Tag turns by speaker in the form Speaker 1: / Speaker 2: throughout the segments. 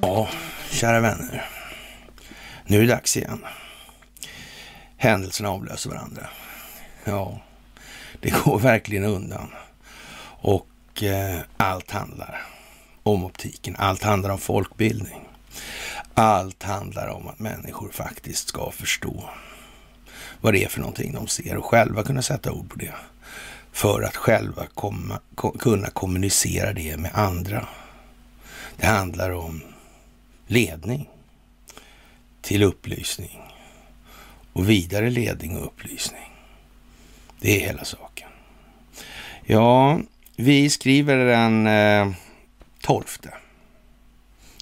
Speaker 1: Ja, kära vänner. Nu är det dags igen. Händelserna avlöser varandra. Ja, det går verkligen undan. Och eh, allt handlar om optiken. Allt handlar om folkbildning. Allt handlar om att människor faktiskt ska förstå vad det är för någonting de ser och själva kunna sätta ord på det. För att själva komma, kunna kommunicera det med andra. Det handlar om ledning till upplysning och vidare ledning och upplysning. Det är hela saken. Ja, vi skriver den eh, 12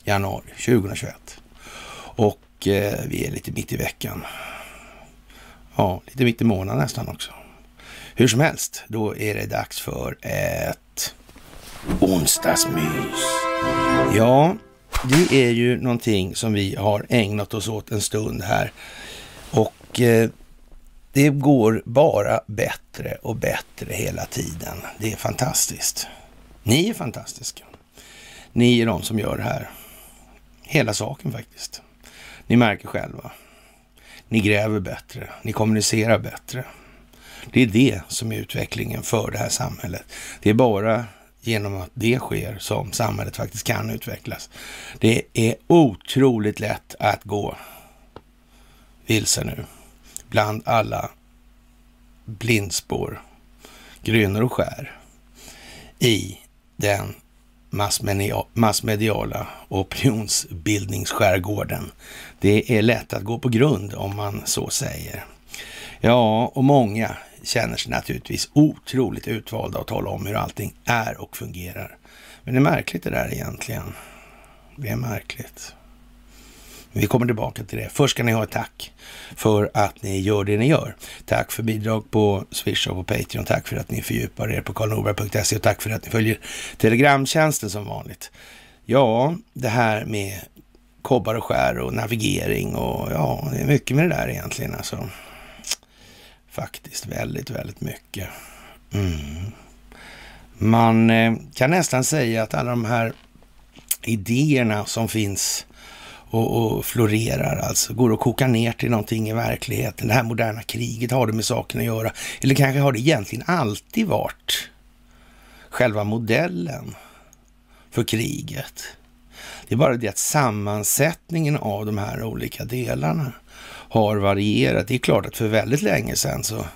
Speaker 1: januari 2021 och eh, vi är lite mitt i veckan. Ja, lite mitt i månaden nästan också. Hur som helst, då är det dags för ett onsdagsmys. Ja, det är ju någonting som vi har ägnat oss åt en stund här. Och eh, det går bara bättre och bättre hela tiden. Det är fantastiskt. Ni är fantastiska. Ni är de som gör det här. Hela saken faktiskt. Ni märker själva. Ni gräver bättre. Ni kommunicerar bättre. Det är det som är utvecklingen för det här samhället. Det är bara genom att det sker som samhället faktiskt kan utvecklas. Det är otroligt lätt att gå vilse nu bland alla blindspår, grönor och skär i den massmediala opinionsbildningsskärgården. Det är lätt att gå på grund om man så säger. Ja, och många känner sig naturligtvis otroligt utvalda att tala om hur allting är och fungerar. Men det är märkligt det där egentligen. Det är märkligt. Vi kommer tillbaka till det. Först ska ni ha ett tack för att ni gör det ni gör. Tack för bidrag på Swish och på Patreon. Tack för att ni fördjupar er på karlnorberg.se och tack för att ni följer Telegramtjänsten som vanligt. Ja, det här med kobbar och skär och navigering och ja, det är mycket med det där egentligen alltså. Faktiskt väldigt, väldigt mycket. Mm. Man eh, kan nästan säga att alla de här idéerna som finns och, och, florerar, alltså går att koka ner till någonting i verkligheten. Det här moderna kriget, har det med saken att göra? Eller kanske har det egentligen alltid varit själva modellen för kriget? Det är bara det att sammansättningen av de här olika delarna har varierat. Det är klart att för väldigt länge sedan så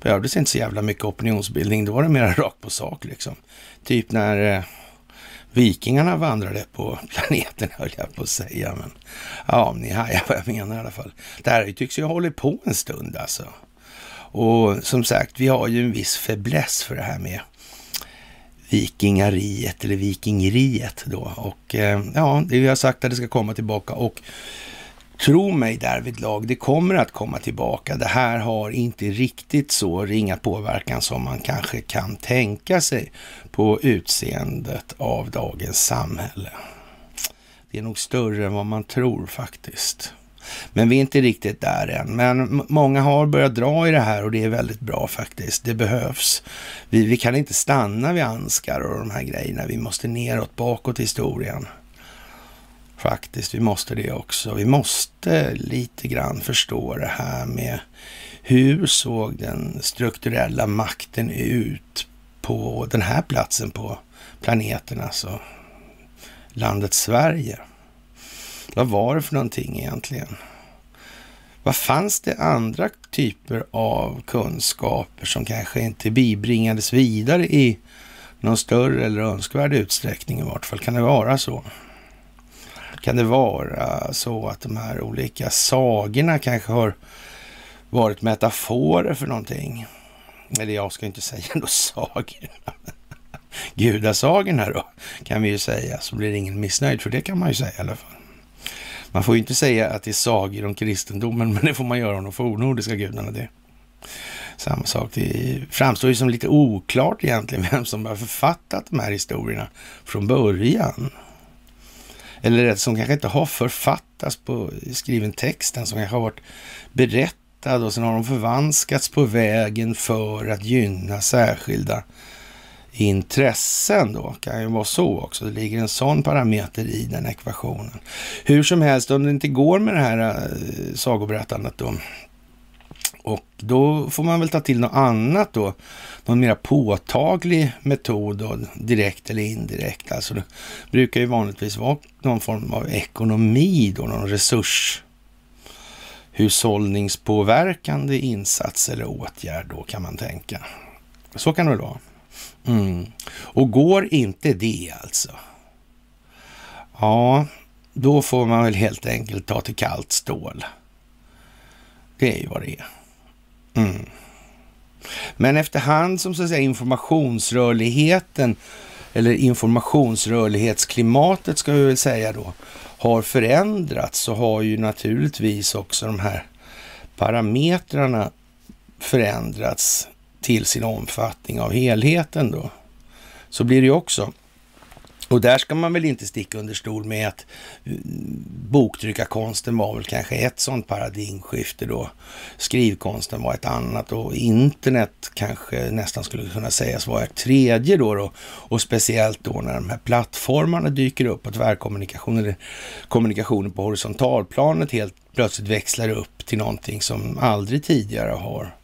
Speaker 1: behövdes inte så jävla mycket opinionsbildning. Då var det mer rakt på sak liksom. Typ när eh, vikingarna vandrade på planeten höll jag på att säga. Men ja, ni hajar vad jag menar i alla fall. Det här tycks ju ha hållit på en stund alltså. Och som sagt, vi har ju en viss fäbless för det här med vikingariet eller vikingeriet då. Och eh, ja, det vi har sagt att det ska komma tillbaka och Tro mig därvidlag, det kommer att komma tillbaka. Det här har inte riktigt så ringa påverkan som man kanske kan tänka sig på utseendet av dagens samhälle. Det är nog större än vad man tror faktiskt. Men vi är inte riktigt där än. Men många har börjat dra i det här och det är väldigt bra faktiskt. Det behövs. Vi, vi kan inte stanna vid Anskar och de här grejerna. Vi måste neråt, bakåt i historien. Faktiskt, vi måste det också. Vi måste lite grann förstå det här med hur såg den strukturella makten ut på den här platsen på planeten, alltså landet Sverige. Vad var det för någonting egentligen? Vad fanns det andra typer av kunskaper som kanske inte bibringades vidare i någon större eller önskvärd utsträckning i vart fall? Kan det vara så? Kan det vara så att de här olika sagorna kanske har varit metaforer för någonting? Eller jag ska inte säga då sagorna. Gudasagorna då, kan vi ju säga, så blir ingen missnöjd, för det kan man ju säga i alla fall. Man får ju inte säga att det är sagor om kristendomen, men det får man göra om de fornnordiska gudarna. Det. Samma sak, det framstår ju som lite oklart egentligen vem som har författat de här historierna från början. Eller som kanske inte har författats på skriven texten, som kanske har varit berättad och sen har de förvanskats på vägen för att gynna särskilda intressen då. Kan ju vara så också. Det ligger en sån parameter i den ekvationen. Hur som helst, om det inte går med det här äh, sagoberättandet då. Och då får man väl ta till något annat då. Någon mer påtaglig metod då, direkt eller indirekt. Alltså det brukar ju vanligtvis vara någon form av ekonomi då, någon resurs hushållningspåverkande insats eller åtgärd då kan man tänka. Så kan det väl vara. Mm. Och går inte det alltså, ja, då får man väl helt enkelt ta till kallt stål. Det är ju vad det är. Mm. Men efterhand som så att säga informationsrörligheten eller informationsrörlighetsklimatet ska vi väl säga då har förändrats så har ju naturligtvis också de här parametrarna förändrats till sin omfattning av helheten då. Så blir det ju också. Och där ska man väl inte sticka under stol med att mm, boktryckarkonsten var väl kanske ett sådant paradigmskifte då. Skrivkonsten var ett annat och internet kanske nästan skulle kunna sägas vara ett tredje då. då. Och speciellt då när de här plattformarna dyker upp och tvärkommunikationen eller kommunikationen på horisontalplanet helt plötsligt växlar upp till någonting som aldrig tidigare har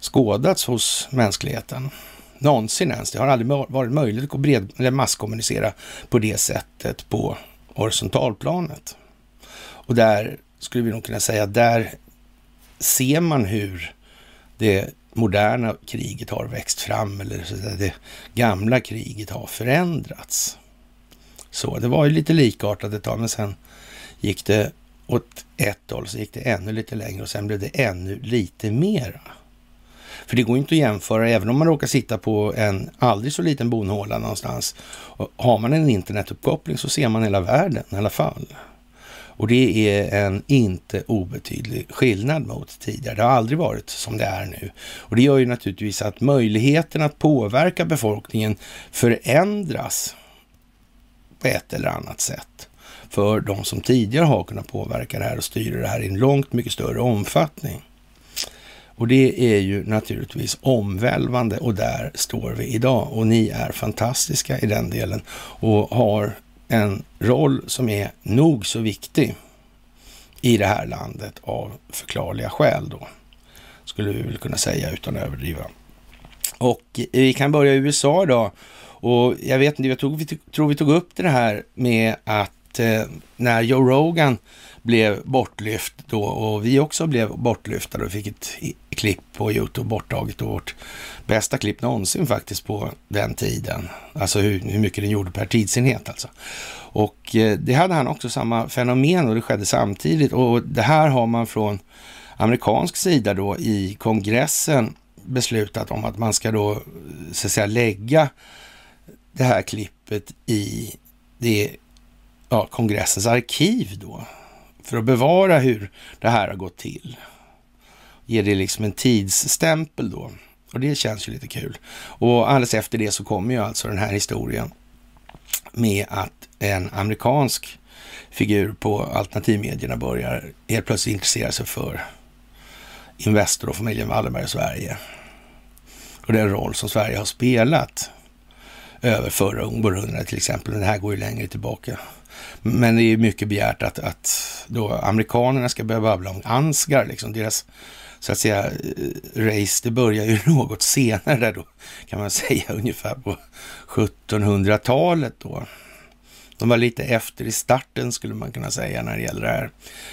Speaker 1: skådats hos mänskligheten. Någonsin ens. Det har aldrig varit möjligt att bred, eller masskommunicera på det sättet på horisontalplanet. Och där skulle vi nog kunna säga, där ser man hur det moderna kriget har växt fram eller det gamla kriget har förändrats. Så det var ju lite likartat ett tag, men sen gick det åt ett håll, så gick det ännu lite längre och sen blev det ännu lite mera. För det går inte att jämföra, även om man råkar sitta på en aldrig så liten bonhåla någonstans. Och har man en internetuppkoppling så ser man hela världen i alla fall. Och det är en inte obetydlig skillnad mot tidigare. Det har aldrig varit som det är nu. Och det gör ju naturligtvis att möjligheten att påverka befolkningen förändras på ett eller annat sätt för de som tidigare har kunnat påverka det här och styra det här i en långt mycket större omfattning. Och det är ju naturligtvis omvälvande och där står vi idag. Och ni är fantastiska i den delen och har en roll som är nog så viktig i det här landet av förklarliga skäl då. Skulle vi väl kunna säga utan att överdriva. Och vi kan börja i USA idag. Och jag vet inte, jag tror vi, tror vi tog upp det här med att eh, när Joe Rogan blev bortlyft då och vi också blev bortlyftade och fick ett klipp på Youtube borttaget och vårt bästa klipp någonsin faktiskt på den tiden. Alltså hur, hur mycket den gjorde per tidsenhet alltså. Och eh, det hade han också samma fenomen och det skedde samtidigt och det här har man från amerikansk sida då i kongressen beslutat om att man ska då så att säga lägga det här klippet i det, ja, kongressens arkiv då för att bevara hur det här har gått till. Ger det liksom en tidsstämpel då. Och det känns ju lite kul. Och alldeles efter det så kommer ju alltså den här historien med att en amerikansk figur på alternativmedierna börjar helt plötsligt intressera sig för Investor och familjen Wallenberg i Sverige. Och den roll som Sverige har spelat över förra århundradet till exempel. Det här går ju längre tillbaka. Men det är mycket begärt att, att då amerikanerna ska börja babbla om Ansgar, liksom deras så att säga eh, race, det börjar ju något senare där då, kan man säga, ungefär på 1700-talet då. De var lite efter i starten skulle man kunna säga när det gäller det här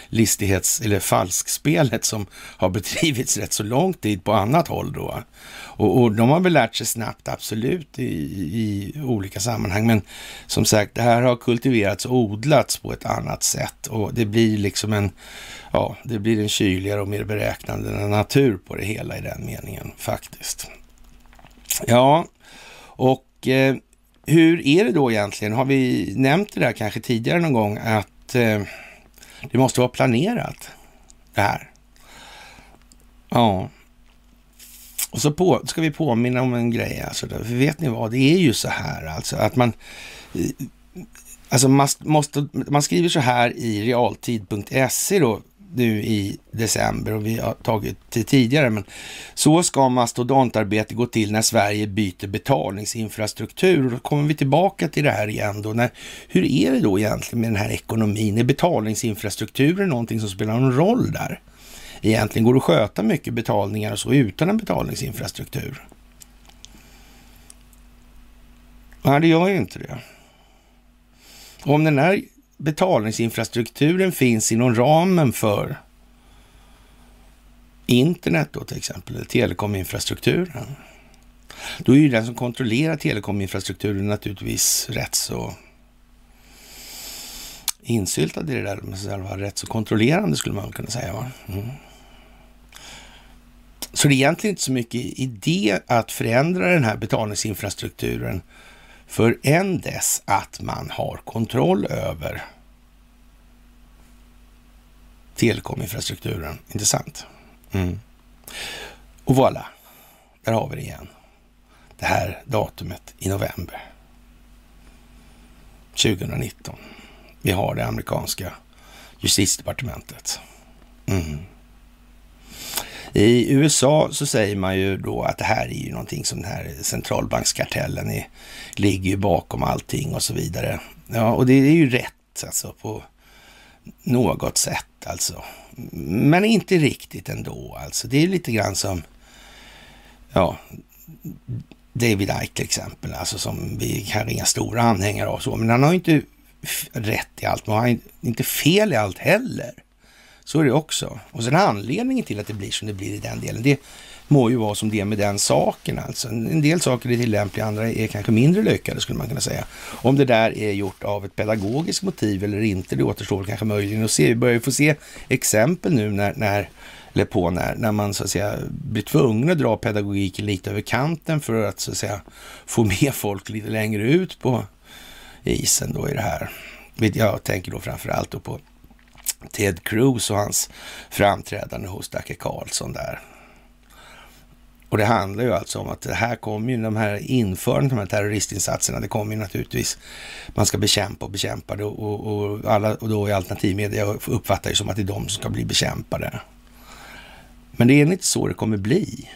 Speaker 1: listighets eller falskspelet som har bedrivits rätt så lång tid på annat håll då. Och, och de har väl lärt sig snabbt, absolut, i, i, olika sammanhang. Men som sagt, det här har kultiverats och odlats på ett annat sätt och det blir liksom en, ja, det blir en kyligare och mer beräknande natur på det hela i den meningen faktiskt. Ja, och eh, hur är det då egentligen? Har vi nämnt det där kanske tidigare någon gång att eh, det måste vara planerat det här? Ja. Och så på, ska vi påminna om en grej. Alltså, för vet ni vad? Det är ju så här alltså att man eh, Alltså man, måste, man skriver så här i realtid.se då nu i december och vi har tagit det tidigare. Men så ska mastodontarbete gå till när Sverige byter betalningsinfrastruktur. Och då kommer vi tillbaka till det här igen då. När, hur är det då egentligen med den här ekonomin? Är betalningsinfrastrukturen någonting som spelar någon roll där? Egentligen går det att sköta mycket betalningar och så utan en betalningsinfrastruktur? Nej, det gör ju inte det. Om den här betalningsinfrastrukturen finns inom ramen för internet då till exempel, eller telekominfrastrukturen. Då är ju den som kontrollerar telekominfrastrukturen naturligtvis rätt så insyltad i det där Men själva rätt så kontrollerande skulle man kunna säga. Va? Mm. Så det är egentligen inte så mycket idé att förändra den här betalningsinfrastrukturen för än dess att man har kontroll över telekominfrastrukturen. Intressant. Mm. Och voilà, där har vi det igen. Det här datumet i november 2019. Vi har det amerikanska justitiedepartementet. Mm. I USA så säger man ju då att det här är ju någonting som den här centralbankskartellen är, ligger ju bakom allting och så vidare. Ja, och det är ju rätt alltså på något sätt alltså. Men inte riktigt ändå alltså. Det är lite grann som, ja, David Icke till exempel, alltså som vi kan ringa stora anhängare av så, men han har ju inte rätt i allt, men han har inte fel i allt heller. Så är det också. Och sen anledningen till att det blir som det blir i den delen, det må ju vara som det är med den saken alltså. En del saker är tillämpliga, andra är kanske mindre lyckade skulle man kunna säga. Om det där är gjort av ett pedagogiskt motiv eller inte, det återstår kanske möjligen att se. Vi börjar ju få se exempel nu när, när eller på när, när man så att säga blir tvungen att dra pedagogiken lite över kanten för att så att säga få med folk lite längre ut på isen då i det här. Jag tänker då framför allt då på Ted Cruz och hans framträdande hos Dacke Karlsson där. Och det handlar ju alltså om att det här kommer ju, de här införandet av de här terroristinsatserna, det kommer ju naturligtvis, man ska bekämpa och bekämpa det och, och, alla, och då i alternativmedia uppfattar ju som att det är de som ska bli bekämpade. Men det är inte så det kommer bli.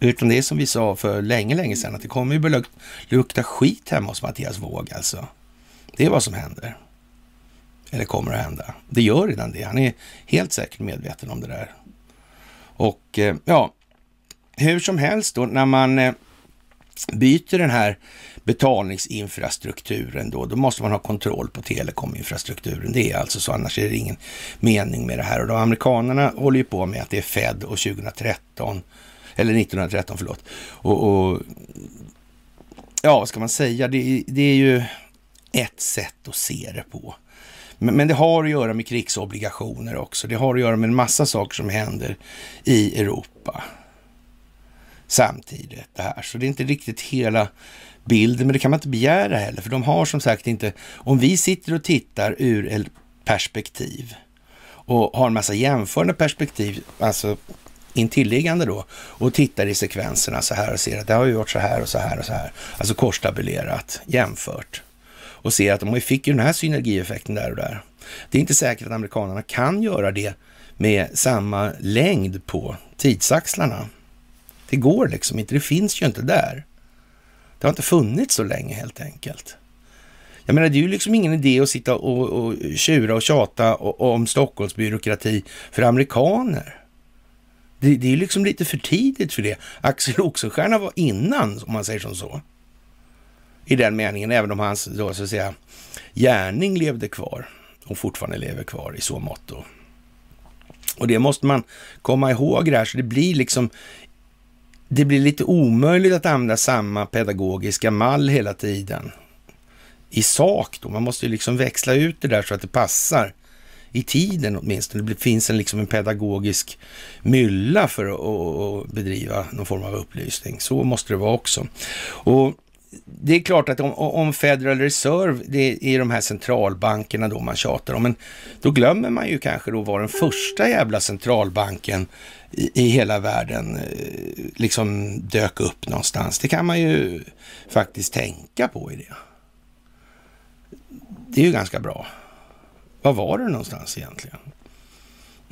Speaker 1: Utan det är som vi sa för länge, länge sedan, att det kommer ju börja lukta skit hemma hos Mattias Våg alltså. Det är vad som händer. Eller kommer att hända. Det gör redan det. Han är helt säkert medveten om det där. Och eh, ja, hur som helst då, när man eh, byter den här betalningsinfrastrukturen då, då måste man ha kontroll på telekominfrastrukturen. Det är alltså så, annars är det ingen mening med det här. Och de amerikanerna håller ju på med att det är Fed och 2013, eller 1913 förlåt. Och, och ja, vad ska man säga? Det, det är ju ett sätt att se det på. Men, men, det har att göra med krigsobligationer också. Det har att göra med en massa saker som händer i Europa samtidigt. Det här. Så det är inte riktigt hela bilden, men det kan man inte begära heller, för de har som sagt inte, om vi sitter och tittar ur ett perspektiv och har en massa jämförande perspektiv, alltså intilliggande då, och tittar i sekvenserna så här och ser att det har ju varit så här och så här och så här, alltså korstabulerat, jämfört och ser att de fick ju den här synergieffekten där och där. Det är inte säkert att amerikanerna kan göra det med samma längd på tidsaxlarna. Det går liksom inte, det finns ju inte där. Det har inte funnits så länge helt enkelt. Jag menar, det är ju liksom ingen idé att sitta och, och tjura och tjata om Stockholmsbyråkrati för amerikaner. Det, det är ju liksom lite för tidigt för det. Axel Oxenstierna var innan, om man säger som så i den meningen, även om hans då, så att säga, gärning levde kvar och fortfarande lever kvar i så mått. Och det måste man komma ihåg det så det blir liksom det blir lite omöjligt att använda samma pedagogiska mall hela tiden. I sak då, man måste ju liksom växla ut det där så att det passar i tiden åtminstone. Det finns en, liksom en pedagogisk mylla för att, att bedriva någon form av upplysning. Så måste det vara också. Och det är klart att om, om Federal Reserve, det är de här centralbankerna då man tjatar om, men då glömmer man ju kanske då var den första jävla centralbanken i, i hela världen eh, liksom dök upp någonstans. Det kan man ju faktiskt tänka på i det. Det är ju ganska bra. Var var det någonstans egentligen?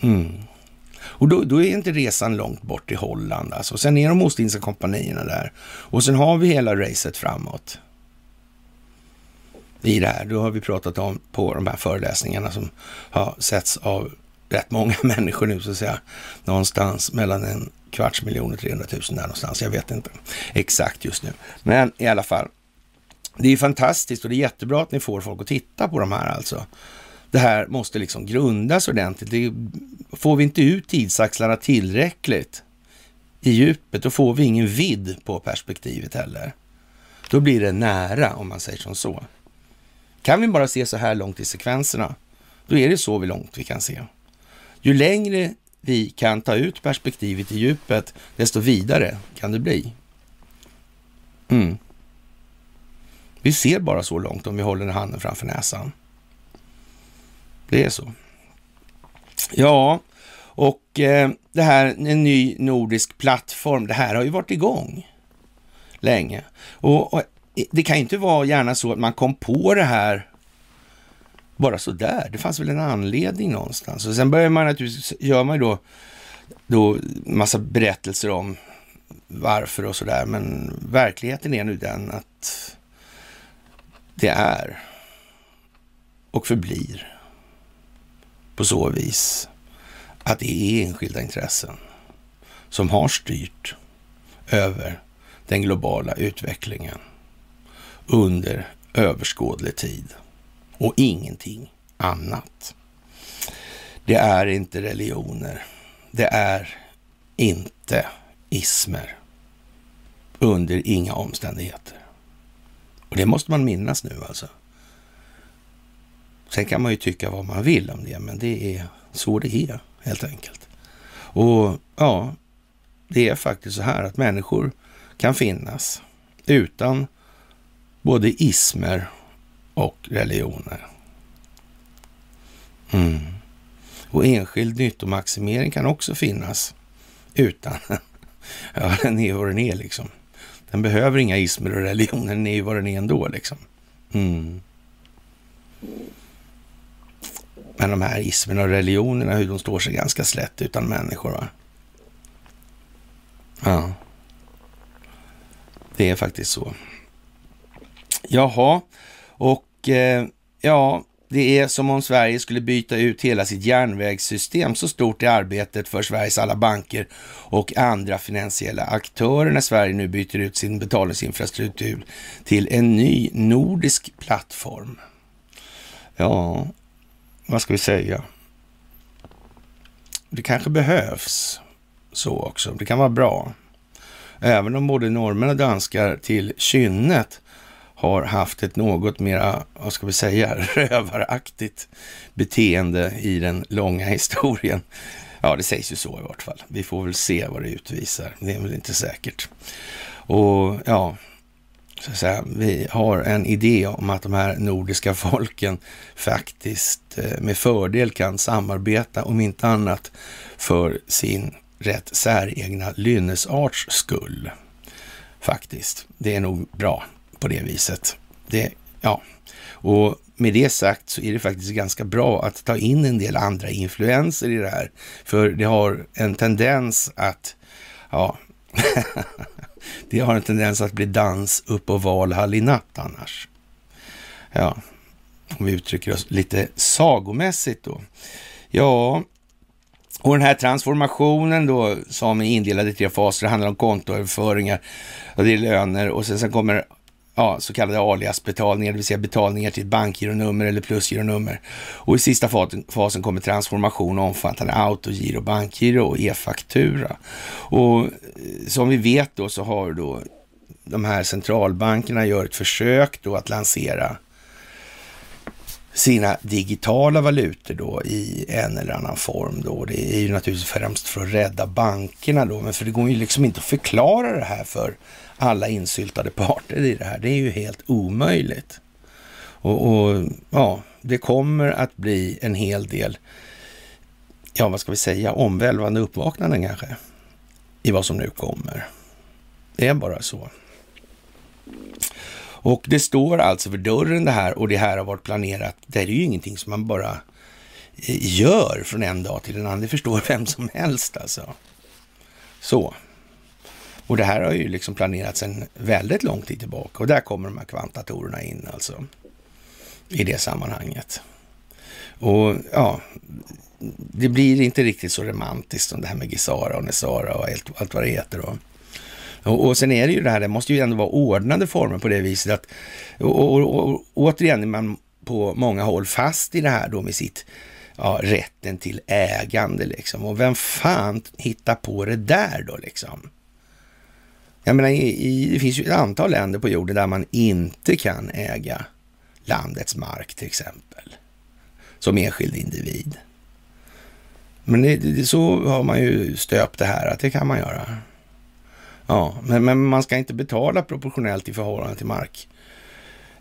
Speaker 1: Mm. Och då, då, är inte resan långt bort till Holland. Alltså. Sen är de Ostindiska kompanierna där. Och sen har vi hela racet framåt. I det här. Då har vi pratat om på de här föreläsningarna som har setts av rätt många människor nu så att säga. Någonstans mellan en kvarts miljon och 300 000 där någonstans. Jag vet inte exakt just nu. Men i alla fall. Det är fantastiskt och det är jättebra att ni får folk att titta på de här alltså. Det här måste liksom grundas ordentligt. Det, får vi inte ut tidsaxlarna tillräckligt i djupet, då får vi ingen vidd på perspektivet heller. Då blir det nära, om man säger som så. Kan vi bara se så här långt i sekvenserna, då är det så vi långt vi kan se. Ju längre vi kan ta ut perspektivet i djupet, desto vidare kan det bli. Mm. Vi ser bara så långt om vi håller handen framför näsan. Det är så. Ja, och eh, det här, en ny nordisk plattform, det här har ju varit igång länge. Och, och eh, det kan ju inte vara gärna så att man kom på det här bara så där. Det fanns väl en anledning någonstans. Och sen börjar man naturligtvis, gör man ju då, då massa berättelser om varför och sådär. Men verkligheten är nu den att det är och förblir på så vis att det är enskilda intressen som har styrt över den globala utvecklingen under överskådlig tid och ingenting annat. Det är inte religioner. Det är inte ismer under inga omständigheter. Och det måste man minnas nu alltså. Sen kan man ju tycka vad man vill om det, men det är så det är helt enkelt. Och ja, det är faktiskt så här att människor kan finnas utan både ismer och religioner. Mm. Och enskild nyttomaximering kan också finnas utan, ja den är vad den är liksom. Den behöver inga ismer och religioner, den är ju vad den är ändå liksom. Mm. Men de här ismerna och religionerna, hur de står sig ganska slätt utan människor. Va? Ja. Det är faktiskt så. Jaha, och eh, ja, det är som om Sverige skulle byta ut hela sitt järnvägssystem. Så stort är arbetet för Sveriges alla banker och andra finansiella aktörer när Sverige nu byter ut sin betalningsinfrastruktur till en ny nordisk plattform. Ja, vad ska vi säga? Det kanske behövs så också. Det kan vara bra. Även om både norrmän och danskar till kynnet har haft ett något mera, vad ska vi säga, rövaraktigt beteende i den långa historien. Ja, det sägs ju så i vart fall. Vi får väl se vad det utvisar. Det är väl inte säkert. Och ja, så att säga, vi har en idé om att de här nordiska folken faktiskt eh, med fördel kan samarbeta, om inte annat för sin rätt säregna lynnesarts skull. Faktiskt. Det är nog bra på det viset. Det, ja. Och med det sagt så är det faktiskt ganska bra att ta in en del andra influenser i det här. För det har en tendens att, ja, det har en tendens att bli dans upp och Valhall i natt annars. Ja, om vi uttrycker oss lite sagomässigt då. Ja, och den här transformationen då som är indelad i tre faser, det handlar om kontoöverföringar, och det är löner och sen, sen kommer ja, så kallade aliasbetalningar, det vill säga betalningar till ett bankgironummer eller plusgironummer. Och i sista fasen kommer transformation omfattande autogiro, bankgiro och e-faktura. Och eh, som vi vet då så har då de här centralbankerna gör ett försök då att lansera sina digitala valutor då i en eller annan form då. Det är ju naturligtvis främst för att rädda bankerna då, men för det går ju liksom inte att förklara det här för alla insyltade parter i det här. Det är ju helt omöjligt. Och, och, ja, det kommer att bli en hel del, ja vad ska vi säga, omvälvande uppvaknanden kanske i vad som nu kommer. Det är bara så. Och det står alltså för dörren det här och det här har varit planerat. Det är ju ingenting som man bara eh, gör från en dag till en annan. Det förstår vem som helst alltså. Så. Och det här har ju liksom planerats en väldigt lång tid tillbaka och där kommer de här kvantdatorerna in alltså. I det sammanhanget. Och ja, det blir inte riktigt så romantiskt som det här med Gisara och Nesara och allt, allt vad det heter. Och, Och, och sen är det ju det här, det måste ju ändå vara ordnade former på det viset att, och, och, och återigen är man på många håll fast i det här då med sitt ja, rätten till ägande liksom. Och vem fan hittar på det där då liksom? Jag menar, i, i, det finns ju ett antal länder på jorden där man inte kan äga landets mark till exempel. Som enskild individ. Men det, det, så har man ju stöpt det här, att det kan man göra. Ja, men, men man ska inte betala proportionellt i förhållande till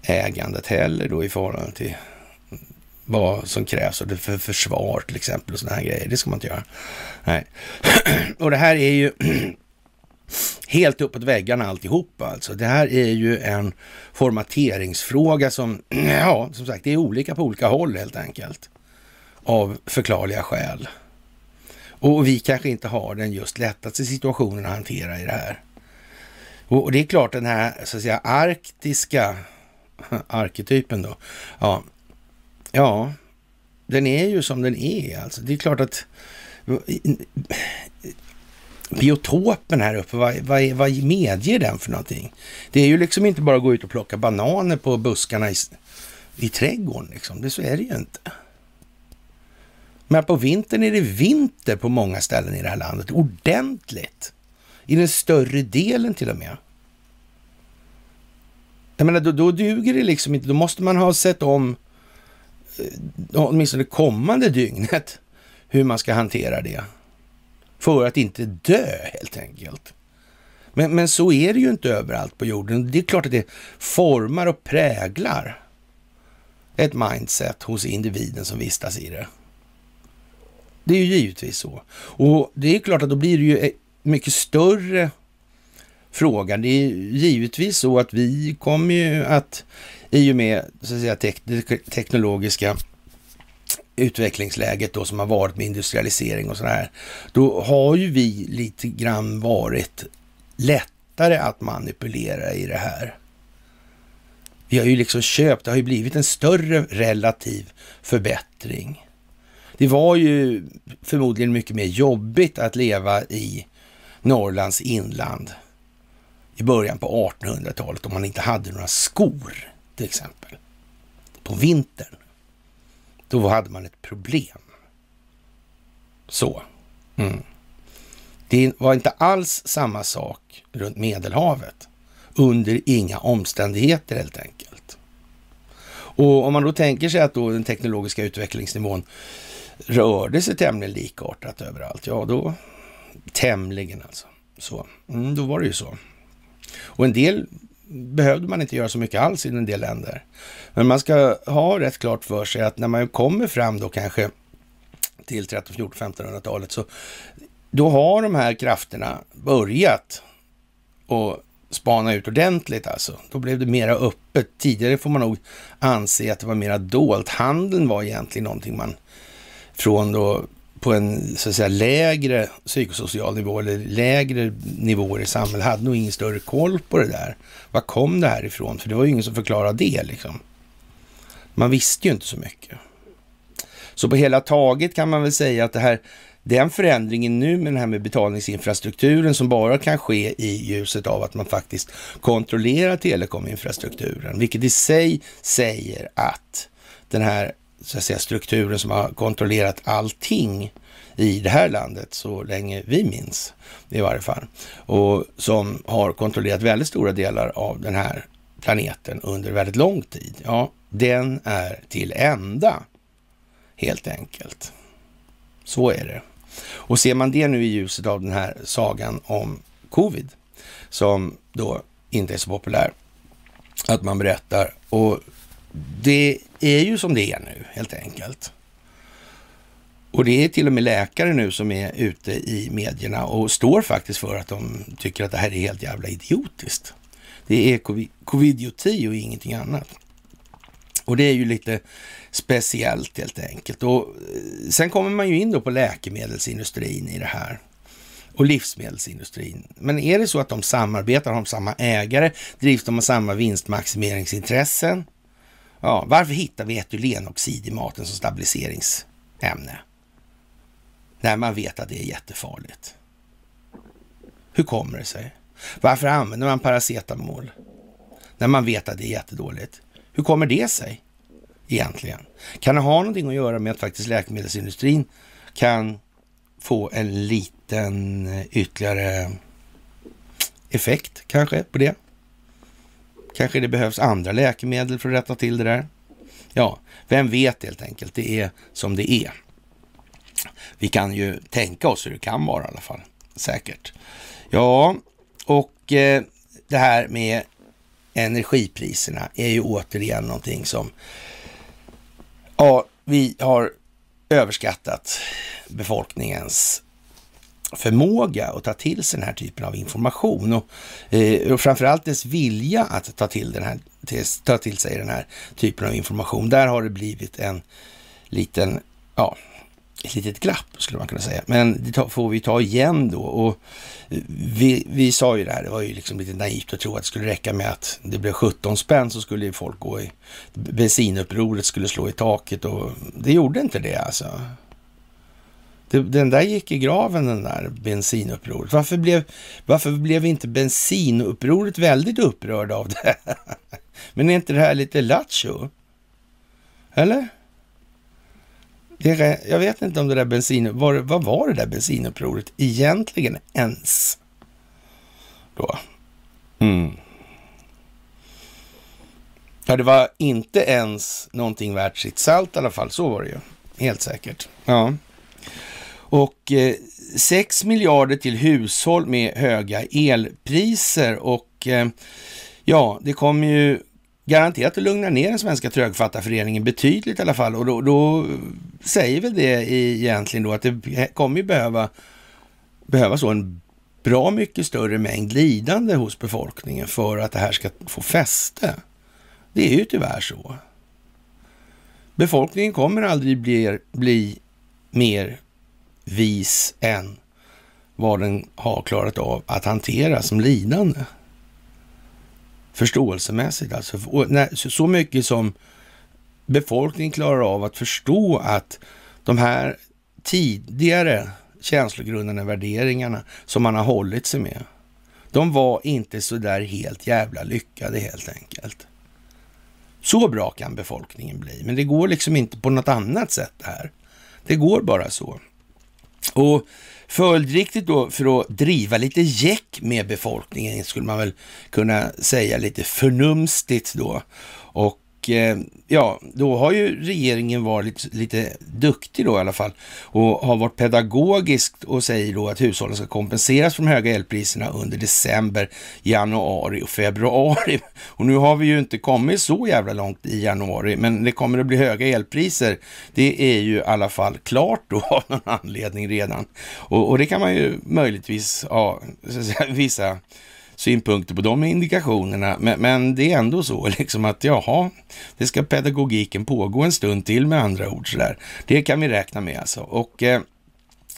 Speaker 1: markägandet heller då i förhållande till vad som krävs och det för försvar till exempel och sådana här grejer. Det ska man inte göra. Nej. och det här är ju helt uppåt väggarna alltihopa alltså. Det här är ju en formateringsfråga som, ja, som sagt, det är olika på olika håll helt enkelt. Av förklarliga skäl. Och vi kanske inte har den just lättaste situationen att hantera i det här. Och det är klart den här, så att säga, arktiska arketypen då. Ja, ja, den är ju som den är alltså. Det är klart att biotopen här uppe, vad, vad, vad medger den för någonting? Det är ju liksom inte bara att gå ut och plocka bananer på buskarna i, i trädgården. Liksom. Det, så är det ju inte. Men på vintern är det vinter på många ställen i det här landet. Ordentligt. I den större delen till och med. Jag menar, då, då duger det liksom inte. Då måste man ha sett om eh, åtminstone kommande dygnet hur man ska hantera det. För att inte dö helt enkelt. Men, men så är det ju inte överallt på jorden. Det är klart att det formar och präglar ett mindset hos individen som vistas i det. Det är ju givetvis så. Och det är klart att då blir det ju mycket större fråga. Det är givetvis så att vi kommer ju att, i och med så att säga, tek teknologiska utvecklingsläget då som har varit med industrialisering och sådär, då har ju vi lite grann varit lättare att manipulera i det här. Vi har ju liksom köpt, det har ju blivit en större relativ förbättring. Det var ju förmodligen mycket mer jobbigt att leva i Norrlands inland i början på 1800-talet om man inte hade några skor till exempel. På vintern. Då hade man ett problem. Så. Mm. Det var inte alls samma sak runt Medelhavet. Under inga omständigheter helt enkelt. Och om man då tänker sig att då den teknologiska utvecklingsnivån rörde sig tämligen likartat överallt, ja då tämligen alltså. Så, mm, då var det ju så. Och en del behövde man inte göra så mycket alls i en del länder. Men man ska ha rätt klart för sig att när man kommer fram då kanske till 13, 14, 1500-talet så då har de här krafterna börjat och spana ut ordentligt alltså. Då blev det mera öppet. Tidigare får man nog anse att det var mera dolt. Handeln var egentligen någonting man från då på en så att säga lägre psykosocial nivå eller lägre nivåer i samhället hade nog ingen större koll på det där. Var kom det här ifrån? För det var ju ingen som förklarade det liksom. Man visste ju inte så mycket. Så på hela taget kan man väl säga att det här, den förändringen nu med den här med betalningsinfrastrukturen som bara kan ske i ljuset av att man faktiskt kontrollerar telekominfrastrukturen, vilket i sig säger att den här så att säga, strukturen som har kontrollerat allting i det här landet så länge vi minns i varje fall. Och som har kontrollerat väldigt stora delar av den här planeten under väldigt lång tid. Ja, den är till ända helt enkelt. Så är det. Och ser man det nu i ljuset av den här sagan om covid som då inte är så populär att man berättar och det är ju som det är nu helt enkelt. Och det är till och med läkare nu som är ute i medierna och står faktiskt för att de tycker att det här är helt jävla idiotiskt. Det är covidioti och ingenting annat. Och det är ju lite speciellt helt enkelt. Och eh, sen kommer man ju in då på läkemedelsindustrin i det här och livsmedelsindustrin. Men är det så att de samarbetar, har de samma ägare, drivs de av samma vinstmaximeringsintressen? Ja, varför hittar vi etylenoxid i maten som stabiliseringsämne? När man vet att det är jättefarligt. Hur kommer det sig? Varför använder man paracetamol när man vet att det är jättedåligt? Hur kommer det sig egentligen? Kan det ha någonting att göra med att faktiskt läkemedelsindustrin kan få en liten eh, ytterligare effekt kanske på det? Kanske det behövs andra läkemedel för att rätta till det där? Ja, vem vet helt enkelt. Det är som det är. Vi kan ju tänka oss hur det kan vara i alla fall. Säkert. Ja, och eh, det här med energipriserna är ju återigen någonting som ja, vi har överskattat befolkningens förmåga att ta till sig den här typen av information och, eh, och framförallt dess vilja att ta till, den här, ta till sig den här typen av information. Där har det blivit en liten, ja, ett litet glapp skulle man kunna säga. Men det får vi ta igen då. Och eh, vi, vi sa ju det här, det var ju liksom lite naivt att tro att det skulle räcka med att det blev 17 spänn så skulle folk gå i bensinupproret skulle slå i taket och det gjorde inte det alltså. Den där gick i graven den där bensinupproret. Varför blev, varför blev inte bensinupproret väldigt upprörd av det? Men är inte det här lite lattjo? Eller? Det, jag vet inte om det där bensin... Vad, vad var det där bensinupproret egentligen ens? Då. Mm. Ja, det var inte ens någonting värt sitt salt i alla fall. Så var det ju. Helt säkert. Ja. Och eh, 6 miljarder till hushåll med höga elpriser och eh, ja, det kommer ju garanterat att lugna ner den svenska trögfattarföreningen betydligt i alla fall. Och då, då säger väl det egentligen då att det kommer ju behöva, behöva så en bra mycket större mängd lidande hos befolkningen för att det här ska få fäste. Det är ju tyvärr så. Befolkningen kommer aldrig bli, bli mer vis än vad den har klarat av att hantera som lidande. Förståelsemässigt alltså. Så mycket som befolkningen klarar av att förstå att de här tidigare känslogrundande värderingarna som man har hållit sig med, de var inte så där helt jävla lyckade helt enkelt. Så bra kan befolkningen bli, men det går liksom inte på något annat sätt det här. Det går bara så. Och följdriktigt då, för att driva lite jäck med befolkningen, skulle man väl kunna säga lite förnumstigt då. Och Eh, ja, då har ju regeringen varit lite duktig då i alla fall och har varit pedagogisk och säger då att hushållen ska kompenseras för de höga elpriserna under december, januari och februari. Och nu har vi ju inte kommit så jävla långt i januari, men det kommer att bli höga elpriser. Det är ju i alla fall klart då av någon anledning redan. Och, och det kan man ju möjligtvis ha ja, vissa synpunkter på de indikationerna. Men, men, det är ändå så liksom att jaha, det ska pedagogiken pågå en stund till med andra ord sådär. Det kan vi räkna med alltså. Och eh,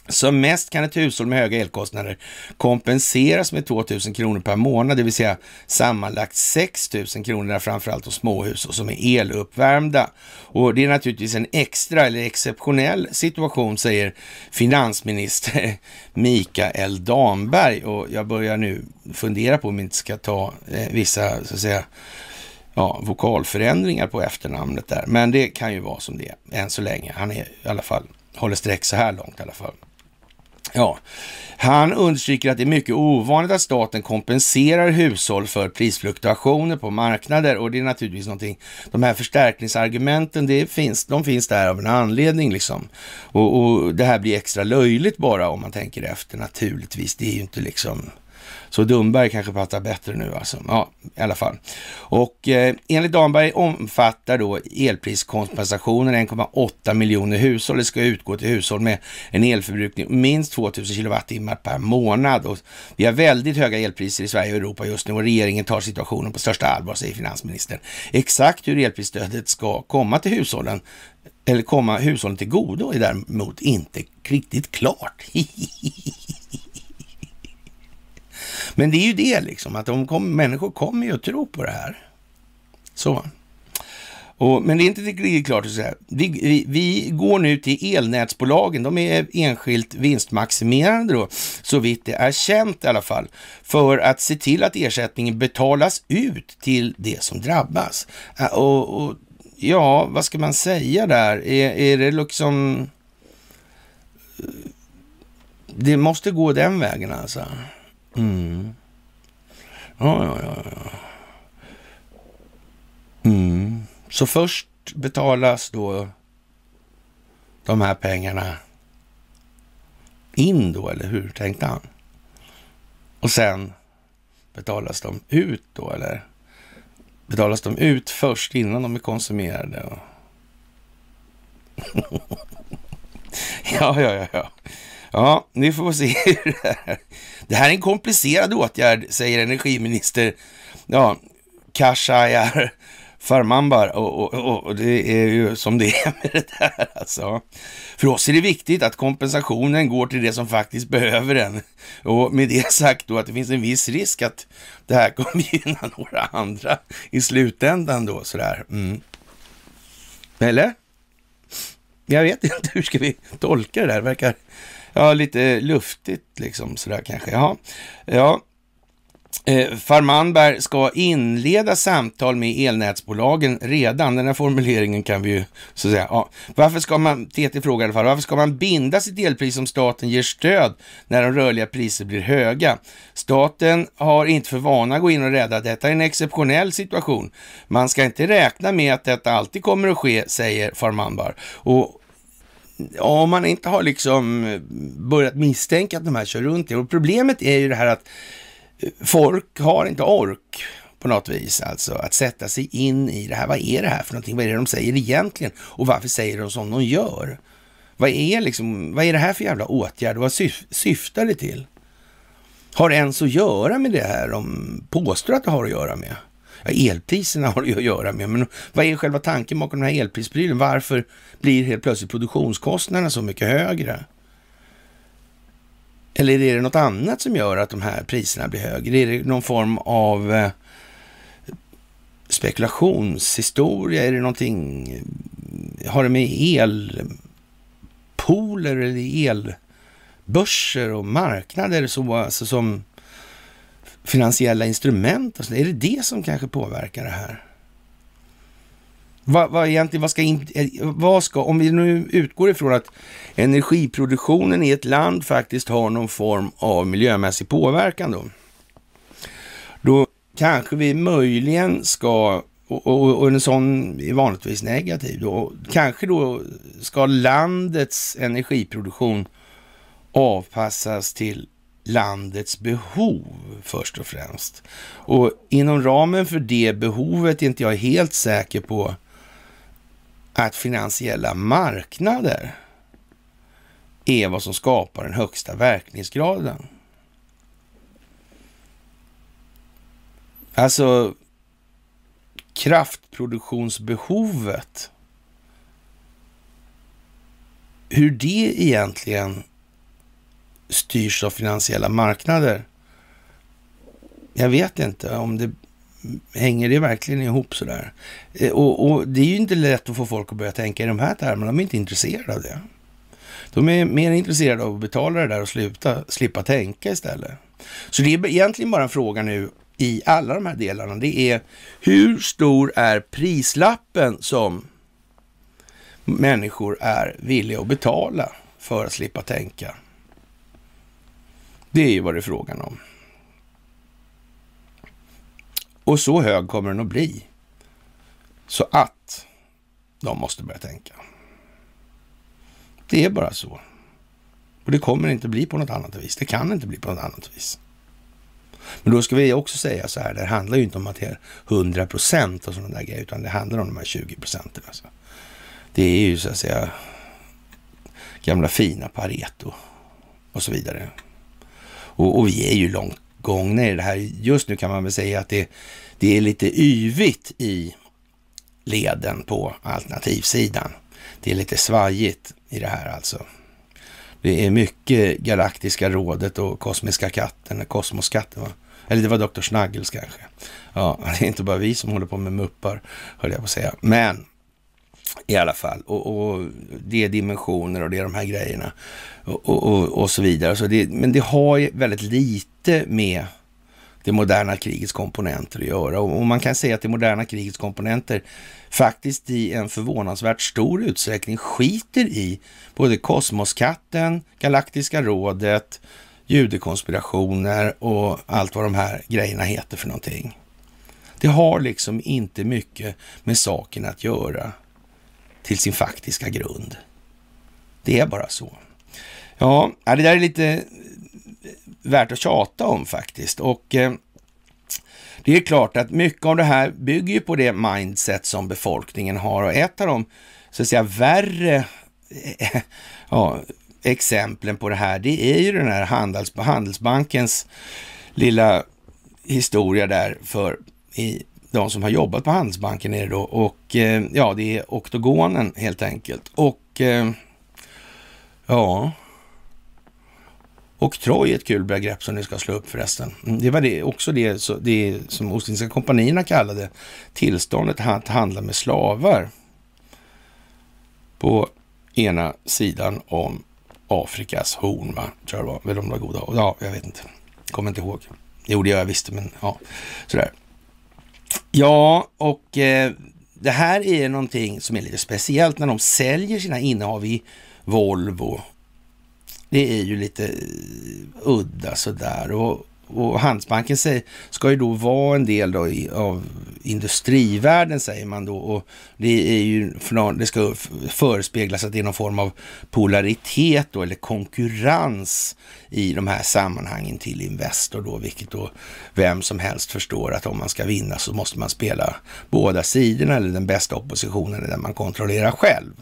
Speaker 1: som mest kan ett hushåll med höga elkostnader kompenseras med 2 000 kronor per månad, det vill säga sammanlagt 6 000 kronor, framförallt hos småhus och som är eluppvärmda. Och det är naturligtvis en extra eller exceptionell situation, säger finansminister Mikael Damberg. Och jag börjar nu fundera på om vi inte ska ta eh, vissa, så att säga, ja, vokalförändringar på efternamnet där. Men det kan ju vara som det är än så länge. Han är i alla fall, håller streck så här långt i alla fall. Ja, han understryker att det är mycket ovanligt att staten kompenserar hushåll för prisfluktuationer på marknader och det är naturligtvis någonting. De här förstärkningsargumenten, det finns, de finns där av en anledning liksom. Och, och det här blir extra löjligt bara om man tänker efter naturligtvis. Det är ju inte liksom så Dumberg kanske passar bättre nu alltså. Ja, i alla fall. Och eh, enligt Damberg omfattar då elpriskompensationen 1,8 miljoner hushåll. Det ska utgå till hushåll med en elförbrukning minst 2000 kilowattimmar per månad. Och vi har väldigt höga elpriser i Sverige och Europa just nu och regeringen tar situationen på största allvar, säger finansministern. Exakt hur elprisstödet ska komma till hushållen eller komma hushållen till godo är däremot inte riktigt klart. Men det är ju det liksom, att de kom, människor kommer ju att tro på det här. Så. Och, men det är inte riktigt klart att säga. Vi, vi, vi, går nu till elnätsbolagen. De är enskilt vinstmaximerande då, så vitt det är känt i alla fall, för att se till att ersättningen betalas ut till det som drabbas. Och, och ja, vad ska man säga där? Är, är det liksom... Eh, det måste gå den vägen alltså. Mm. Ja, ja, ja. ja. Mm. Så först betalas då de här pengarna in då, eller hur tänkte han? Och sen betalas de ut då, eller? Betalas de ut först innan de är konsumerade? ja, ja, ja, ja. Ja, ni får se hur det här... Det här är en komplicerad åtgärd, säger energiminister ja, Kashayar Farmanbar. Och, och, och, det är ju som det är med det där alltså. För oss är det viktigt att kompensationen går till det som faktiskt behöver den. Och med det sagt då att det finns en viss risk att det här kommer gynna några andra i slutändan då sådär. Mm. Eller? Jag vet inte, hur ska vi tolka det där? Det verkar ja, lite luftigt liksom sådär kanske. Ja, ja. Eh, Farmanberg ska inleda samtal med elnätsbolagen redan. Den här formuleringen kan vi ju så att säga. Ja. Varför ska man, TT frågar i alla fall, varför ska man binda sitt elpris om staten ger stöd när de rörliga priser blir höga? Staten har inte för vana att gå in och rädda. Detta är en exceptionell situation. Man ska inte räkna med att detta alltid kommer att ske, säger Farmanbar. Och om man inte har liksom eh, börjat misstänka att de här kör runt det. Och problemet är ju det här att eh, folk har inte ork på något vis, alltså att sätta sig in i det här. Vad är det här för någonting? Vad är det de säger egentligen? Och varför säger de som de gör? Vad är, liksom, vad är det här för jävla åtgärd? Vad syf syftar det till? Har det ens att göra med det här de påstår att det har att göra med? Ja, elpriserna har det att göra med, men vad är själva tanken bakom den här elprisprylen? Varför blir helt plötsligt produktionskostnaderna så mycket högre? Eller är det något annat som gör att de här priserna blir högre? Är det någon form av eh, spekulationshistoria? Är det någonting, har det med elpooler eller elbörser och marknader så, alltså som finansiella instrument? Är det det som kanske påverkar det här? Vad, vad egentligen, vad ska, in, eh, vad ska, om vi nu utgår ifrån att energiproduktionen i ett land faktiskt har någon form av miljömässig påverkan då. Då kanske vi möjligen ska, och, och, och en sån är vanligtvis negativ då, kanske då ska landets energiproduktion avpassas till landets behov först och främst. Och inom ramen för det behovet är inte jag helt säker på att finansiella marknader är vad som skapar den högsta verkningsgraden. Alltså kraftproduktionsbehovet. Hur det egentligen styrs av finansiella marknader. Jag vet inte om det hänger det verkligen ihop sådär? Eh, och, och det är ju inte lätt att få folk att börja tänka i de här termerna. De är inte intresserade av det. De är mer intresserade av att betala det där och sluta, slippa tänka istället. Så det är egentligen bara en fråga nu i alla de här delarna. Det är hur stor är prislappen som människor är villiga att betala för att slippa tänka? Det är ju vad det är frågan om. Och så hög kommer den att bli. Så att de måste börja tänka. Det är bara så. Och det kommer inte bli på något annat vis. Det kan inte bli på något annat vis. Men då ska vi också säga så här, det handlar ju inte om att det är 100 procent och sådana där grejer, utan det handlar om de här 20 procenten. Alltså. Det är ju så att säga gamla fina Pareto och så vidare. Och, och vi är ju långt gångna i det här. Just nu kan man väl säga att det, det är lite yvigt i leden på alternativsidan. Det är lite svajigt i det här alltså. Det är mycket Galaktiska rådet och Kosmiska katten, Kosmoskatten va? Eller det var Dr. Snuggles kanske. Ja, det är inte bara vi som håller på med muppar, höll jag på att säga. Men i alla fall, och, och det är dimensioner och det är de här grejerna och, och, och så vidare. Så det, men det har ju väldigt lite med det moderna krigets komponenter att göra. Och, man kan säga att det moderna krigets komponenter faktiskt i en förvånansvärt stor utsträckning skiter i både kosmoskatten, galaktiska rådet, judekonspirationer och allt vad de här grejerna heter för någonting. Det har liksom inte mycket med saken att göra till sin faktiska grund. Det är bara så. Ja, det där är lite eh, värt att tjata om faktiskt. Och eh, det är klart att mycket av det här bygger ju på det mindset som befolkningen har och ett av de så att säga värre eh, ja, exemplen på det här, det är ju den här handels, Handelsbankens lilla historia där för i de som har jobbat på Handelsbanken är det då och eh, ja, det är oktogonen helt enkelt. Och eh, ja, Oktroj är ett kul begrepp som ni ska slå upp förresten. Mm, det var det, också det, så, det som Ostindiska kompanierna kallade tillståndet att handla med slavar på ena sidan om Afrikas horn, va? tror jag det var. Eller om det var goda Ja, jag vet inte. Kommer inte ihåg. Jo, det gör jag visst, men ja, sådär. Ja, och eh, det här är någonting som är lite speciellt när de säljer sina innehav i Volvo. Det är ju lite eh, udda sådär. Och, och Handelsbanken säger, ska ju då vara en del då i, av industrivärlden säger man då. Och det är ju, det ska förespeglas att det är någon form av polaritet då, eller konkurrens i de här sammanhangen till Investor då, vilket då vem som helst förstår att om man ska vinna så måste man spela båda sidorna eller den bästa oppositionen, eller den man kontrollerar själv.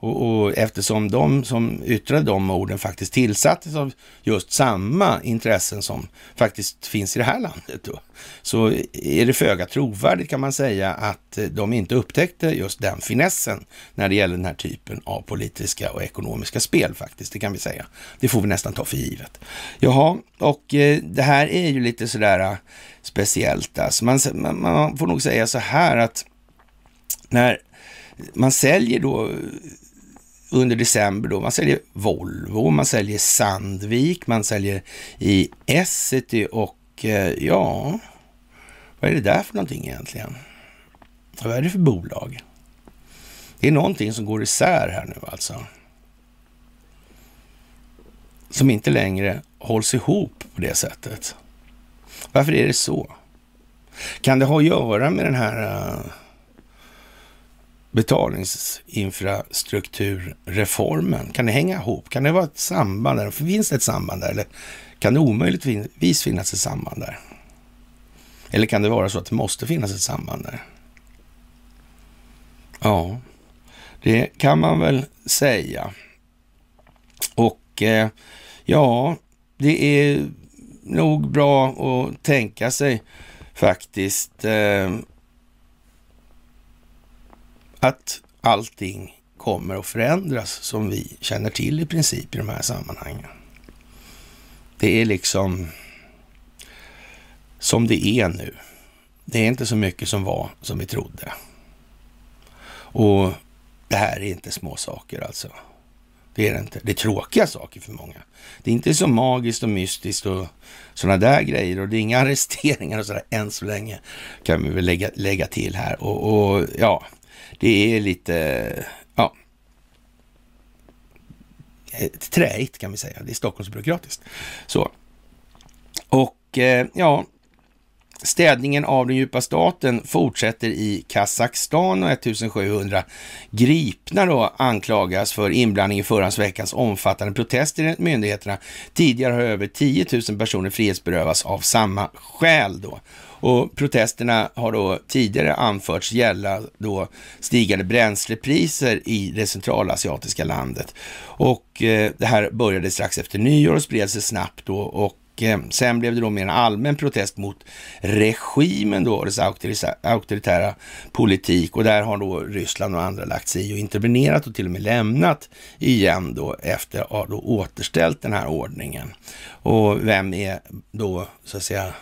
Speaker 1: Och, och, eftersom de som yttrade de orden faktiskt tillsattes av just samma intressen som faktiskt finns i det här landet, då, så är det föga trovärdigt kan man säga att eh, de inte upptäckte just den finessen när det gäller den här typen av politiska och ekonomiska spel faktiskt. Det kan vi säga. Det får vi nästan ta för givet. Jaha, och eh, det här är ju lite sådär eh, speciellt. Alltså man, man får nog säga så här att när man säljer då under december då. Man säljer Volvo, man säljer Sandvik, man säljer i Essity och eh, ja, vad är det där för någonting egentligen? Vad är det för bolag? Det är någonting som går isär här nu alltså. Som inte längre hålls ihop på det sättet. Varför är det så? Kan det ha att göra med den här uh, betalningsinfrastrukturreformen? Kan det hänga ihop? Kan det vara ett samband där? Finns det ett samband där? Eller kan det omöjligtvis finnas ett samband där? Eller kan det vara så att det måste finnas ett samband där? Ja, det kan man väl säga. Och eh, ja, det är nog bra att tänka sig faktiskt eh, att allting kommer att förändras som vi känner till i princip i de här sammanhangen. Det är liksom som det är nu. Det är inte så mycket som var som vi trodde. Och det här är inte små saker alltså. Det är det inte. Det är tråkiga saker för många. Det är inte så magiskt och mystiskt och sådana där grejer och det är inga arresteringar och sådär än så länge kan vi väl lägga, lägga till här. Och, och ja, det är lite, ja, träigt kan vi säga. Det är Stockholmsbyråkratiskt. Så. Och eh, ja, Städningen av den djupa staten fortsätter i Kazakstan och 1700 gripna då anklagas för inblandning i förra veckans omfattande protester enligt myndigheterna. Tidigare har över 10 000 personer frihetsberövats av samma skäl då. Och protesterna har då tidigare anförts gälla då stigande bränslepriser i det centralasiatiska landet. Och eh, det här började strax efter nyår och spred sig snabbt då och Eh, sen blev det då mer en allmän protest mot regimen då, dess auktoritära politik. Och där har då Ryssland och andra lagt sig i och intervenerat och till och med lämnat igen då efter att ha då återställt den här ordningen. Och vem är då så att säga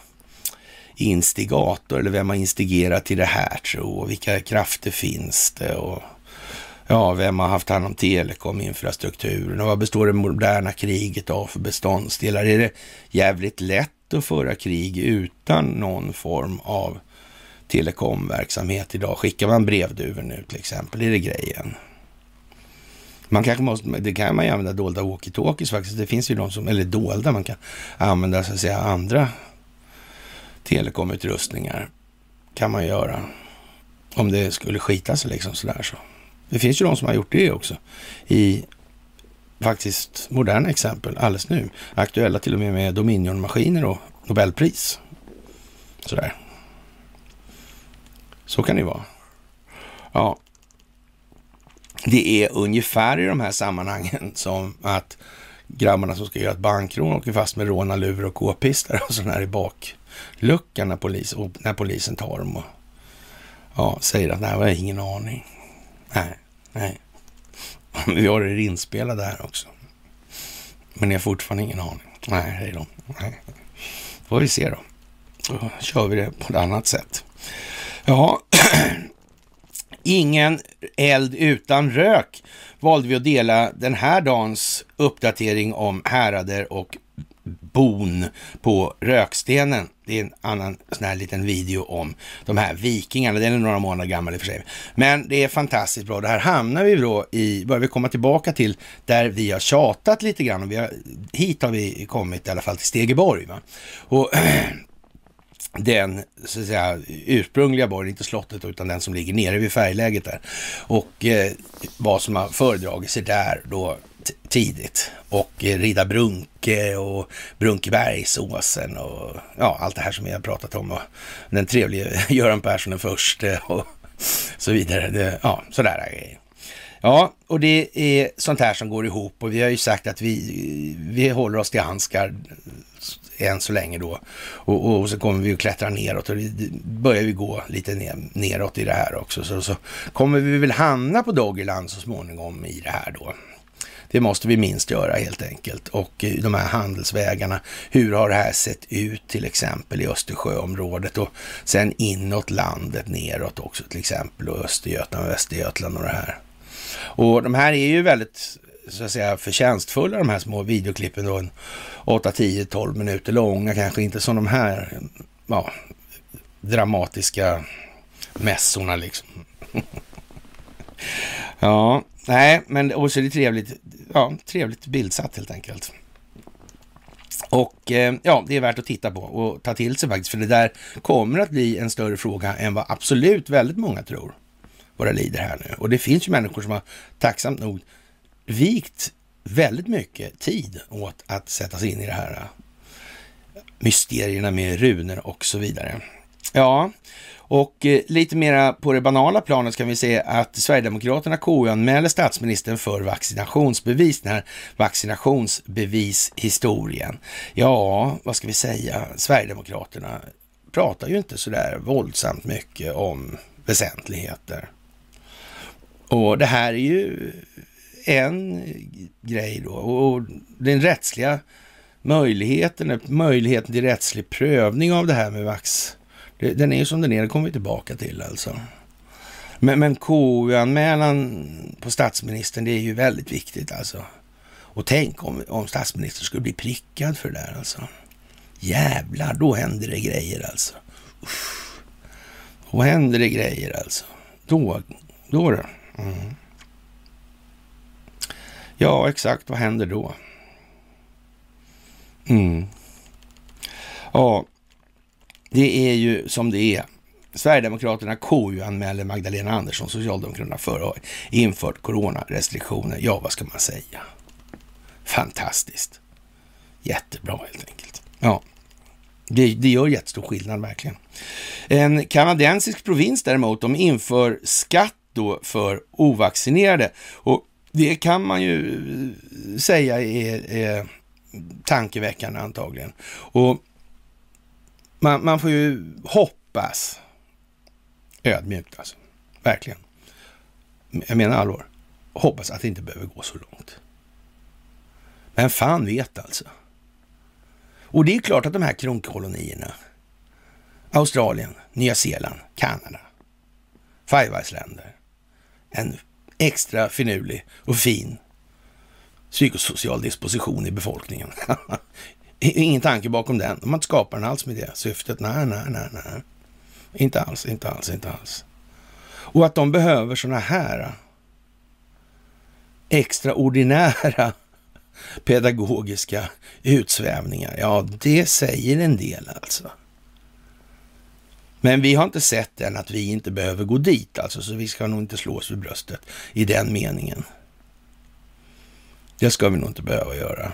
Speaker 1: instigator eller vem har instigerat till det här tro och vilka krafter finns det och Ja, vem har haft hand om telekominfrastrukturen och vad består det moderna kriget av för beståndsdelar? Är det jävligt lätt att föra krig utan någon form av telekomverksamhet idag? Skickar man brevduvor nu till exempel? Är det grejen? Man kanske måste, det kan man ju använda dolda walkie-talkies faktiskt. Det finns ju de som, eller dolda, man kan använda så att säga andra telekomutrustningar. Kan man göra. Om det skulle skita sig liksom sådär så. Det finns ju de som har gjort det också i faktiskt moderna exempel alldeles nu. Aktuella till och med med Dominion-maskiner och Nobelpris. Sådär. Så kan det vara. Ja, det är ungefär i de här sammanhangen som att grabbarna som ska göra ett bankrån åker fast med rånarluvor och k-pistar och sådär i bakluckan när, polis, när polisen tar dem och ja, säger att nej, jag har ingen aning. Nej, nej. Vi har det inspelade här också. Men ni har fortfarande ingen aning. Nej, hej då. Nej. Får vi se då. Då kör vi det på ett annat sätt. Ja, ingen eld utan rök valde vi att dela den här dagens uppdatering om härader och bon på Rökstenen. Det är en annan sån här liten video om de här vikingarna. Den är några månader gammal i och för sig. Men det är fantastiskt bra. Det här hamnar vi då i, börjar vi komma tillbaka till där vi har tjatat lite grann. Och vi har, hit har vi kommit i alla fall till Stegeborg. Va? Och den så att säga, ursprungliga borgen, inte slottet utan den som ligger nere vid färgläget där. Och eh, vad som har föredragit sig där då tidigt. Och Rida Brunke och Brunkebergsåsen och ja, allt det här som vi har pratat om. Och den trevlige Göran Persson den förste och så vidare. Det, ja, sådär grejer. Ja, och det är sånt här som går ihop och vi har ju sagt att vi, vi håller oss till handskar än så länge då. Och, och så kommer vi att klättra neråt och det börjar vi gå lite ner, neråt i det här också. Så, så kommer vi väl hamna på Doggerland så småningom i det här då. Det måste vi minst göra helt enkelt. Och eh, de här handelsvägarna, hur har det här sett ut till exempel i Östersjöområdet och sen inåt landet neråt också till exempel och Östergötland, Västergötland och det här. Och de här är ju väldigt så att säga förtjänstfulla de här små videoklippen då, 8, 10, 12 minuter långa kanske inte som de här ja, dramatiska mässorna liksom. ja, nej, men också är det trevligt ja, trevligt bildsatt helt enkelt. Och eh, ja, det är värt att titta på och ta till sig faktiskt, för det där kommer att bli en större fråga än vad absolut väldigt många tror. Våra lider här nu. Och det finns ju människor som har tacksamt nog vikt väldigt mycket tid åt att sätta sig in i det här eh, mysterierna med runor och så vidare. Ja, och eh, lite mera på det banala planet kan vi se att Sverigedemokraterna KU-anmäler statsministern för vaccinationsbevis, den här vaccinationsbevishistorien. Ja, vad ska vi säga? Sverigedemokraterna pratar ju inte så där våldsamt mycket om väsentligheter. Och det här är ju en grej då. Och den rättsliga möjligheten, möjligheten till rättslig prövning av det här med vax den är ju som den är, det kommer vi tillbaka till alltså. Men, men KU-anmälan på statsministern, det är ju väldigt viktigt alltså. Och tänk om, om statsministern skulle bli prickad för det där alltså. Jävlar, då händer det grejer alltså. Uff. Då händer det grejer alltså. Då, då det. Mm. Ja, exakt. Vad händer då? Mm. Ja, det är ju som det är. Sverigedemokraterna KU-anmäler Magdalena Andersson, Socialdemokraterna, för att ha infört coronarestriktioner. Ja, vad ska man säga? Fantastiskt. Jättebra helt enkelt. Ja, det, det gör jättestor skillnad verkligen. En kanadensisk provins däremot, de inför skatt då för ovaccinerade. Och det kan man ju säga är, är tankeväckande antagligen. Och man, man får ju hoppas ödmjukt alltså. Verkligen. Jag menar allvar. Hoppas att det inte behöver gå så långt. Men fan vet alltså. Och det är klart att de här kronkolonierna, Australien, Nya Zeeland, Kanada, Five Eyes-länder, en extra finurlig och fin psykosocial disposition i befolkningen. Ingen tanke bakom den. De har inte skapat den alls med det syftet. Nej, nej, nej, nej. Inte alls, inte alls, inte alls. Och att de behöver sådana här äh, extraordinära pedagogiska utsvävningar. Ja, det säger en del alltså. Men vi har inte sett än att vi inte behöver gå dit alltså, så vi ska nog inte slå oss vid bröstet i den meningen. Det ska vi nog inte behöva göra.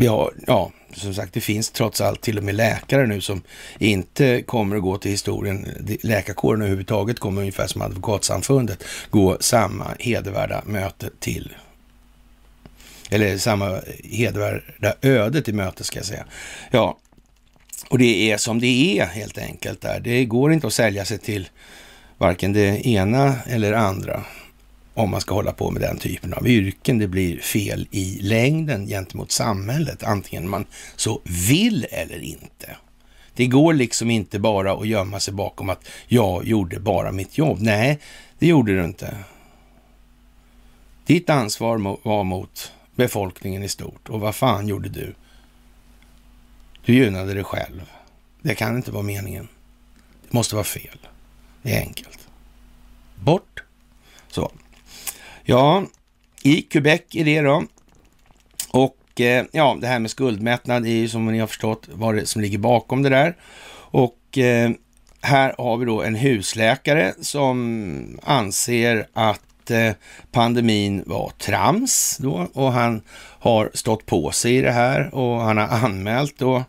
Speaker 1: Vi har, ja, som sagt, det finns trots allt till och med läkare nu som inte kommer att gå till historien. Läkarkåren överhuvudtaget kommer ungefär som Advokatsamfundet gå samma hedervärda möte till. Eller samma hedervärda öde till möte ska jag säga. Ja, och det är som det är helt enkelt där. Det går inte att sälja sig till varken det ena eller andra om man ska hålla på med den typen av yrken. Det blir fel i längden gentemot samhället, antingen man så vill eller inte. Det går liksom inte bara att gömma sig bakom att jag gjorde bara mitt jobb. Nej, det gjorde du inte. Ditt ansvar var mot befolkningen i stort. Och vad fan gjorde du? Du gynnade dig själv. Det kan inte vara meningen. Det måste vara fel. Det är enkelt. Bort. Så. Ja, i Quebec är det då. Och eh, ja, det här med skuldmättnad är ju som ni har förstått vad det som ligger bakom det där. Och eh, här har vi då en husläkare som anser att eh, pandemin var trams då och han har stått på sig i det här och han har anmält då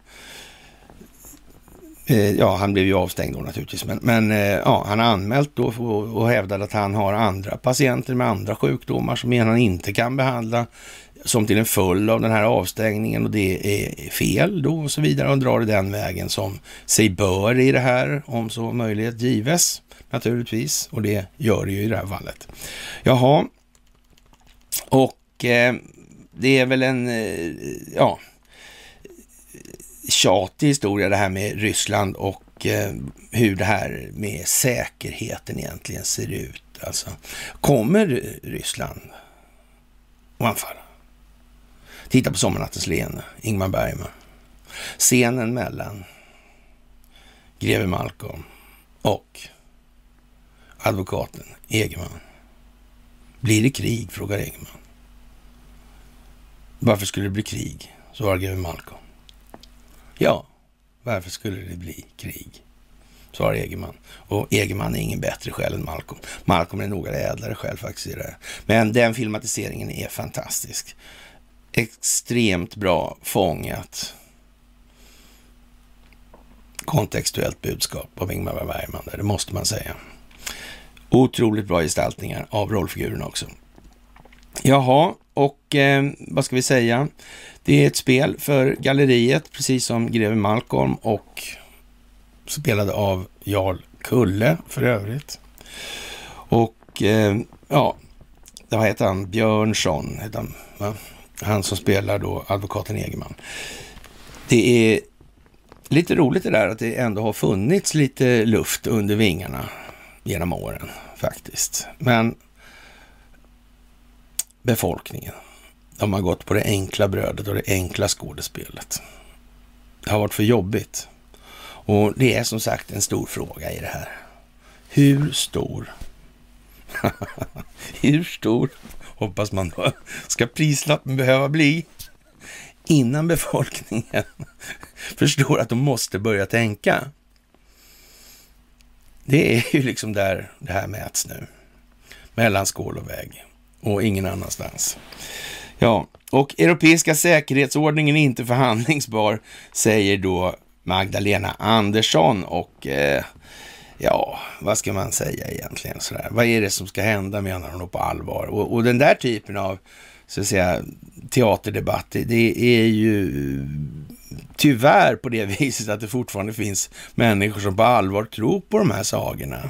Speaker 1: Eh, ja, han blev ju avstängd då naturligtvis, men, men eh, ja, han har anmält då och, hävdat hävdade att han har andra patienter med andra sjukdomar som han inte kan behandla som till en följd av den här avstängningen och det är fel då och så vidare och drar det den vägen som sig bör i det här om så möjlighet gives naturligtvis och det gör det ju i det här fallet. Jaha, och eh, det är väl en, eh, ja, tjatig historia det här med Ryssland och eh, hur det här med säkerheten egentligen ser ut. Alltså, kommer Ryssland att anfalla? Titta på Sommarnattens leende, Ingmar Bergman. Scenen mellan greve Malcolm och advokaten Egerman. Blir det krig? frågar Egerman. Varför skulle det bli krig? svarar greve Malcolm. Ja, varför skulle det bli krig? Svarar Egerman. Och Egerman är ingen bättre själ än Malcolm. Malcolm är några ädlare själ, faktiskt i det här. Men den filmatiseringen är fantastisk. Extremt bra fångat. Kontextuellt budskap av Ingmar Bergman, det måste man säga. Otroligt bra gestaltningar av rollfigurerna också. Jaha, och eh, vad ska vi säga? Det är ett spel för galleriet, precis som Greve Malcolm och spelade av Jarl Kulle för övrigt. Och eh, ja, vad heter han? Björnsson, heter han, va? han som spelar då advokaten Egerman. Det är lite roligt det där att det ändå har funnits lite luft under vingarna genom åren faktiskt. Men befolkningen de har gått på det enkla brödet och det enkla skådespelet. Det har varit för jobbigt. Och det är som sagt en stor fråga i det här. Hur stor? Hur stor hoppas man då ska prislappen behöva bli innan befolkningen förstår att de måste börja tänka. Det är ju liksom där det här mäts nu. Mellan skål och vägg och ingen annanstans. Ja, och europeiska säkerhetsordningen är inte förhandlingsbar, säger då Magdalena Andersson och eh, ja, vad ska man säga egentligen? Sådär? Vad är det som ska hända menar hon på allvar? Och, och den där typen av så att säga, teaterdebatt, det är ju tyvärr på det viset att det fortfarande finns människor som på allvar tror på de här sagorna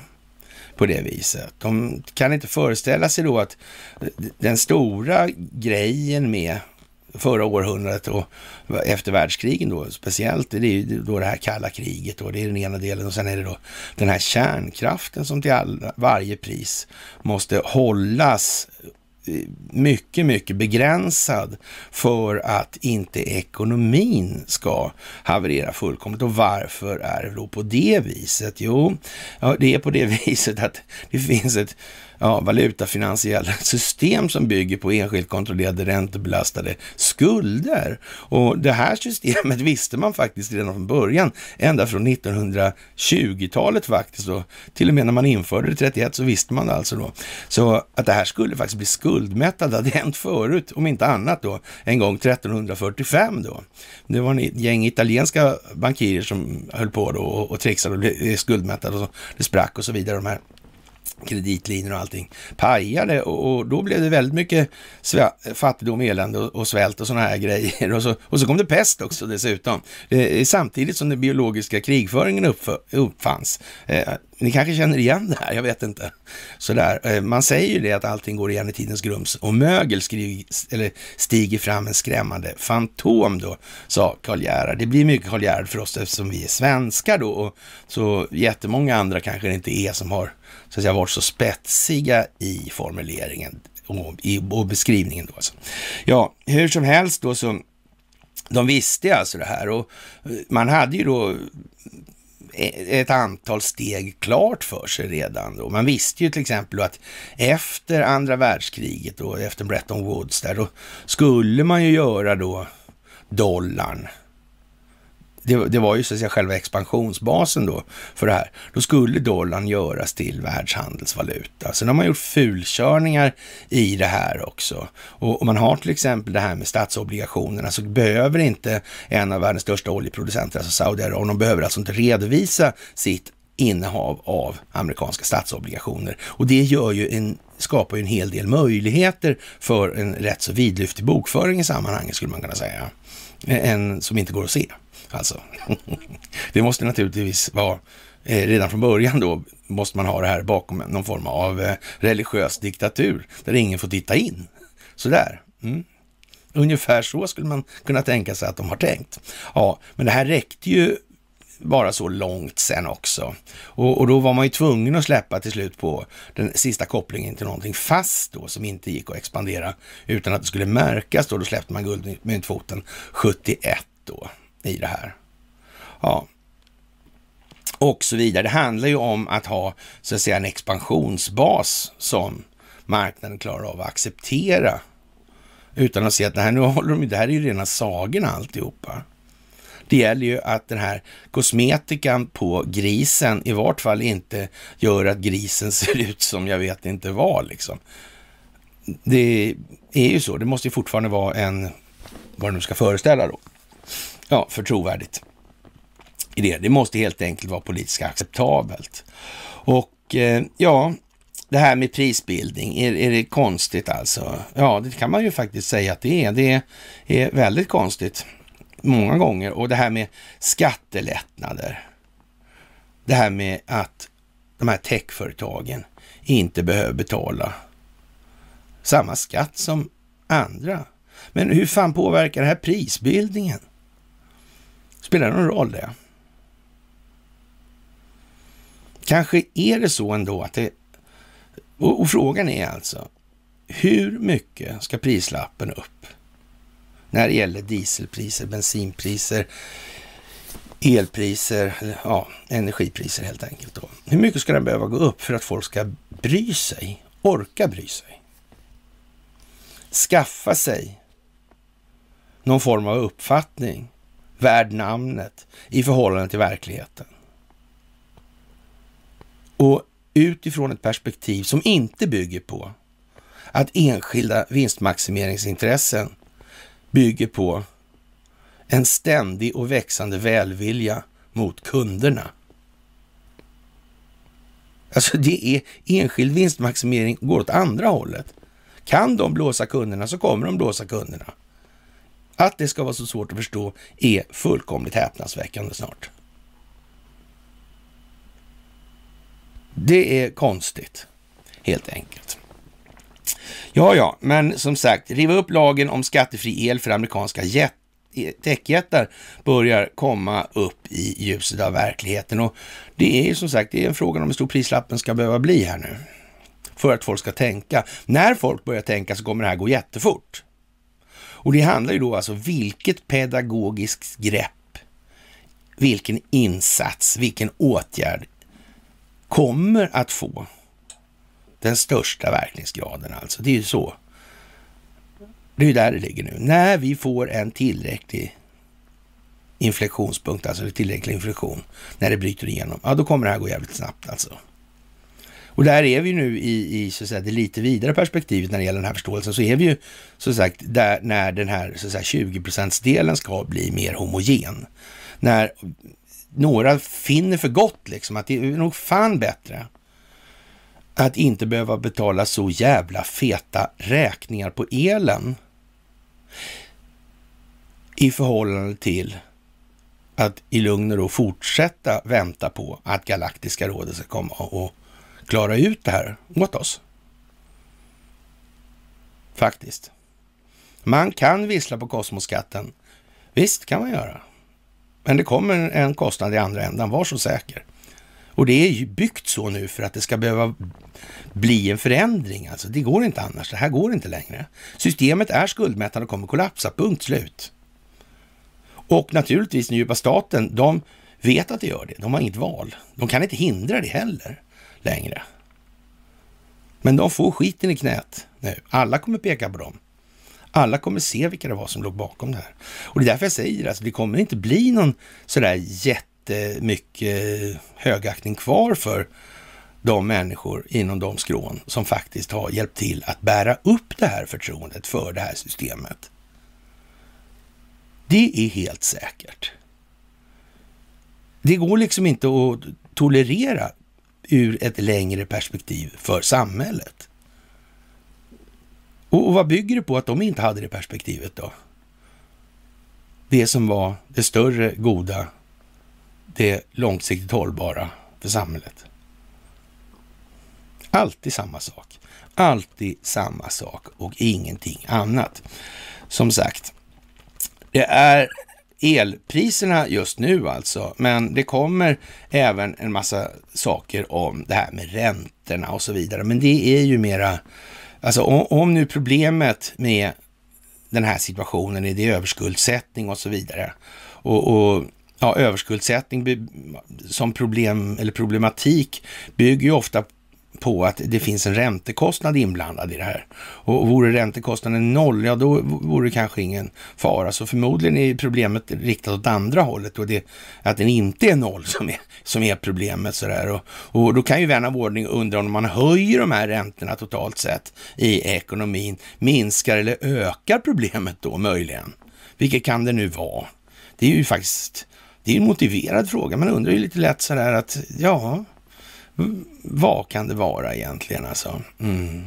Speaker 1: på det viset. De kan inte föreställa sig då att den stora grejen med förra århundradet och efter världskrigen då speciellt, det är ju då det här kalla kriget och det är den ena delen och sen är det då den här kärnkraften som till all, varje pris måste hållas mycket, mycket begränsad för att inte ekonomin ska haverera fullkomligt. Och varför är det då på det viset? Jo, ja, det är på det viset att det finns ett ja, valutafinansiella system som bygger på enskilt kontrollerade räntebelastade skulder. Och det här systemet visste man faktiskt redan från början, ända från 1920-talet faktiskt. Och till och med när man införde det 31 så visste man det alltså då. Så att det här skulle faktiskt bli skuldmättat hade hänt förut, om inte annat då, en gång 1345 då. Det var en gäng italienska bankirer som höll på då och, och trixade och blev skuldmättade och så, det sprack och så vidare. De här kreditlinjer och allting pajade och, och då blev det väldigt mycket fattigdom, elände och, och svält och sådana här grejer. Och så, och så kom det pest också dessutom. Eh, samtidigt som den biologiska krigföringen uppf uppfanns. Eh, ni kanske känner igen det här, jag vet inte. Sådär. Eh, man säger ju det att allting går igen i tidens grums och mögel skriver, eller stiger fram en skrämmande fantom då, sa Karl Gerhard. Det blir mycket Karl Gerhard för oss eftersom vi är svenskar då och så jättemånga andra kanske det inte är som har så att säga, varit så spetsiga i formuleringen och, i, och beskrivningen. Då alltså. Ja, hur som helst då så, de visste alltså det här och eh, man hade ju då eh, ett antal steg klart för sig redan då. Man visste ju till exempel att efter andra världskriget och efter Bretton Woods där, då skulle man ju göra då dollarn det, det, var ju så att säga själva expansionsbasen då för det här. Då skulle dollarn göras till världshandelsvaluta. Sen har man gjort fulkörningar i det här också. Och om man har till exempel det här med statsobligationerna så behöver inte en av världens största oljeproducenter, alltså Saudiarabien, de behöver alltså inte redovisa sitt innehav av amerikanska statsobligationer. Och det gör ju en, skapar ju en hel del möjligheter för en rätt så vidlyftig bokföring i sammanhanget skulle man kunna säga. En som inte går att se. Alltså, det måste naturligtvis vara eh, redan från början då måste man ha det här bakom någon form av eh, religiös diktatur där ingen får titta in. Sådär. Mm. Ungefär så skulle man kunna tänka sig att de har tänkt. Ja, men det här räckte ju bara så långt sen också. Och, och, då var man ju tvungen att släppa till slut på den sista kopplingen till någonting fast då som inte gick att expandera utan att det skulle märkas då. Då släppte man guldmyntfoten 71 då i det här. Ja, och så vidare. Det handlar ju om att ha så att säga en expansionsbas som marknaden klarar av att acceptera utan att se att det här, nu håller de, det här är ju rena sagorna alltihopa. Det gäller ju att den här kosmetikan på grisen i vart fall inte gör att grisen ser ut som jag vet inte vad liksom. Det är ju så, det måste ju fortfarande vara en, vad det nu ska föreställa då, ja, för trovärdigt i det. Det måste helt enkelt vara politiskt acceptabelt. Och eh, ja, det här med prisbildning, är, är det konstigt alltså? Ja, det kan man ju faktiskt säga att det är. Det är väldigt konstigt många gånger. Och det här med skattelättnader. Det här med att de här techföretagen inte behöver betala samma skatt som andra. Men hur fan påverkar det här prisbildningen? Spelar det någon roll det? Kanske är det så ändå att det... Och, och frågan är alltså, hur mycket ska prislappen upp när det gäller dieselpriser, bensinpriser, elpriser, ja, energipriser helt enkelt. Då. Hur mycket ska den behöva gå upp för att folk ska bry sig, orka bry sig? Skaffa sig någon form av uppfattning värd namnet i förhållande till verkligheten. Och utifrån ett perspektiv som inte bygger på att enskilda vinstmaximeringsintressen bygger på en ständig och växande välvilja mot kunderna. Alltså det är enskild vinstmaximering går åt andra hållet. Kan de blåsa kunderna så kommer de blåsa kunderna. Att det ska vara så svårt att förstå är fullkomligt häpnadsväckande snart. Det är konstigt, helt enkelt. Ja, ja, men som sagt, riva upp lagen om skattefri el för amerikanska techjättar börjar komma upp i ljuset av verkligheten. Och det är ju som sagt, det är en fråga om hur stor prislappen ska behöva bli här nu. För att folk ska tänka. När folk börjar tänka så kommer det här gå jättefort. Och det handlar ju då alltså vilket pedagogiskt grepp, vilken insats, vilken åtgärd kommer att få den största verkningsgraden alltså. Det är ju så. Det är ju där det ligger nu. När vi får en tillräcklig inflektionspunkt, alltså tillräcklig inflektion, när det bryter igenom, ja då kommer det här gå jävligt snabbt alltså. Och där är vi nu i, i så att säga, det lite vidare perspektivet när det gäller den här förståelsen, så är vi ju så sagt där när den här så att säga, 20 delen ska bli mer homogen. När några finner för gott liksom att det är nog fan bättre att inte behöva betala så jävla feta räkningar på elen i förhållande till att i lugn och ro fortsätta vänta på att Galaktiska rådet ska komma och klara ut det här åt oss. Faktiskt. Man kan vissla på kosmoskatten. Visst kan man göra. Men det kommer en kostnad i andra ändan, var så säker. Och det är ju byggt så nu för att det ska behöva bli en förändring. Alltså, det går inte annars. Det här går inte längre. Systemet är skuldmättande och kommer kollapsa. Punkt slut. Och naturligtvis den djupa staten, de vet att det gör det. De har inget val. De kan inte hindra det heller längre. Men de får skiten i knät nu. Alla kommer peka på dem. Alla kommer se vilka det var som låg bakom det här. Och det är därför jag säger att alltså, det kommer inte bli någon sådär jättemycket högaktning kvar för de människor inom de skrån som faktiskt har hjälpt till att bära upp det här förtroendet för det här systemet. Det är helt säkert. Det går liksom inte att tolerera ur ett längre perspektiv för samhället. Och, och vad bygger det på att de inte hade det perspektivet då? Det som var det större goda, det långsiktigt hållbara för samhället. Alltid samma sak. Alltid samma sak och ingenting annat. Som sagt, det är elpriserna just nu alltså, men det kommer även en massa saker om det här med räntorna och så vidare. Men det är ju mera, alltså om, om nu problemet med den här situationen är det överskuldsättning och så vidare. Och, och ja, överskuldsättning som problem eller problematik bygger ju ofta på att det finns en räntekostnad inblandad i det här. Och vore räntekostnaden noll, ja då vore det kanske ingen fara. Så förmodligen är problemet riktat åt andra hållet och det att den inte är noll som är, som är problemet. Sådär. Och, och då kan ju vän av ordning undra om man höjer de här räntorna totalt sett i ekonomin, minskar eller ökar problemet då möjligen? Vilket kan det nu vara? Det är ju faktiskt det är en motiverad fråga. Man undrar ju lite lätt sådär att ja, vad kan det vara egentligen alltså? Mm.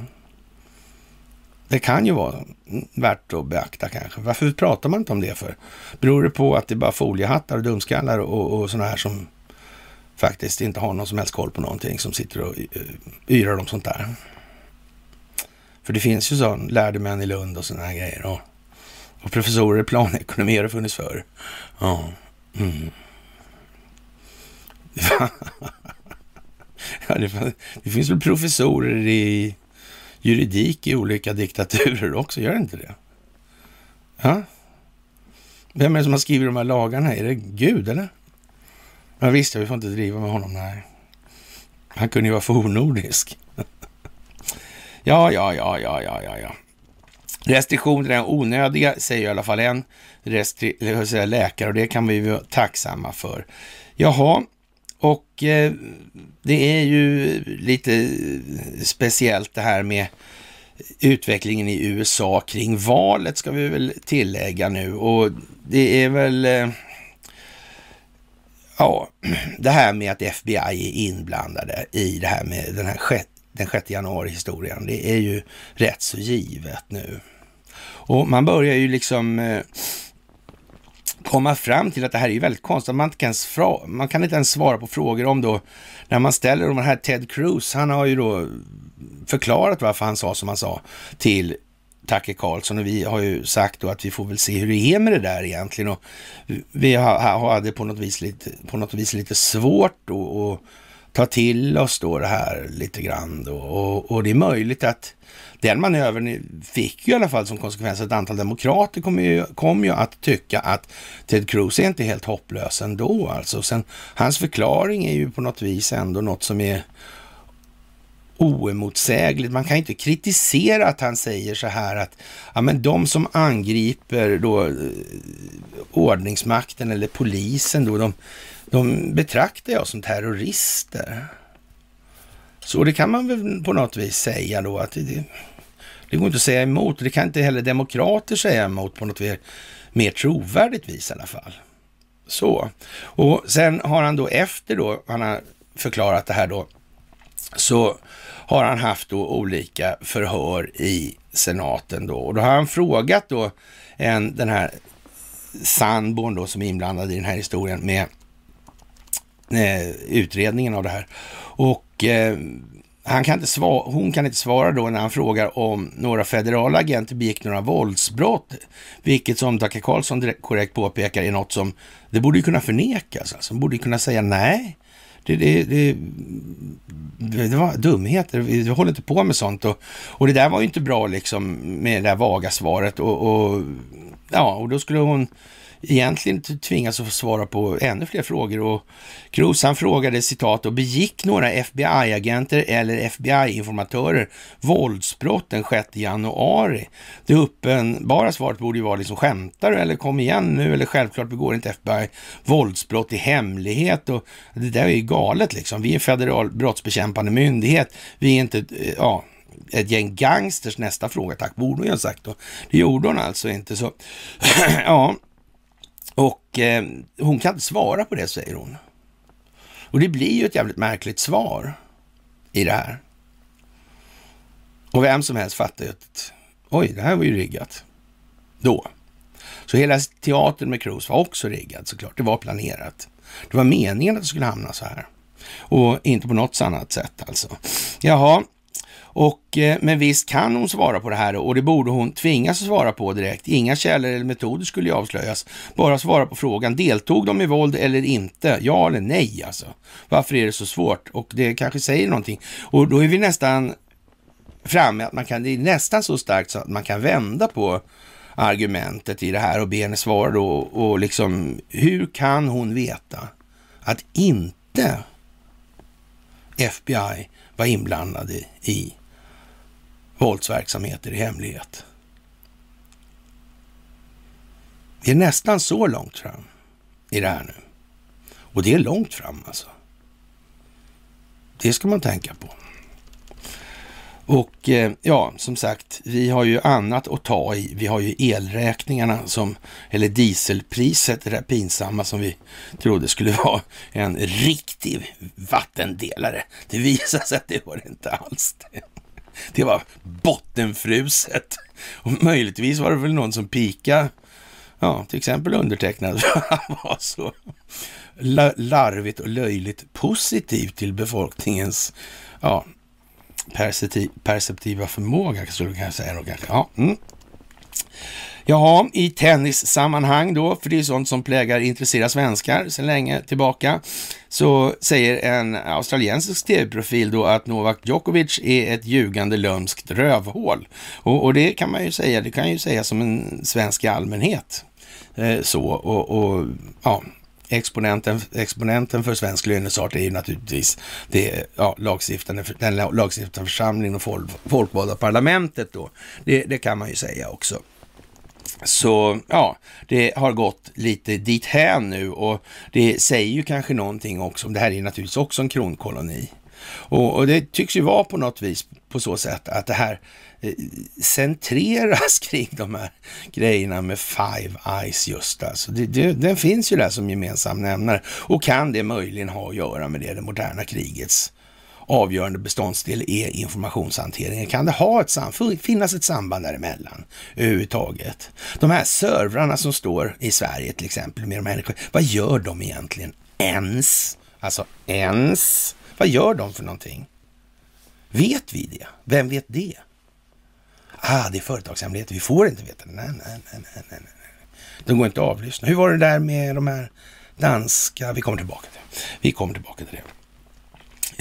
Speaker 1: Det kan ju vara värt att beakta kanske. Varför pratar man inte om det för? Beror det på att det är bara foliehattar och dumskallar och, och sådana här som faktiskt inte har någon som helst koll på någonting som sitter och eh, yrar om sånt där? För det finns ju sån lärde män i Lund och sådana här grejer. Och, och professorer i planekonomi har det funnits förr. Ja. Mm. Ja, det, det, finns väl professorer i juridik i olika diktaturer också, gör det inte det? Ja? Vem är det som har skrivit de här lagarna? Är det Gud eller? Ja, visst, vi får inte driva med honom, nej. Han kunde ju vara fornordisk. ja, ja, ja, ja, ja, ja, ja. Restriktioner är onödiga, säger i alla fall en restri- säga, läkare och det kan vi vara tacksamma för. Jaha, och eh, det är ju lite speciellt det här med utvecklingen i USA kring valet ska vi väl tillägga nu och det är väl eh, ja, det här med att FBI är inblandade i det här med den här 6, den 6 januari-historien. Det är ju rätt så givet nu. Och man börjar ju liksom eh, komma fram till att det här är ju väldigt konstigt. Man kan, ens man kan inte ens svara på frågor om då, när man ställer den här Ted Cruz, han har ju då förklarat varför han sa som han sa till Tacke Karlsson och vi har ju sagt då att vi får väl se hur det är med det där egentligen och vi hade på något vis lite, på något vis lite svårt då att ta till oss då det här lite grann då och, och det är möjligt att den manövern fick ju i alla fall som konsekvens att ett antal demokrater kom ju, kom ju att tycka att Ted Cruz är inte helt hopplös ändå alltså. Sen, hans förklaring är ju på något vis ändå något som är oemotsägligt. Man kan inte kritisera att han säger så här att ja, men de som angriper då eh, ordningsmakten eller polisen då, de, de betraktar jag som terrorister. Så det kan man väl på något vis säga då att det, det går inte att säga emot. Det kan inte heller demokrater säga emot på något mer, mer trovärdigt vis i alla fall. Så. Och sen har han då efter då, han har förklarat det här då, så har han haft då olika förhör i senaten då. Och då har han frågat då en, den här sambon då som är inblandad i den här historien med eh, utredningen av det här. Och eh, han kan inte svara, hon kan inte svara då när han frågar om några federala agenter begick några våldsbrott, vilket som Dacke Karlsson korrekt påpekar är något som det borde ju kunna förnekas. Alltså, borde kunna säga nej, det, det, det, det var dumheter. Vi håller inte på med sånt. Och, och det där var ju inte bra liksom med det där vaga svaret. Och, och ja, och då skulle hon egentligen tvingas att svara på ännu fler frågor. Och Cruz han frågade citat och begick några FBI-agenter eller FBI-informatörer våldsbrott den 6 januari? Det uppenbara svaret borde ju vara liksom skämtar du eller kom igen nu eller självklart begår inte FBI våldsbrott i hemlighet och det där är ju galet liksom. Vi är en federal brottsbekämpande myndighet. Vi är inte, eh, ja, ett gäng gangsters nästa fråga, tack, borde hon ju ha sagt då. Det gjorde hon alltså inte, så ja, och eh, hon kan inte svara på det, säger hon. Och det blir ju ett jävligt märkligt svar i det här. Och vem som helst fattar ju att oj, det här var ju riggat. Då. Så hela teatern med Cruise var också riggad såklart. Det var planerat. Det var meningen att det skulle hamna så här. Och inte på något annat sätt alltså. Jaha, och, eh, men visst kan hon svara på det här och det borde hon tvingas svara på direkt. Inga källor eller metoder skulle ju avslöjas. Bara svara på frågan, deltog de i våld eller inte? Ja eller nej alltså. Varför är det så svårt? Och det kanske säger någonting. Och då är vi nästan framme att man kan, det är nästan så starkt så att man kan vända på argumentet i det här och be henne svara då och liksom hur kan hon veta att inte FBI var inblandade i våldsverksamheter i hemlighet. Vi är nästan så långt fram i det här nu. Och det är långt fram alltså. Det ska man tänka på. Och eh, ja, som sagt, vi har ju annat att ta i. Vi har ju elräkningarna som, eller dieselpriset, det där pinsamma som vi trodde skulle vara en riktig vattendelare. Det visar sig att det var det inte alls. Det. Det var bottenfruset. Och möjligtvis var det väl någon som pika, ja, till exempel undertecknad, han var så larvigt och löjligt positiv till befolkningens, ja, perceptiva förmåga, skulle jag säga. Ja, mm. Jaha, i tennissammanhang då, för det är sånt som plägar intressera svenskar sedan länge tillbaka, så säger en australiensisk tv-profil då att Novak Djokovic är ett ljugande lömskt rövhål. Och, och, det kan man ju säga, det kan ju säga som en svensk i allmänhet. Eh, så, och, och ja, exponenten, exponenten för svensk lönesart är ju naturligtvis det, ja, lagstiftande, den lagstiftande församlingen och folk, folkvalda parlamentet då. Det, det kan man ju säga också. Så ja, det har gått lite dit här nu och det säger ju kanske någonting också om det här är naturligtvis också en kronkoloni. Och, och, det tycks ju vara på något vis på så sätt att det här eh, centreras kring de här grejerna med Five Eyes just alltså. Det, det, den finns ju där som gemensam nämnare och kan det möjligen ha att göra med det, det moderna krigets avgörande beståndsdel är informationshanteringen. Kan det ha ett finnas ett samband däremellan överhuvudtaget? De här servrarna som står i Sverige till exempel med de här, vad gör de egentligen ens? Alltså ens? Vad gör de för någonting? Vet vi det? Vem vet det? Ah, det är företagshemligheter. Vi får inte veta det. Nej, nej, nej, nej, nej. De går inte att avlyssna. Hur var det där med de här danska? Vi kommer tillbaka till det. Vi kommer tillbaka till det.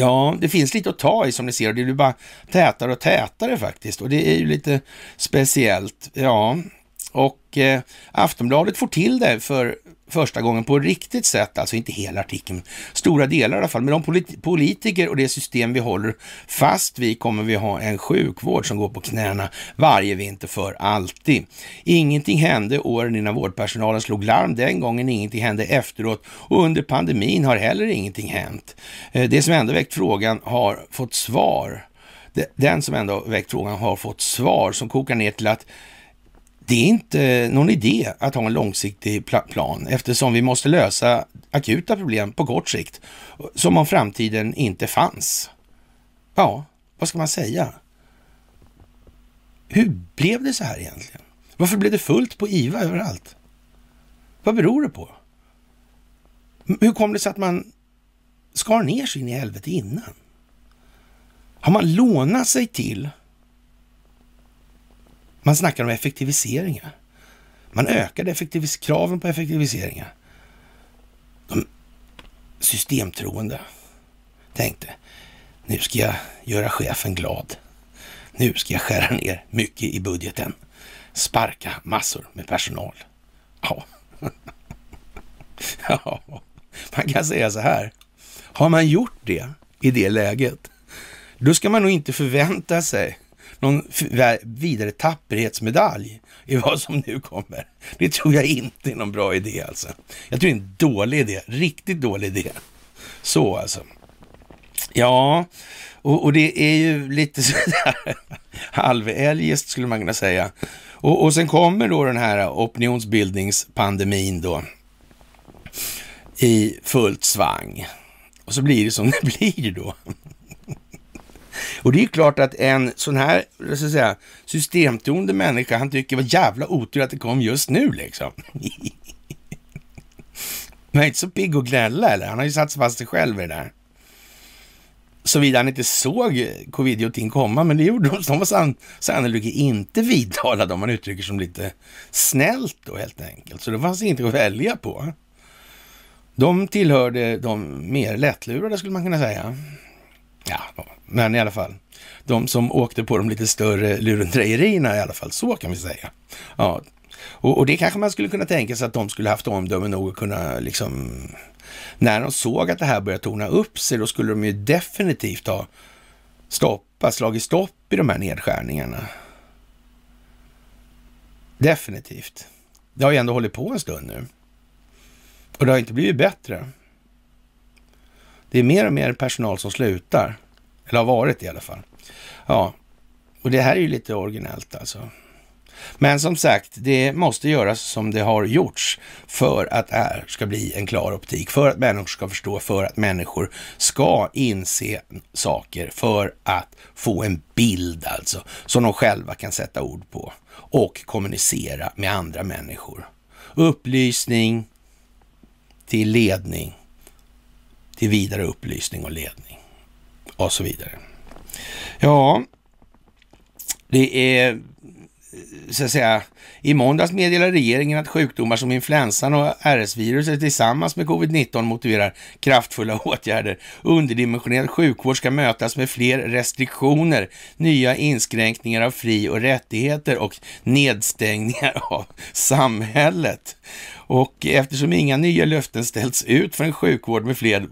Speaker 1: Ja, det finns lite att ta i som ni ser och det blir bara tätare och tätare faktiskt och det är ju lite speciellt. Ja, och eh, Aftonbladet får till det för första gången på riktigt sätt, alltså inte hela artikeln, stora delar i alla fall. Med de polit politiker och det system vi håller fast vid kommer vi ha en sjukvård som går på knäna varje vinter för alltid. Ingenting hände åren innan vårdpersonalen slog larm den gången, ingenting hände efteråt och under pandemin har heller ingenting hänt. Eh, det som ändå väckt frågan har fått svar. Den som ändå väckt frågan har fått svar som kokar ner till att det är inte någon idé att ha en långsiktig plan eftersom vi måste lösa akuta problem på kort sikt som om framtiden inte fanns. Ja, vad ska man säga? Hur blev det så här egentligen? Varför blev det fullt på IVA överallt? Vad beror det på? Hur kom det sig att man skar ner sig in i helvete innan? Har man lånat sig till man snackar om effektiviseringar. Man ökade effektivis kraven på effektiviseringar. De systemtroende tänkte, nu ska jag göra chefen glad. Nu ska jag skära ner mycket i budgeten. Sparka massor med personal. Ja. ja, man kan säga så här. Har man gjort det i det läget, då ska man nog inte förvänta sig någon vidare tapperhetsmedalj i vad som nu kommer. Det tror jag inte är någon bra idé alltså. Jag tror det är en dålig idé, riktigt dålig idé. Så alltså. Ja, och, och det är ju lite sådär halveljest skulle man kunna säga. Och, och sen kommer då den här opinionsbildningspandemin då i fullt svang. Och så blir det som det blir då. Och det är klart att en sån här så att säga, systemtroende människa, han tycker det var jävla otur att det kom just nu liksom. Men inte så pigg och gnälla eller? Han har ju satt fast sig själv i det där. Såvida han inte såg covid-19 komma, men det gjorde de. De var sannolikt inte vidtalade om man uttrycker som lite snällt då helt enkelt. Så det fanns inte att välja på. De tillhörde de mer lättlurade skulle man kunna säga. Ja, men i alla fall. De som åkte på de lite större lurendrejerierna i alla fall, så kan vi säga. Ja, och, och, det kanske man skulle kunna tänka sig att de skulle haft omdöme nog att kunna liksom... När de såg att det här började torna upp sig, då skulle de ju definitivt ha stoppat, slagit stopp i de här nedskärningarna. Definitivt. Det har ju ändå hållit på en stund nu. Och det har inte blivit bättre. Det är mer och mer personal som slutar. Eller har varit i alla fall. Ja, och det här är ju lite originellt alltså. Men som sagt, det måste göras som det har gjorts för att det här ska bli en klar optik, för att människor ska förstå, för att människor ska inse saker, för att få en bild alltså, som de själva kan sätta ord på och kommunicera med andra människor. Upplysning till ledning till vidare upplysning och ledning och så vidare. Ja, det är så att säga, i måndags meddelade regeringen att sjukdomar som influensan och RS-viruset tillsammans med covid-19 motiverar kraftfulla åtgärder. Underdimensionerad sjukvård ska mötas med fler restriktioner, nya inskränkningar av fri och rättigheter och nedstängningar av samhället. Och eftersom inga nya löften ställts ut för en sjukvård med fler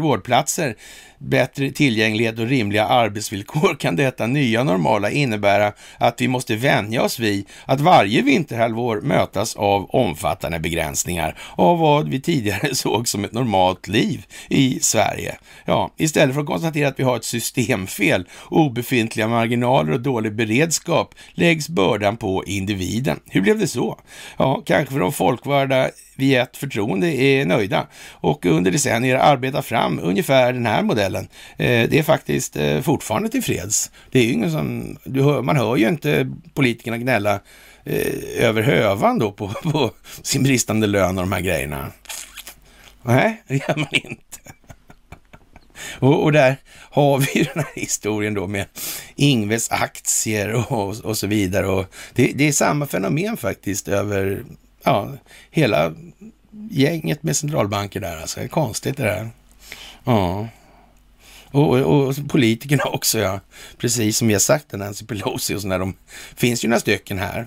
Speaker 1: vårdplatser, bättre tillgänglighet och rimliga arbetsvillkor kan detta nya normala innebära att vi måste vänja oss vid att varje vinterhalvår mötas av omfattande begränsningar av vad vi tidigare såg som ett normalt liv i Sverige. Ja, istället för att konstatera att vi har ett systemfel, obefintliga marginaler och dålig beredskap läggs bördan på individen. Hur blev det så? Ja, kanske för de folkvalda vi ett förtroende är nöjda och under decennier arbetar fram ungefär den här modellen. Eh, det är faktiskt eh, fortfarande tillfreds. Det är ju ingen som, hör, man hör ju inte politikerna gnälla eh, över hövan då på, på sin bristande lön och de här grejerna. Nej, det gör man inte. Och, och, där har vi den här historien då med Ingves aktier och, och så vidare. Och det, det, är samma fenomen faktiskt över ja, hela gänget med centralbanker där. Alltså, det är konstigt det där. Ja. Och, och, och, politikerna också, ja. Precis som vi har sagt, Nancy Pelosi och sådär. De finns ju några stycken här.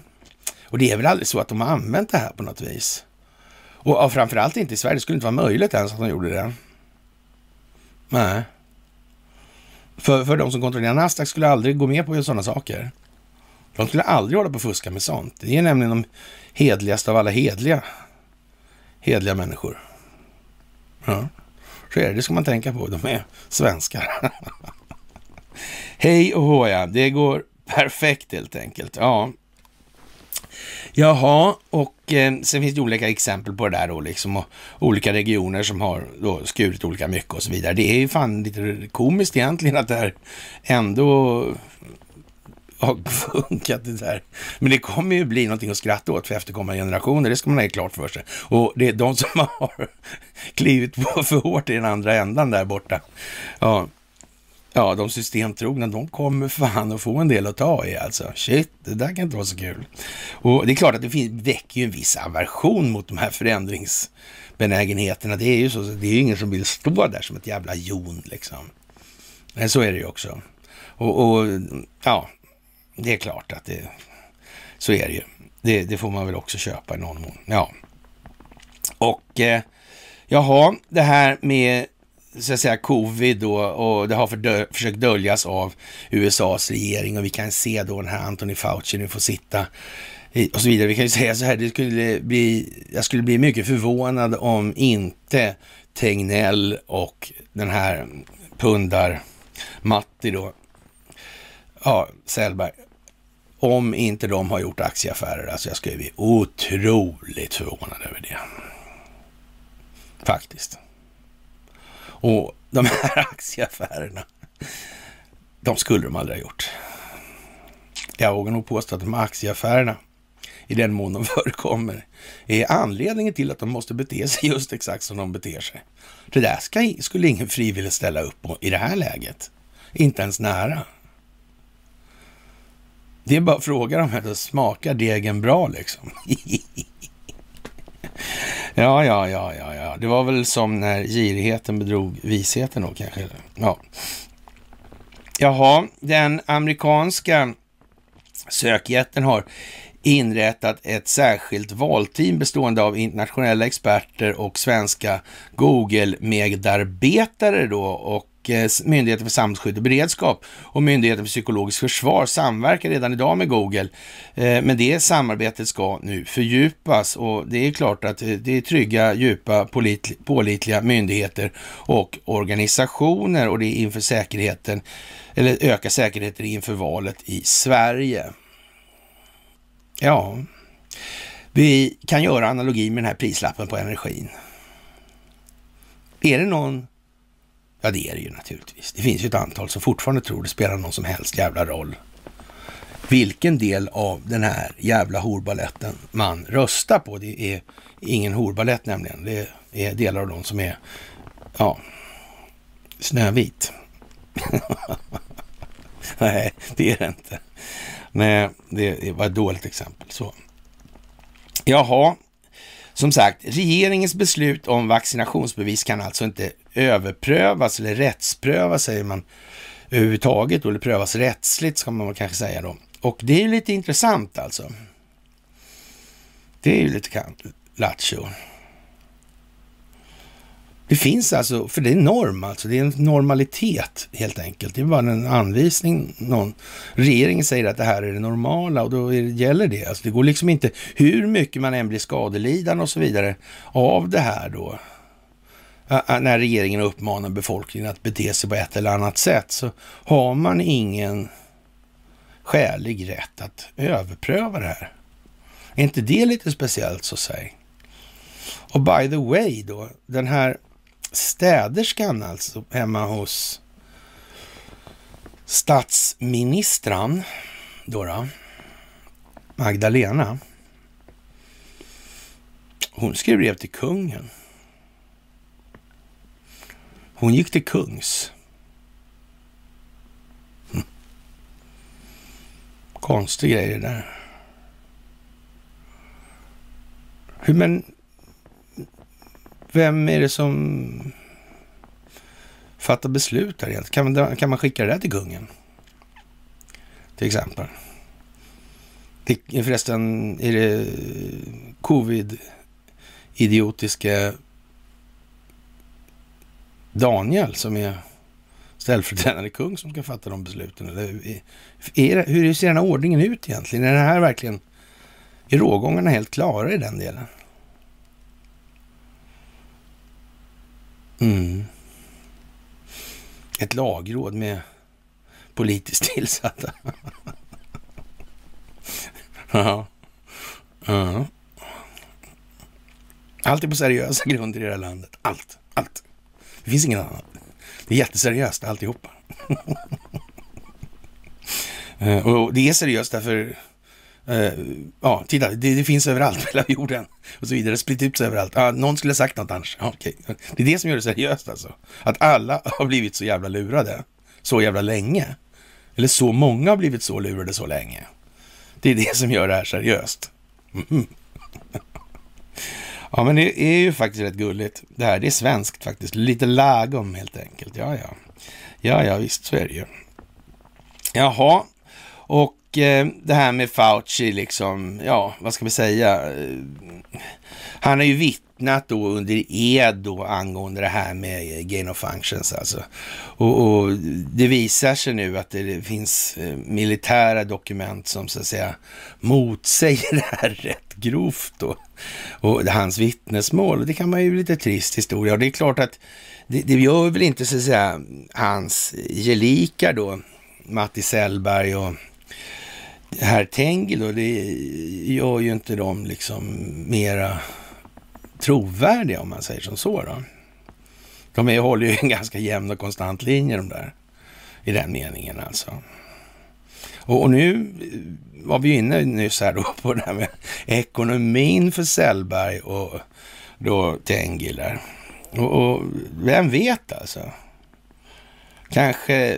Speaker 1: Och det är väl aldrig så att de har använt det här på något vis. Och, och framförallt inte i Sverige. Det skulle inte vara möjligt ens att de gjorde det. Nej. För, för de som kontrollerar Nasdaq skulle aldrig gå med på sådana saker. De skulle aldrig hålla på och fuska med sånt. Det är nämligen de hedligaste av alla hedliga, hedliga människor. Ja, så är det. Det ska man tänka på. De är svenskar. Hej och håja. Det går perfekt helt enkelt. Ja, Jaha, och eh, sen finns det olika exempel på det där då liksom och olika regioner som har då skurit olika mycket och så vidare. Det är ju fan lite komiskt egentligen att det här ändå har funkat det där. Men det kommer ju bli någonting att skratta åt för efterkommande generationer, det ska man ha klart för sig. Och det är de som har klivit på för hårt i den andra ändan där borta. Ja, ja de systemtrogna, de kommer fan att få en del att ta i alltså. Shit, det där kan inte vara så kul. Och det är klart att det finns, väcker ju en viss aversion mot de här förändringsbenägenheterna. Det är ju så, det är ju ingen som vill stå där som ett jävla jon liksom. Men så är det ju också. Och, och ja, det är klart att det, så är det ju. Det, det får man väl också köpa i någon mån. Ja. Och eh, jaha, det här med så att säga covid då och det har fördö försökt döljas av USAs regering och vi kan se då den här Anthony Fauci nu får sitta i, och så vidare. Vi kan ju säga så här, det skulle bli, jag skulle bli mycket förvånad om inte Tegnell och den här pundar Matti då, ja, Sellberg, om inte de har gjort aktieaffärer. Alltså jag skulle bli otroligt förvånad över det. Faktiskt. Och de här aktieaffärerna, de skulle de aldrig ha gjort. Jag vågar nog påstå att de här aktieaffärerna, i den mån de förekommer, är anledningen till att de måste bete sig just exakt som de beter sig. Det där ska, skulle ingen frivilligt ställa upp på i det här läget. Inte ens nära. Det är bara att fråga dem här, smakar degen bra liksom? ja, ja, ja, ja, ja. Det var väl som när girigheten bedrog visheten då kanske. Ja. Jaha, den amerikanska sökjätten har inrättat ett särskilt valteam bestående av internationella experter och svenska Google-medarbetare då och Myndigheten för samhällsskydd och beredskap och Myndigheten för psykologiskt försvar samverkar redan idag med Google. Eh, men det samarbetet ska nu fördjupas och det är klart att eh, det är trygga, djupa, pålitliga myndigheter och organisationer och det är inför säkerheten, eller öka säkerheten inför valet i Sverige. Ja, vi kan göra analogi med den här prislappen på energin. Är det någon Ja, det är det ju naturligtvis. Det finns ju ett antal som fortfarande tror det spelar någon som helst jävla roll vilken del av den här jävla horbaletten man röstar på. Det är ingen horbalett nämligen. Det är delar av dem som är, ja, snövit. Nej, det är det inte. Nej, det var ett dåligt exempel. Så. Jaha, som sagt, regeringens beslut om vaccinationsbevis kan alltså inte överprövas eller rättsprövas, säger man överhuvudtaget, eller prövas rättsligt ska man kanske säga då. Och det är ju lite intressant alltså. Det är ju lite Lattjo. Det finns alltså, för det är norm alltså, det är en normalitet helt enkelt. Det är bara en anvisning. Någon, regeringen säger att det här är det normala och då är, gäller det. Alltså det går liksom inte, hur mycket man än blir skadelidande och så vidare av det här då, när regeringen uppmanar befolkningen att bete sig på ett eller annat sätt, så har man ingen skälig rätt att överpröva det här. Är inte det lite speciellt så säg? Och by the way då, den här städerskan alltså hemma hos statsministran då, då Magdalena. Hon skrev brev till kungen. Hon gick till kungs. Hm. Konstig grej det där. Hur, men vem är det som fattar beslut här egentligen? Kan man, kan man skicka det där till kungen? Till exempel. Det, förresten, är det covid-idiotiska Daniel som är ställföreträdande kung som ska fatta de besluten? Eller är det, hur ser den här ordningen ut egentligen? Är det här verkligen, är rågångarna helt klara i den delen? Mm. Ett lagråd med politiskt tillsatta. ja. ja. Allt är på seriösa grunder i det här landet. Allt. Allt. Det finns ingen annan. Det är jätteseriöst alltihopa. Eh, och det är seriöst därför Uh, ja, titta, det, det, finns överallt på hela jorden och så vidare. Spritt ut sig överallt. Uh, någon skulle ha sagt något annars. Uh, okay. Det är det som gör det seriöst alltså. Att alla har blivit så jävla lurade så jävla länge. Eller så många har blivit så lurade så länge. Det är det som gör det här seriöst. Mm ja, men det är ju faktiskt rätt gulligt. Det här, det är svenskt faktiskt. Lite lagom helt enkelt. Ja, ja. Ja, ja, visst så är det ju. Jaha, och Eh, det här med Fauci, liksom, ja, vad ska vi säga? Eh, han är ju vitt vittnat då under ed då angående det här med gain of functions alltså. Och, och det visar sig nu att det finns eh, militära dokument som så att säga motsäger det här rätt grovt då. Och hans vittnesmål, det kan man ju lite trist historia. Och det är klart att det, det gör väl inte så att säga hans gelikar då, Matti Sellberg och herr Tengil då, det gör ju inte dem liksom mera trovärdiga om man säger som så då. De är, håller ju en ganska jämn och konstant linje de där, i den meningen alltså. Och, och nu eh, var vi inne nyss här då på det här med ekonomin för Sellberg och då Tengil där. Och, och vem vet alltså? Kanske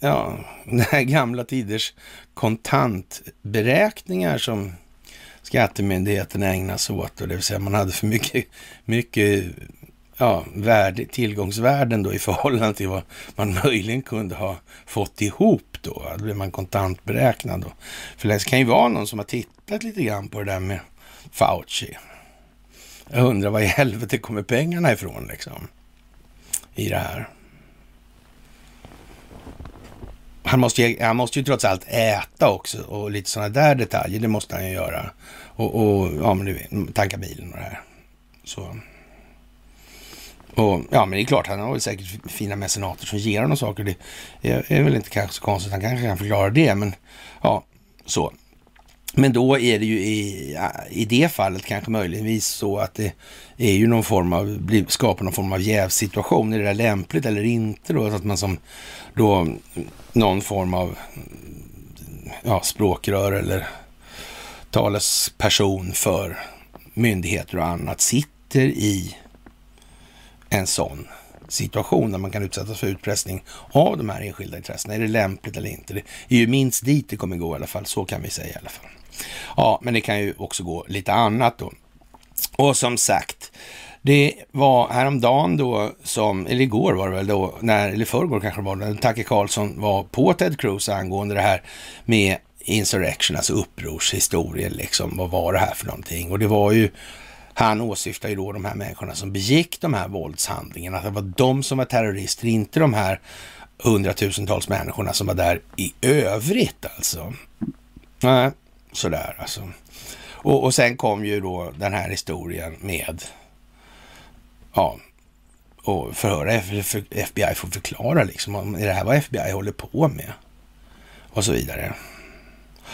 Speaker 1: ja, den här gamla tiders kontantberäkningar som skattemyndigheten ägna sig åt. det vill säga man hade för mycket, mycket ja, värde, tillgångsvärden då i förhållande till vad man möjligen kunde ha fått ihop då. Då blev man kontantberäknad. Då. För det kan ju vara någon som har tittat lite grann på det där med Fauci. Jag undrar var i helvete kommer pengarna ifrån liksom i det här han måste, ju, han måste ju trots allt äta också och lite sådana där detaljer, det måste han ju göra. Och, och ja, men du vet, tanka bilen och det här. Så. Och ja, men det är klart, han har väl säkert fina mecenater som ger honom saker. Det är, är väl inte kanske så konstigt, han kanske kan förklara det, men ja, så. Men då är det ju i, i det fallet kanske möjligtvis så att det är ju någon form av, skapar någon form av jävsituation. Är det där lämpligt eller inte då? Så att man som då någon form av ja, språkrör eller talesperson för myndigheter och annat sitter i en sån situation där man kan utsättas för utpressning av de här enskilda intressena. Är det lämpligt eller inte? Det är ju minst dit det kommer gå i alla fall. Så kan vi säga i alla fall. Ja, men det kan ju också gå lite annat då. Och som sagt, det var häromdagen då, som, eller igår var det väl då, när, eller förrgår kanske det var, när Tacke Karlsson var på Ted Cruz angående det här med insurrection, alltså upprorshistorien liksom. Vad var det här för någonting? Och det var ju, han åsyftar ju då de här människorna som begick de här våldshandlingarna. Att det var de som var terrorister, inte de här hundratusentals människorna som var där i övrigt alltså. Nej, sådär alltså. Och, och sen kom ju då den här historien med, ja, och förhöra FBI får förklara liksom om är det här vad FBI håller på med och så vidare.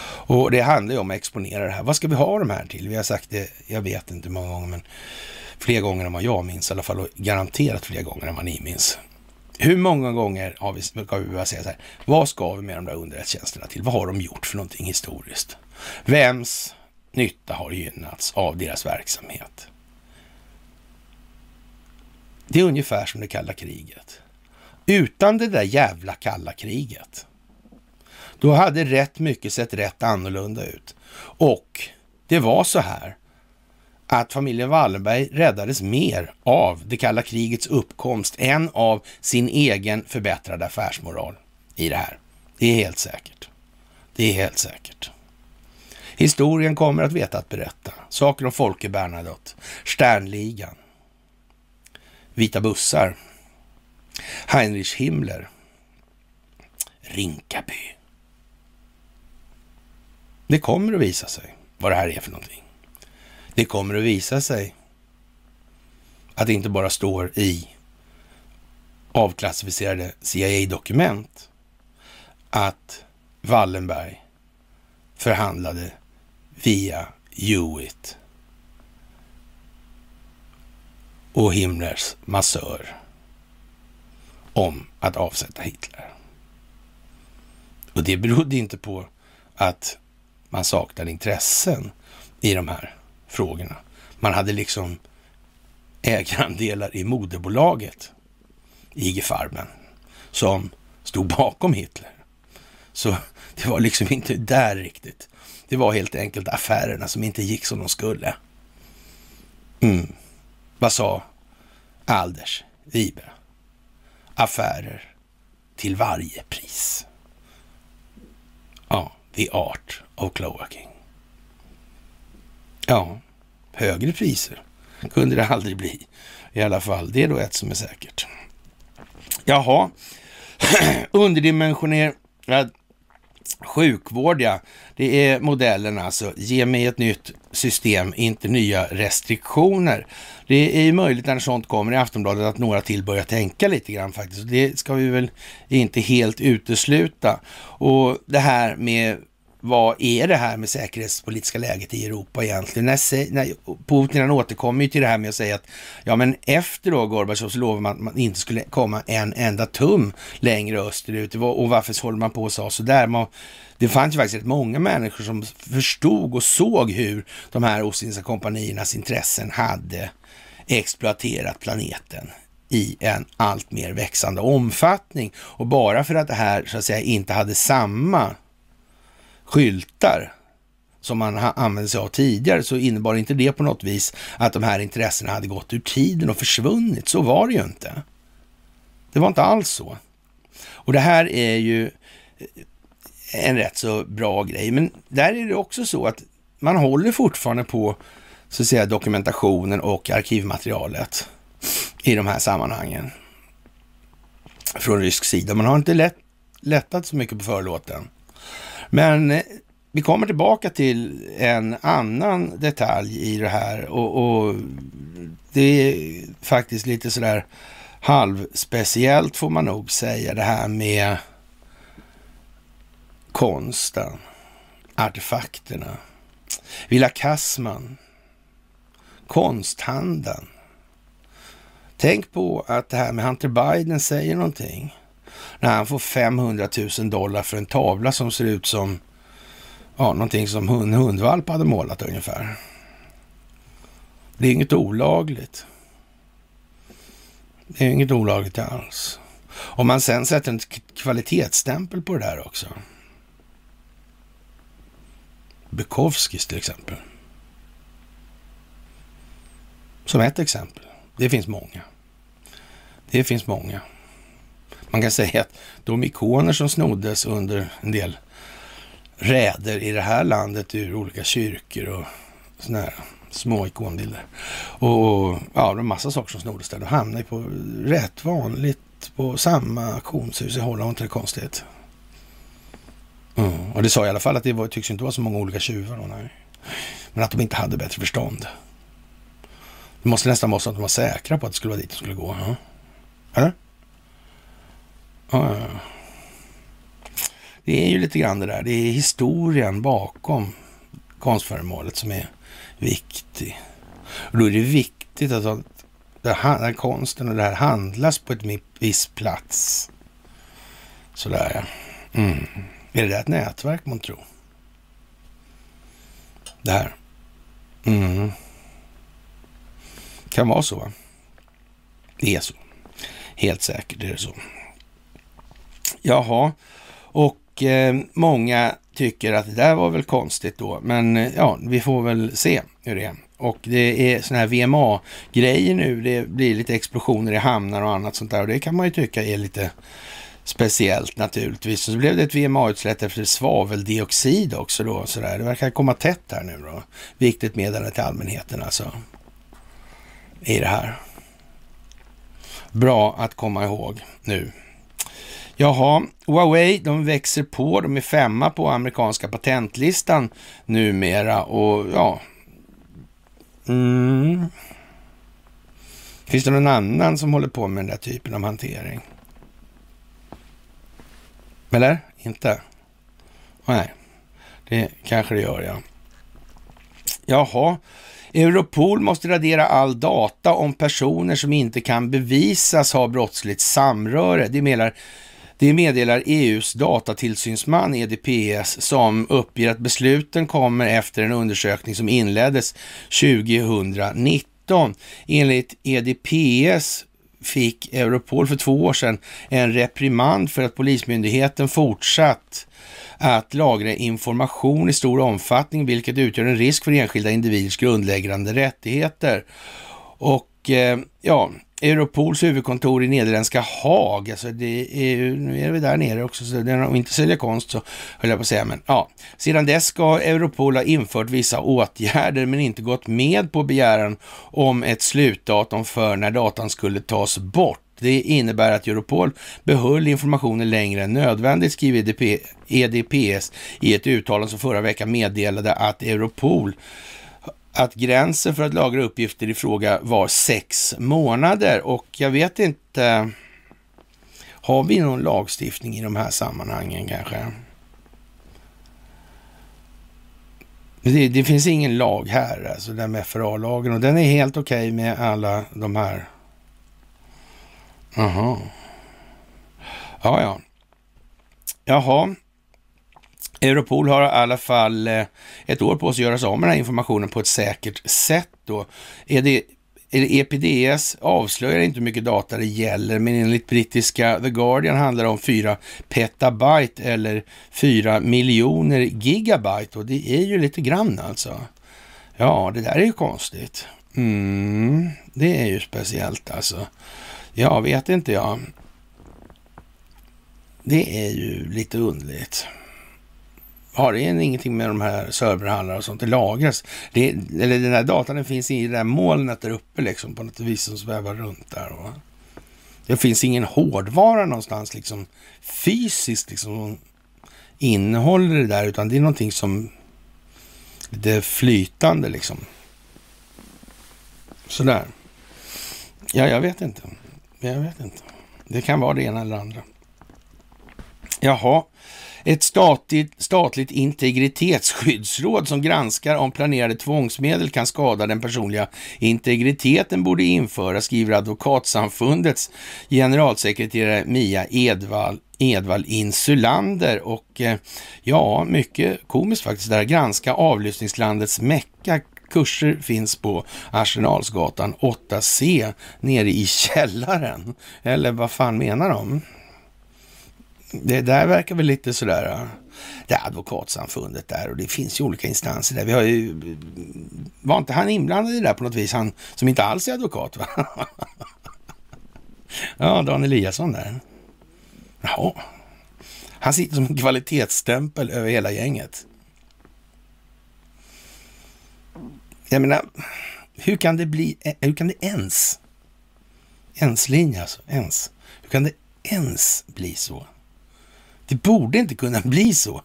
Speaker 1: Och det handlar ju om att exponera det här. Vad ska vi ha de här till? Vi har sagt det, jag vet inte hur många gånger, men fler gånger än vad jag minns i alla fall och garanterat fler gånger än vad ni minns. Hur många gånger har vi, ska vi behöva säga så här, vad ska vi med de där underrättelsetjänsterna till? Vad har de gjort för någonting historiskt? Vems nytta har gynnats av deras verksamhet? Det är ungefär som det kalla kriget. Utan det där jävla kalla kriget, då hade rätt mycket sett rätt annorlunda ut. Och det var så här att familjen Wallenberg räddades mer av det kalla krigets uppkomst än av sin egen förbättrade affärsmoral i det här. Det är helt säkert. Det är helt säkert. Historien kommer att veta att berätta. Saker om Folke Bernadotte, Sternligan, Vita bussar, Heinrich Himmler, Rinkaby. Det kommer att visa sig vad det här är för någonting. Det kommer att visa sig att det inte bara står i avklassificerade CIA-dokument att Wallenberg förhandlade via Hewitt och Himmlers massör om att avsätta Hitler. Och det berodde inte på att man saknade intressen i de här frågorna. Man hade liksom ägarandelar i moderbolaget, IG Farben, som stod bakom Hitler. Så det var liksom inte där riktigt. Det var helt enkelt affärerna som inte gick som de skulle. Mm. Vad sa Alders Wibe? Affärer till varje pris. Ja, the art av cloaking. Ja, högre priser kunde det aldrig bli. I alla fall, det är då ett som är säkert. Jaha, underdimensionerad sjukvård ja. Det är modellen alltså. Ge mig ett nytt system, inte nya restriktioner. Det är ju möjligt när sånt kommer i Aftonbladet att några till börjar tänka lite grann faktiskt. Det ska vi väl inte helt utesluta. Och det här med vad är det här med säkerhetspolitiska läget i Europa egentligen? När, när Putin han återkommer ju till det här med att säga att ja, men efter då Gorbatjov så lovade man att man inte skulle komma en enda tum längre österut. Och varför håller man på och sa sådär? Man, det fanns ju faktiskt rätt många människor som förstod och såg hur de här Ostindiska kompaniernas intressen hade exploaterat planeten i en allt mer växande omfattning. Och bara för att det här så att säga inte hade samma skyltar som man använde sig av tidigare så innebar inte det på något vis att de här intressena hade gått ur tiden och försvunnit. Så var det ju inte. Det var inte alls så. Och det här är ju eh, en rätt så bra grej. Men där är det också så att man håller fortfarande på så att säga dokumentationen och arkivmaterialet i de här sammanhangen från rysk sida. Man har inte lätt, lättat så mycket på förlåten. Men eh, vi kommer tillbaka till en annan detalj i det här och, och det är faktiskt lite sådär halvspeciellt får man nog säga det här med konsten, artefakterna, Villa Kassman, konsthandeln. Tänk på att det här med Hunter Biden säger någonting när han får 500 000 dollar för en tavla som ser ut som ja, någonting som en hundvalp hade målat ungefär. Det är inget olagligt. Det är inget olagligt alls. Om man sen sätter en kvalitetsstämpel på det där också. Bukowskis till exempel. Som ett exempel. Det finns många. Det finns många. Man kan säga att de ikoner som snoddes under en del räder i det här landet ur olika kyrkor och sådana här små ikonbilder. Och, och ja, det var massa saker som snoddes där. De hamnade på rätt vanligt på samma auktionshus i Holland. Inte det konstigt? Mm. Och det sa i alla fall att det var, tycks inte vara så många olika tjuvar. Då, nej. Men att de inte hade bättre förstånd. Det måste nästan vara så att de var säkra på att det skulle vara dit de skulle gå. Ja. Eller? Ja, ja, Det är ju lite grann det där. Det är historien bakom konstföremålet som är viktig. Och då är det viktigt att den här konsten och det här handlas på ett viss plats. Sådär ja. Mm. Är det där ett nätverk man tror? Det här. Mm. Kan vara så. Det är så. Helt säkert är det så. Jaha, och eh, många tycker att det där var väl konstigt då, men eh, ja, vi får väl se hur det är. Och det är sådana här VMA-grejer nu, det blir lite explosioner i hamnar och annat sånt där och det kan man ju tycka är lite speciellt naturligtvis. Och så blev det ett VMA-utsläpp efter svaveldioxid också då. Så där. Det verkar komma tätt här nu då. Viktigt meddelande till allmänheten alltså. I det här. Bra att komma ihåg nu. Jaha, Huawei, de växer på. De är femma på amerikanska patentlistan numera och ja. Mm. Finns det någon annan som håller på med den där typen av hantering? Eller? Inte? Nej, det kanske det gör, ja. Jaha, Europol måste radera all data om personer som inte kan bevisas ha brottsligt samröre. Det menar det meddelar EUs datatillsynsman EDPS som uppger att besluten kommer efter en undersökning som inleddes 2019. Enligt EDPS fick Europol för två år sedan en reprimand för att Polismyndigheten fortsatt att lagra information i stor omfattning, vilket utgör en risk för enskilda individers grundläggande rättigheter. Och eh, ja, Europols huvudkontor i nederländska Haag, alltså det är ju, nu är vi där nere också, så om de inte säljer konst så höll jag på att säga, men ja. Sedan dess ska Europol ha infört vissa åtgärder men inte gått med på begäran om ett slutdatum för när datan skulle tas bort. Det innebär att Europol behöll informationen längre än nödvändigt, skriver EDP, EDPS i ett uttalande som förra veckan meddelade att Europol att gränsen för att lagra uppgifter i fråga var sex månader och jag vet inte, har vi någon lagstiftning i de här sammanhangen kanske? Det, det finns ingen lag här, alltså den med FRA-lagen och den är helt okej okay med alla de här. Jaha. Ja, ja. Jaha. Europol har i alla fall eh, ett år på sig att göra sig av med den här informationen på ett säkert sätt. Då. Är det, EPDS avslöjar inte hur mycket data det gäller, men enligt brittiska The Guardian handlar det om 4 petabyte eller 4 miljoner gigabyte och det är ju lite grann alltså. Ja, det där är ju konstigt. Mm, det är ju speciellt alltså. Jag vet inte jag. Det är ju lite underligt har det ingenting med de här serverhandlarna och sånt, det lagras. Det, eller den här datan den finns i det där molnet där uppe liksom på något vis som svävar runt där. Va? Det finns ingen hårdvara någonstans liksom fysiskt liksom som innehåller det där, utan det är någonting som det är flytande liksom. Sådär. Ja, jag vet inte. Jag vet inte. Det kan vara det ena eller andra. Jaha, ett statligt, statligt integritetsskyddsråd som granskar om planerade tvångsmedel kan skada den personliga integriteten borde införas, skriver Advokatsamfundets generalsekreterare Mia Edvall Edvall Insulander och eh, ja, mycket komiskt faktiskt där. Granska avlyssningslandets Mecka Kurser finns på Arsenalsgatan 8C nere i källaren. Eller vad fan menar de? Det där verkar väl lite sådär, det är advokatsamfundet där och det finns ju olika instanser där. Vi har ju, var inte han inblandad i det där på något vis, han som inte alls är advokat va? ja, Dan Eliasson där. Jaha. Han sitter som en kvalitetsstämpel över hela gänget. Jag menar, hur kan det bli, hur kan det ens, ens linje alltså, ens, hur kan det ens bli så? Det borde inte kunna bli så.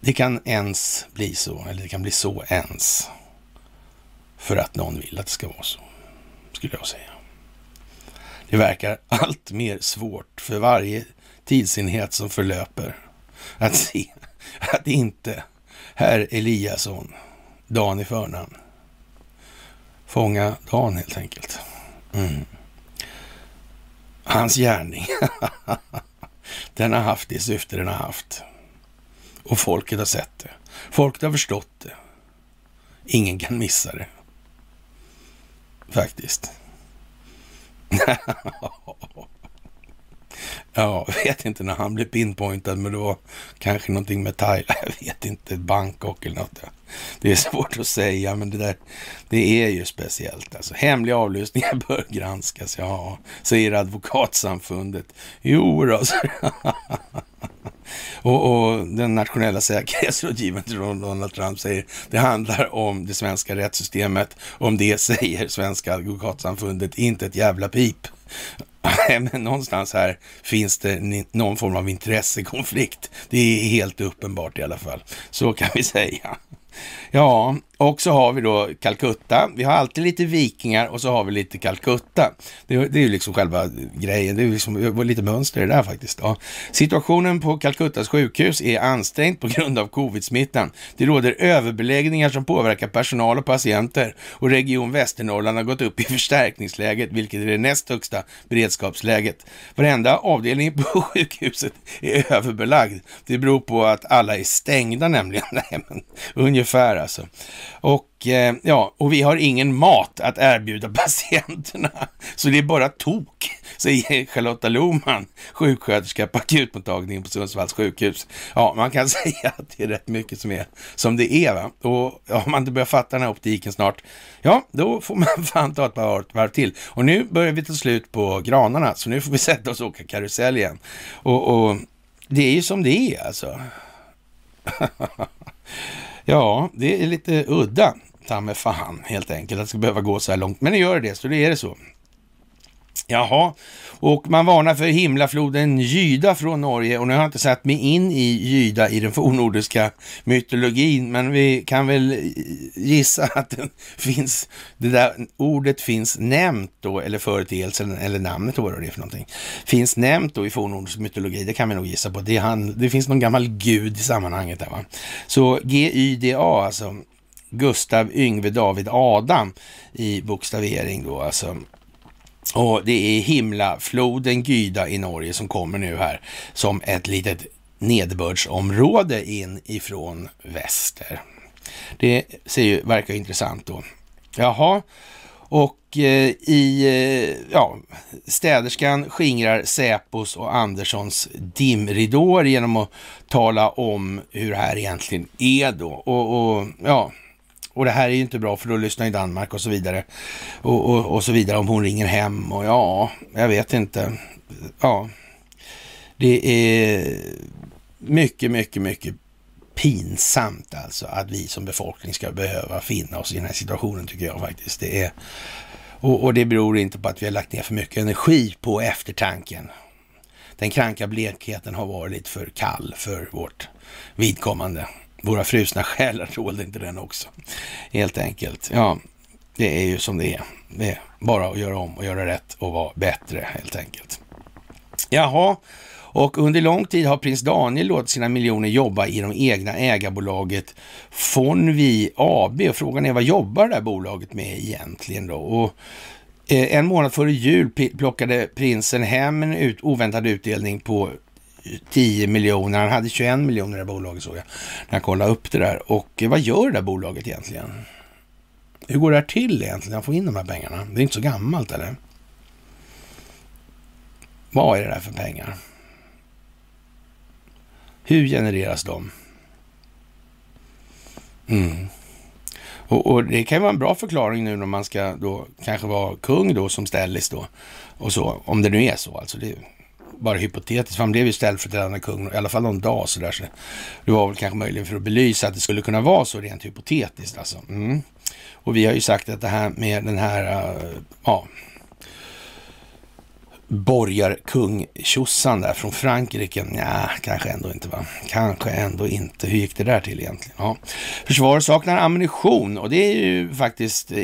Speaker 1: Det kan ens bli så, eller det kan bli så ens. För att någon vill att det ska vara så, skulle jag säga. Det verkar allt mer svårt för varje tidsenhet som förlöper att se att inte herr Eliasson, Dan i förnamn, fånga Dan helt enkelt. Mm. Hans gärning, den har haft det syfte den har haft. Och folket har sett det. Folket har förstått det. Ingen kan missa det. Faktiskt. ja, jag vet inte när han blev pinpointad, men det var kanske någonting med Thailand. Jag vet inte, Bangkok eller något. Det är svårt att säga, men det där, det är ju speciellt. Alltså, hemliga avlyssningar bör granskas, ja, säger advokatsamfundet. Jo, då, och, och, den nationella säkerhetsrådgivaren Donald Trump säger det handlar om det svenska rättssystemet. Om det säger Svenska advokatsamfundet inte ett jävla pip. Men någonstans här finns det någon form av intressekonflikt. Det är helt uppenbart i alla fall. Så kan vi säga. Ja, och så har vi då Calcutta. Vi har alltid lite vikingar och så har vi lite Calcutta. Det, det är ju liksom själva grejen. Det är liksom lite mönster i det där faktiskt. Ja. Situationen på Calcuttas sjukhus är ansträngd på grund av covid-smittan. Det råder överbeläggningar som påverkar personal och patienter och Region Västernorrland har gått upp i förstärkningsläget, vilket är det näst högsta beredskapsläget. Varenda avdelning på sjukhuset är överbelagd. Det beror på att alla är stängda nämligen. Nej, men, ungefär alltså. Och eh, ja, och vi har ingen mat att erbjuda patienterna. Så det är bara tok, säger Charlotta Loman, sjuksköterska på akutmottagningen på Sundsvalls sjukhus. Ja, man kan säga att det är rätt mycket som är som det är. Va? Och ja, om man inte börjar fatta den här optiken snart, ja, då får man fan ta ett par varv till. Och nu börjar vi ta slut på granarna, så nu får vi sätta oss och åka karusell igen. Och, och det är ju som det är alltså. Ja, det är lite udda, ta med fan helt enkelt, att det ska behöva gå så här långt. Men det gör det, så det är det så. Jaha, och man varnar för himlafloden Gyda från Norge och nu har jag inte satt mig in i Gyda i den fornnordiska mytologin, men vi kan väl gissa att det finns, det där ordet finns nämnt då, eller företeelsen, eller namnet då, vad det är för någonting, finns nämnt då i fornnordisk mytologi, det kan vi nog gissa på. Det, han, det finns någon gammal gud i sammanhanget där va. Så G-Y-D-A, alltså, Gustav Yngve David Adam i bokstavering då alltså. Och det är himlafloden Gyda i Norge som kommer nu här som ett litet nederbördsområde in ifrån väster. Det ser ju, verkar intressant då. Jaha, och eh, i, eh, ja, städerskan skingrar Säpos och Anderssons dimridåer genom att tala om hur det här egentligen är då. Och, och ja, och det här är ju inte bra för då lyssnar ju Danmark och så vidare. Och, och, och så vidare om hon ringer hem och ja, jag vet inte. Ja, det är mycket, mycket, mycket pinsamt alltså att vi som befolkning ska behöva finna oss i den här situationen tycker jag faktiskt. Det är, och, och det beror inte på att vi har lagt ner för mycket energi på eftertanken. Den kranka blekheten har varit lite för kall för vårt vidkommande. Våra frusna själar tålde inte den också. Helt enkelt. Ja, det är ju som det är. Det är bara att göra om och göra rätt och vara bättre helt enkelt. Jaha, och under lång tid har prins Daniel låtit sina miljoner jobba i de egna ägarbolaget Fonvi AB. Och frågan är vad jobbar det här bolaget med egentligen då? Och eh, en månad före jul plockade prinsen hem en ut, oväntad utdelning på 10 miljoner. Han hade 21 miljoner i bolaget såg jag när jag kollade upp det där. Och eh, vad gör det där bolaget egentligen? Hur går det här till egentligen? Att få in de här pengarna? Det är inte så gammalt eller? Vad är det där för pengar? Hur genereras de? Mm. Och, och, det kan vara en bra förklaring nu när man ska då kanske vara kung då som ställis då och så, om det nu är så alltså. Det bara hypotetiskt, för han blev ju ställföreträdande kung, i alla fall någon dag sådär. Så det var väl kanske möjligen för att belysa att det skulle kunna vara så rent hypotetiskt alltså. Mm. Och vi har ju sagt att det här med den här, uh, ja, borgarkung tjosan där från Frankrike? Nja, kanske ändå inte va? Kanske ändå inte. Hur gick det där till egentligen? Ja. Försvaret saknar ammunition och det är ju faktiskt eh,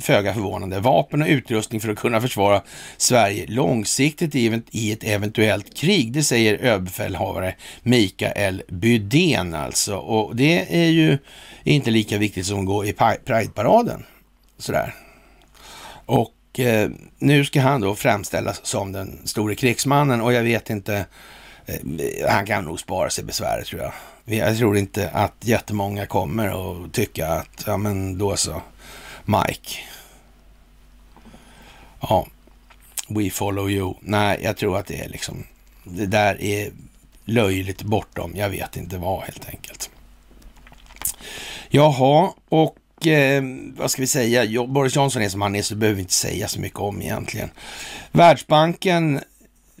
Speaker 1: föga förvånande. Vapen och utrustning för att kunna försvara Sverige långsiktigt i ett eventuellt krig. Det säger överbefälhavare Mikael Bydén alltså. Och det är ju inte lika viktigt som att gå i Pride-paraden. Sådär. Och eh, nu ska han då framställas som den store krigsmannen och jag vet inte, eh, han kan nog spara sig besväret tror jag. Jag tror inte att jättemånga kommer och tycka att, ja men då så, Mike. Ja, we follow you. Nej, jag tror att det är liksom, det där är löjligt bortom, jag vet inte vad helt enkelt. Jaha, och eh, vad ska vi säga, Boris Johnson är som han är så behöver vi inte säga så mycket om egentligen. Världsbanken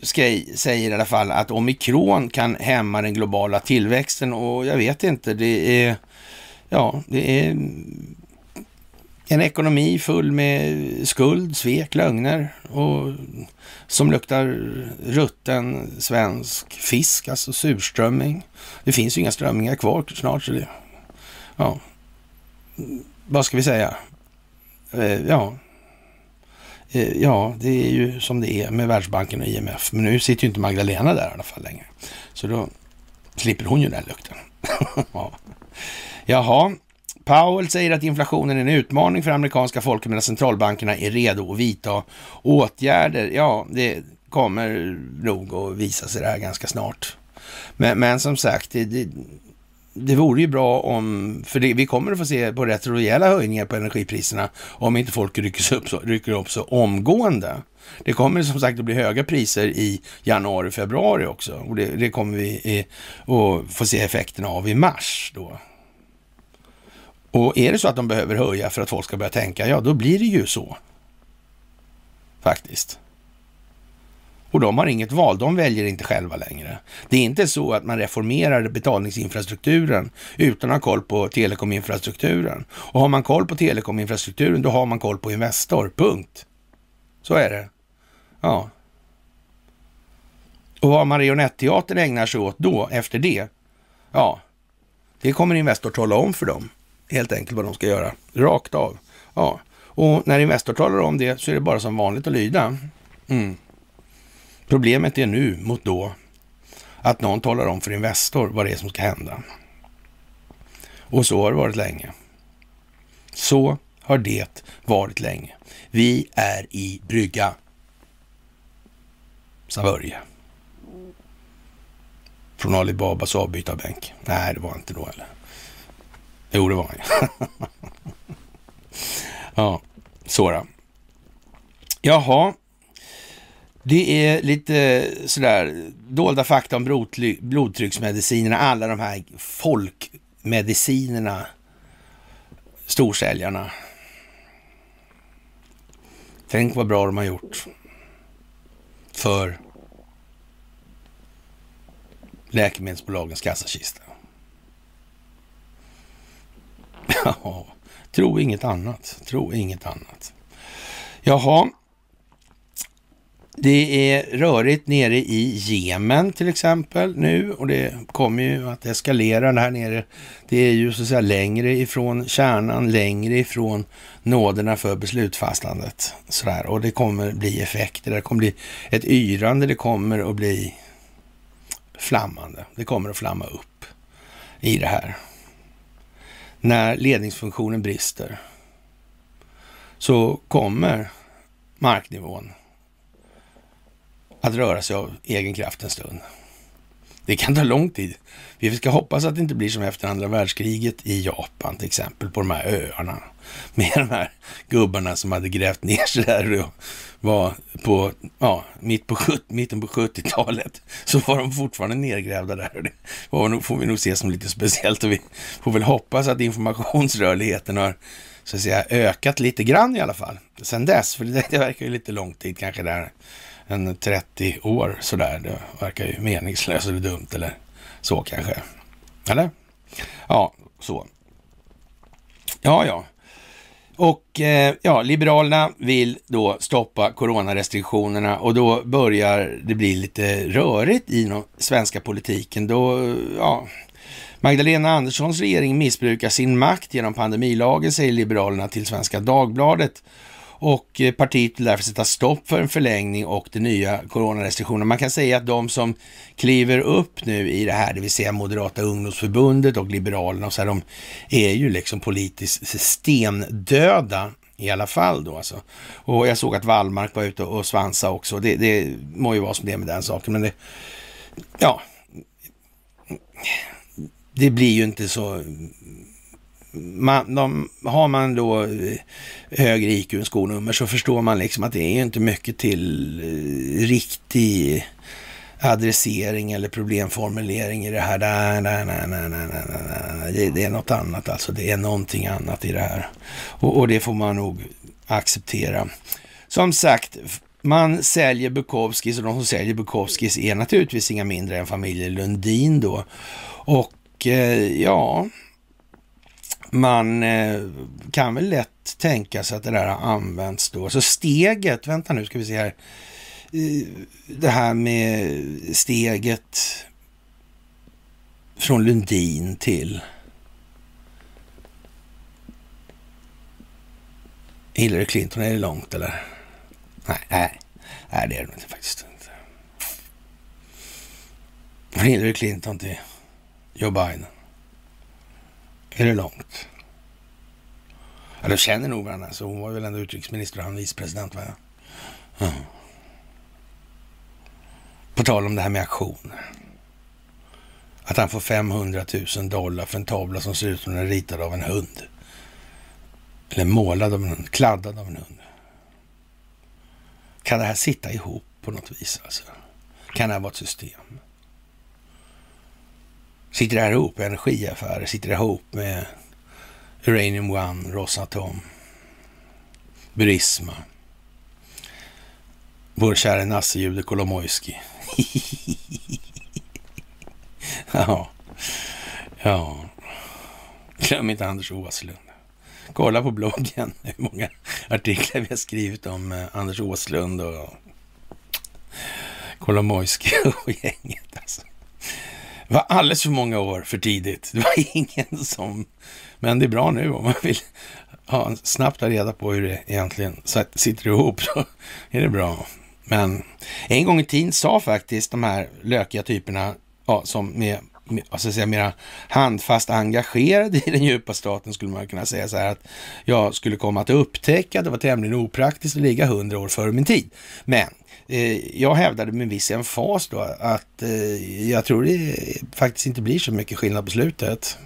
Speaker 1: ska, säger i alla fall att omikron kan hämma den globala tillväxten och jag vet inte, det är, ja, det är en ekonomi full med skuld, svek, lögner och som luktar rutten svensk fisk, alltså surströmming. Det finns ju inga strömmingar kvar snart. Så det, ja, vad ska vi säga? Eh, ja. Eh, ja, det är ju som det är med Världsbanken och IMF. Men nu sitter ju inte Magdalena där i alla fall längre. Så då slipper hon ju den lukten. ja. Jaha, Powell säger att inflationen är en utmaning för amerikanska folket medan centralbankerna är redo att vidta åtgärder. Ja, det kommer nog att visa sig det här ganska snart. Men, men som sagt, det, det, det vore ju bra om, för det, vi kommer att få se på rätt rejäla höjningar på energipriserna om inte folk rycker upp så, rycker upp så omgående. Det kommer som sagt att bli höga priser i januari, februari också och det, det kommer vi eh, att få se effekterna av i mars då. Och är det så att de behöver höja för att folk ska börja tänka, ja då blir det ju så. Faktiskt. Och de har inget val, de väljer inte själva längre. Det är inte så att man reformerar betalningsinfrastrukturen utan att ha koll på telekominfrastrukturen. Och har man koll på telekominfrastrukturen, då har man koll på Investor, punkt. Så är det. Ja. Och vad Marionetteatern ägnar sig åt då, efter det, ja, det kommer Investor tala om för dem. Helt enkelt vad de ska göra, rakt av. Ja, och när Investor talar om det så är det bara som vanligt att lyda. Mm. Problemet är nu mot då att någon talar om för Investor vad det är som ska hända. Och så har det varit länge. Så har det varit länge. Vi är i brygga. Sa Börje. Från Alibabas avbytarbänk. Nej, det var inte då eller? Jo, det var han. ja, så då. Jaha, det är lite sådär dolda fakta om blodtrycksmedicinerna, alla de här folkmedicinerna, storsäljarna. Tänk vad bra de har gjort för läkemedelsbolagens kassakista. Ja, tro inget annat. Tro inget annat. Jaha, det är rörigt nere i Jemen till exempel nu och det kommer ju att eskalera där nere. Det är ju så att säga längre ifrån kärnan, längre ifrån nåderna för beslutsfastandet. Sådär. Och det kommer bli effekter, det kommer bli ett yrande, det kommer att bli flammande. Det kommer att flamma upp i det här. När ledningsfunktionen brister så kommer marknivån att röra sig av egen kraft en stund. Det kan ta lång tid. Vi ska hoppas att det inte blir som efter andra världskriget i Japan till exempel, på de här öarna. Med de här gubbarna som hade grävt ner sig där och var på, ja, mitt på, mitten på 70-talet. Så var de fortfarande nergrävda där. Det var, får vi nog se som lite speciellt och vi får väl hoppas att informationsrörligheten har så att säga ökat lite grann i alla fall. Sen dess, för det, det verkar ju lite lång tid kanske där en 30 år sådär. Det verkar ju meningslöst eller dumt eller så kanske. Eller? Ja, så. Ja, ja. Och eh, ja, Liberalerna vill då stoppa coronarestriktionerna och då börjar det bli lite rörigt i den svenska politiken. Då, ja, Magdalena Anderssons regering missbrukar sin makt genom pandemilagen, säger Liberalerna till Svenska Dagbladet och eh, partiet vill därför sätta stopp för en förlängning och de nya coronarestriktionerna. Man kan säga att de som kliver upp nu i det här, det vill säga Moderata ungdomsförbundet och Liberalerna, och så här, de är ju liksom politiskt stendöda i alla fall då alltså. Och jag såg att Wallmark var ute och svansa också. Det, det må ju vara som det är med den saken, men det, ja, det blir ju inte så man, de, har man då eh, högre IQ än skonummer så förstår man liksom att det är inte mycket till eh, riktig adressering eller problemformulering i det här. Nej, nej, nej, nej, nej, nej. Det, det är något annat alltså. Det är någonting annat i det här. Och, och det får man nog acceptera. Som sagt, man säljer Bukowskis och de som säljer Bukowskis är naturligtvis inga mindre än familjen Lundin då. Och eh, ja, man eh, kan väl lätt tänka sig att det där har använts då. Så steget, vänta nu ska vi se här. Det här med steget från Lundin till Hillary Clinton, är det långt eller? Nej, nej, nej det är det inte faktiskt inte. Från Hillary Clinton till Joe Biden. Är det långt? Ja, de känner nog varandra, så hon var väl ändå utrikesminister och han vicepresident, va? Ja. På tal om det här med aktioner. Att han får 500 000 dollar för en tavla som ser ut som den är ritad av en hund. Eller målad av en hund, kladdad av en hund. Kan det här sitta ihop på något vis? Alltså? Kan det här vara ett system? Sitter det här ihop med energiaffärer? Sitter det ihop med Uranium One, Rosatom, Burisma, vår kära nassejude Kolomojski. ja, ja. Glöm inte Anders Åslund. Kolla på bloggen hur många artiklar vi har skrivit om eh, Anders Åslund och Kolomojski och gänget. Alltså. Det var alldeles för många år för tidigt. Det var ingen som... Men det är bra nu om man vill ha, snabbt ha reda på hur det egentligen sitter ihop. Så är det bra. Men en gång i tiden sa faktiskt de här lökiga typerna ja, som med, med alltså säga, mera handfast engagerade i den djupa staten skulle man kunna säga så här att jag skulle komma att upptäcka att det var tämligen opraktiskt att ligga hundra år före min tid. Men Eh, jag hävdade med viss emfas då att eh, jag tror det faktiskt inte blir så mycket skillnad på slutet.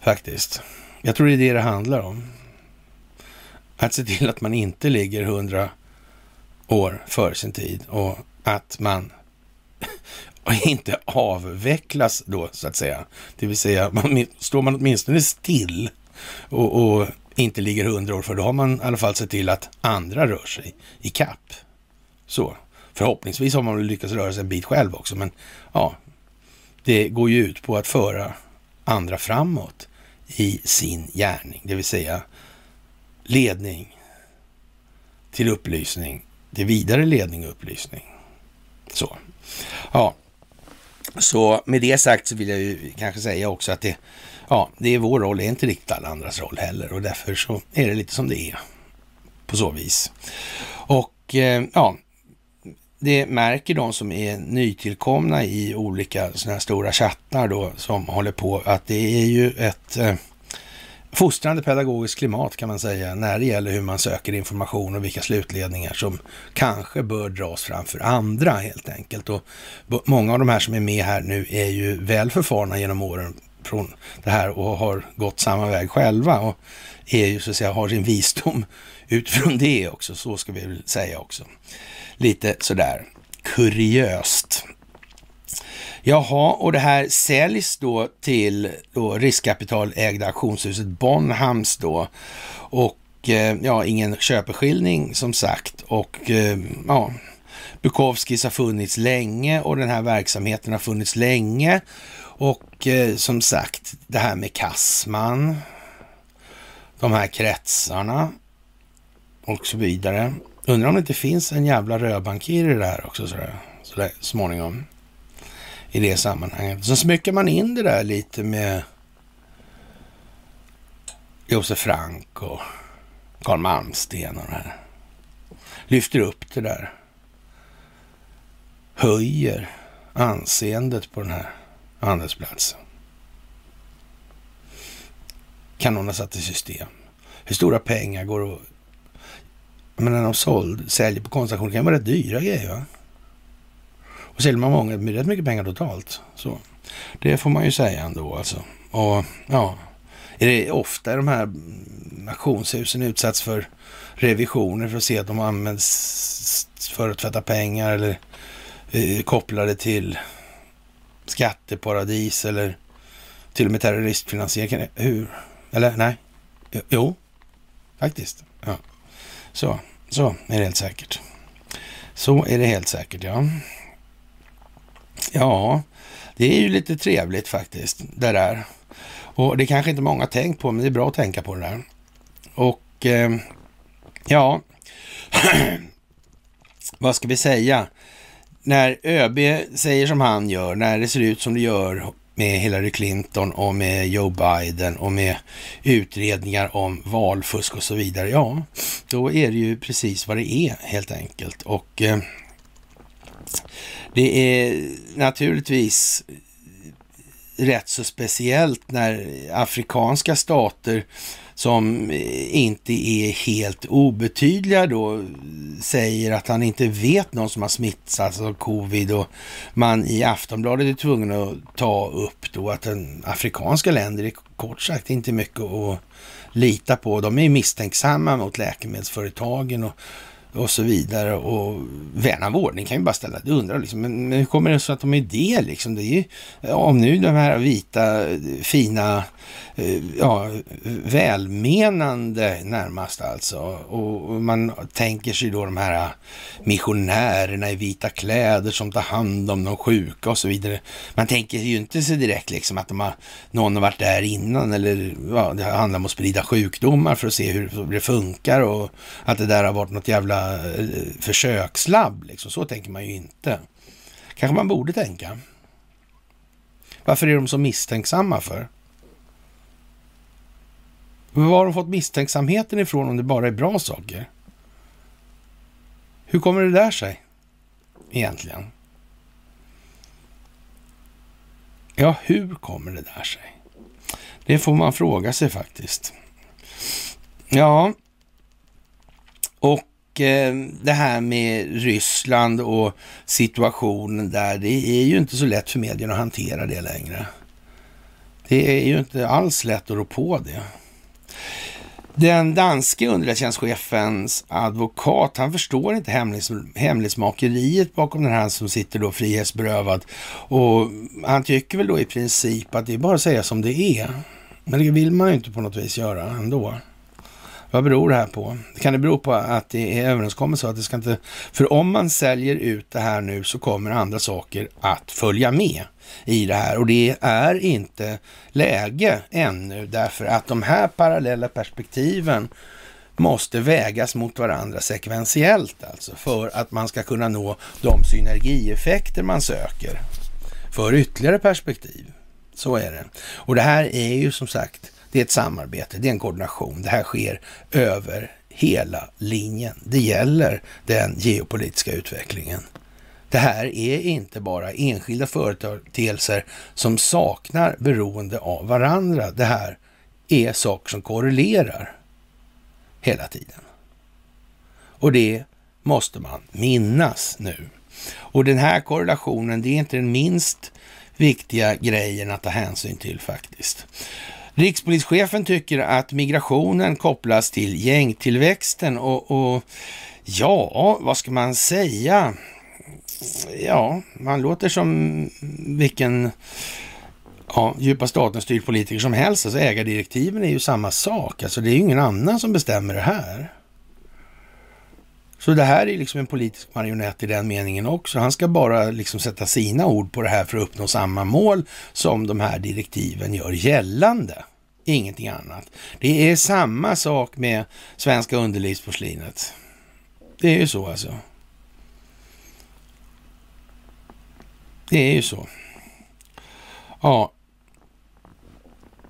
Speaker 1: Faktiskt. Jag tror det är det det handlar om. Att se till att man inte ligger hundra år före sin tid och att man inte avvecklas då så att säga. Det vill säga, man, står man åtminstone still och, och inte ligger hundra år för då har man i alla fall sett till att andra rör sig i kapp. Så. Förhoppningsvis har man lyckats röra sig en bit själv också, men ja, det går ju ut på att föra andra framåt i sin gärning, det vill säga ledning till upplysning, till vidare ledning och upplysning. Så. Ja, så med det sagt så vill jag ju kanske säga också att det ja, det är vår roll, det är inte riktigt alla andras roll heller och därför så är det lite som det är på så vis. Och eh, ja, det märker de som är nytillkomna i olika sådana här stora chattar då som håller på att det är ju ett eh, fostrande pedagogiskt klimat kan man säga när det gäller hur man söker information och vilka slutledningar som kanske bör dras framför andra helt enkelt. Och många av de här som är med här nu är ju väl förfarna genom åren från det här och har gått samma väg själva och är ju så att säga, har sin visdom utifrån det också, så ska vi väl säga också. Lite sådär kuriöst. Jaha, och det här säljs då till då riskkapitalägda auktionshuset Bonhams då. Och ja, ingen köpeskillning som sagt. Och ja, Bukowskis har funnits länge och den här verksamheten har funnits länge. Och eh, som sagt, det här med Kassman, de här kretsarna och så vidare. Undrar om det inte finns en jävla rödbankir i det här också sådär, sådär småningom. I det sammanhanget. Så smyckar man in det där lite med Josef Frank och Carl Malmsten och det här. Lyfter upp det där. Höjer anseendet på den här handelsplatsen. Kan någon ha satt i system? Hur stora pengar går att... Men när de såld, säljer på konstauktioner kan det vara rätt dyra grejer va? Och säljer man många med rätt mycket pengar totalt. Så det får man ju säga ändå alltså. Och ja, är det ofta de här auktionshusen utsatts för revisioner för att se att de används för att tvätta pengar eller eh, kopplade till skatteparadis eller till och med terroristfinansiering. Hur? Eller nej? Jo, faktiskt. Ja. Så, så är det helt säkert. Så är det helt säkert, ja. Ja, det är ju lite trevligt faktiskt, det där. Och det kanske inte många har tänkt på, men det är bra att tänka på det där. Och eh, ja, vad ska vi säga? När ÖB säger som han gör, när det ser ut som det gör med Hillary Clinton och med Joe Biden och med utredningar om valfusk och så vidare. Ja, då är det ju precis vad det är helt enkelt. Och eh, det är naturligtvis rätt så speciellt när afrikanska stater som eh, inte är helt obetydliga då säger att han inte vet någon som har smittats av covid och man i Aftonbladet är tvungen att ta upp då att den afrikanska länder är kort sagt inte mycket att lita på. De är misstänksamma mot läkemedelsföretagen och och så vidare. Och vän av ordning kan ju bara ställa det undrar liksom, men, men hur kommer det så att de är det liksom? Det är ju, om nu de här vita fina Eh, ja, välmenande närmast alltså. Och man tänker sig då de här eh, missionärerna i vita kläder som tar hand om de sjuka och så vidare. Man tänker ju inte sig direkt liksom att de har, någon har varit där innan eller ja, det handlar om att sprida sjukdomar för att se hur det funkar och att det där har varit något jävla eh, försökslabb. Liksom. Så tänker man ju inte. Kanske man borde tänka. Varför är de så misstänksamma för? Var har de fått misstänksamheten ifrån om det bara är bra saker? Hur kommer det där sig egentligen? Ja, hur kommer det där sig? Det får man fråga sig faktiskt. Ja, och eh, det här med Ryssland och situationen där, det är ju inte så lätt för medierna att hantera det längre. Det är ju inte alls lätt att rå på det. Den danske underrättelsetjänstchefens advokat, han förstår inte hemlighets, hemlighetsmakeriet bakom den här som sitter då frihetsberövad. Och han tycker väl då i princip att det är bara att säga som det är. Men det vill man ju inte på något vis göra ändå. Vad beror det här på? Kan det bero på att det är överenskommet så att det ska inte... För om man säljer ut det här nu så kommer andra saker att följa med i det här och det är inte läge ännu därför att de här parallella perspektiven måste vägas mot varandra sekventiellt alltså för att man ska kunna nå de synergieffekter man söker för ytterligare perspektiv. Så är det. Och det här är ju som sagt det är ett samarbete, det är en koordination. Det här sker över hela linjen. Det gäller den geopolitiska utvecklingen. Det här är inte bara enskilda företeelser som saknar beroende av varandra. Det här är saker som korrelerar hela tiden. Och det måste man minnas nu. Och den här korrelationen, det är inte den minst viktiga grejen att ta hänsyn till faktiskt. Rikspolischefen tycker att migrationen kopplas till gängtillväxten och, och ja, vad ska man säga? Ja, man låter som vilken ja, djupa staten-styrd politiker som helst. Alltså ägardirektiven är ju samma sak. Alltså det är ju ingen annan som bestämmer det här. Så det här är liksom en politisk marionett i den meningen också. Han ska bara liksom sätta sina ord på det här för att uppnå samma mål som de här direktiven gör gällande. Ingenting annat. Det är samma sak med svenska underlivsporslinet. Det är ju så alltså. Det är ju så. Ja,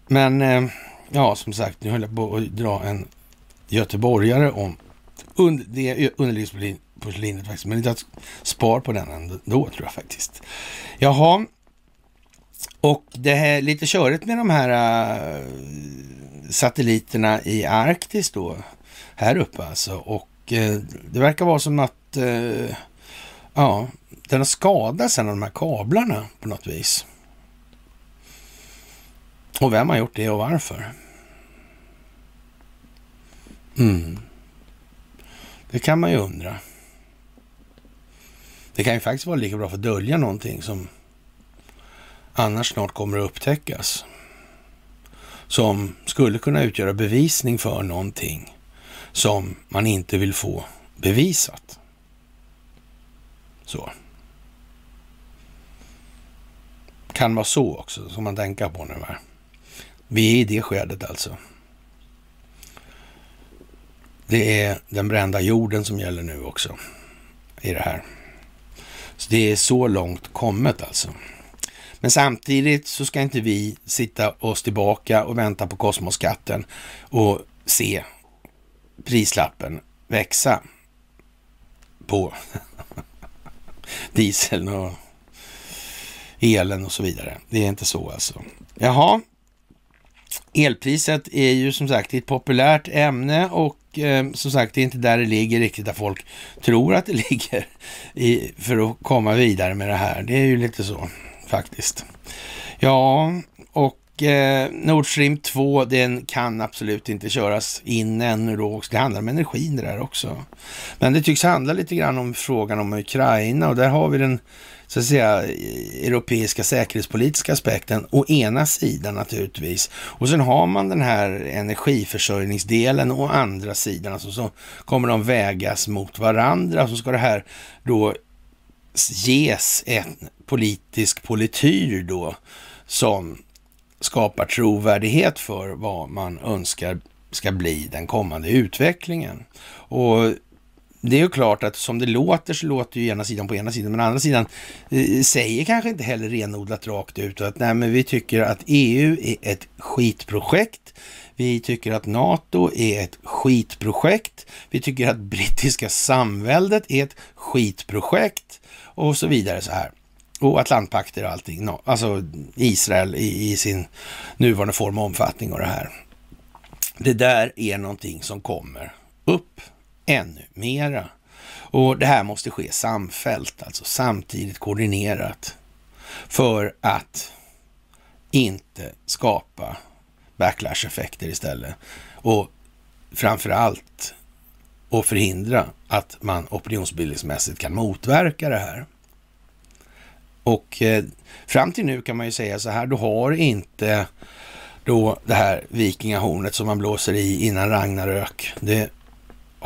Speaker 1: men eh, ja, som sagt, nu höll jag på att dra en göteborgare om und, det underlivsporslinet faktiskt, men jag spar på den ändå, tror jag faktiskt. Jaha, och det är lite körigt med de här äh, satelliterna i Arktis då, här uppe alltså. Och äh, det verkar vara som att, äh, ja, den har skadats en av de här kablarna på något vis. Och vem har gjort det och varför? Mm. Det kan man ju undra. Det kan ju faktiskt vara lika bra för att dölja någonting som annars snart kommer att upptäckas. Som skulle kunna utgöra bevisning för någonting som man inte vill få bevisat. Så. Kan vara så också, som man tänker på nu. Här. Vi är i det skedet alltså. Det är den brända jorden som gäller nu också i det här. Så det är så långt kommet alltså. Men samtidigt så ska inte vi sitta oss tillbaka och vänta på kosmoskatten och se prislappen växa på dieseln och elen och så vidare. Det är inte så alltså. Jaha, elpriset är ju som sagt ett populärt ämne och eh, som sagt det är inte där det ligger riktigt där folk tror att det ligger i, för att komma vidare med det här. Det är ju lite så faktiskt. Ja, och eh, Nord Stream 2 den kan absolut inte köras in ännu då. Det handlar om energin det där också. Men det tycks handla lite grann om frågan om Ukraina och där har vi den så att säga, europeiska säkerhetspolitiska aspekten å ena sidan naturligtvis. Och sen har man den här energiförsörjningsdelen å andra sidan. Alltså så kommer de vägas mot varandra. Så ska det här då ges en politisk polityr då som skapar trovärdighet för vad man önskar ska bli den kommande utvecklingen. Och det är ju klart att som det låter så låter ju ena sidan på ena sidan, men andra sidan eh, säger kanske inte heller renodlat rakt ut att nej, men vi tycker att EU är ett skitprojekt. Vi tycker att NATO är ett skitprojekt. Vi tycker att brittiska samväldet är ett skitprojekt och så vidare så här. Och Atlantpakter och allting. Alltså Israel i, i sin nuvarande form och omfattning och det här. Det där är någonting som kommer upp ännu mera. Och det här måste ske samfällt, alltså samtidigt koordinerat för att inte skapa backlash-effekter istället. Och framför allt att förhindra att man opinionsbildningsmässigt kan motverka det här. Och eh, fram till nu kan man ju säga så här, du har inte då det här vikingahornet som man blåser i innan Ragnarök. Det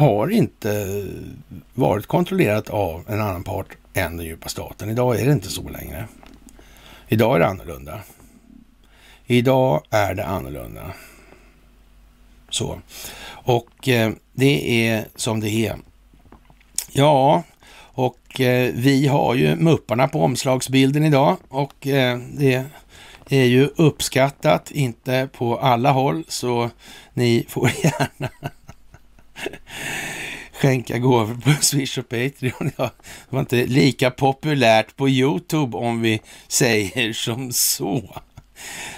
Speaker 1: har inte varit kontrollerat av en annan part än den djupa staten. Idag är det inte så längre. Idag är det annorlunda. Idag är det annorlunda. Så. Och eh, det är som det är. Ja, och eh, vi har ju mupparna på omslagsbilden idag och eh, det är ju uppskattat, inte på alla håll, så ni får gärna skänka gåvor på Swish och Patreon. Ja, det var inte lika populärt på YouTube om vi säger som så.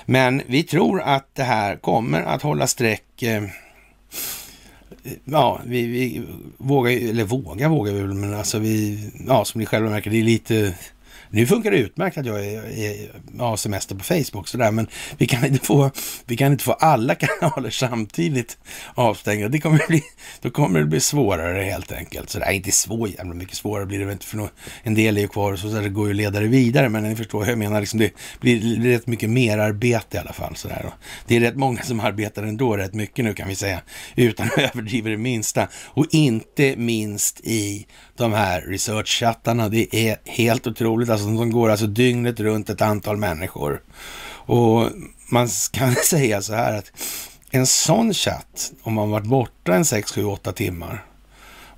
Speaker 1: Men vi tror att det här kommer att hålla streck. Eh, ja, vi, vi vågar, eller vågar vågar vi väl, men alltså vi, ja, som ni själva märker, det är lite nu funkar det utmärkt att jag är, är, har semester på Facebook sådär, men vi kan, inte få, vi kan inte få alla kanaler samtidigt avstängda. Det kommer bli, då kommer det bli svårare helt enkelt. Så det är inte så jävla mycket svårare blir det väl inte för en del är ju kvar och så det går ju ledare vidare, men ni förstår, jag menar liksom det blir rätt mycket mer arbete i alla fall. Sådär. Det är rätt många som arbetar ändå rätt mycket nu kan vi säga, utan att överdriva det minsta. Och inte minst i de här researchchattarna, Det är helt otroligt. Alltså, de går alltså dygnet runt ett antal människor. Och man kan säga så här att en sån chatt, om man varit borta en 6, 7, 8 timmar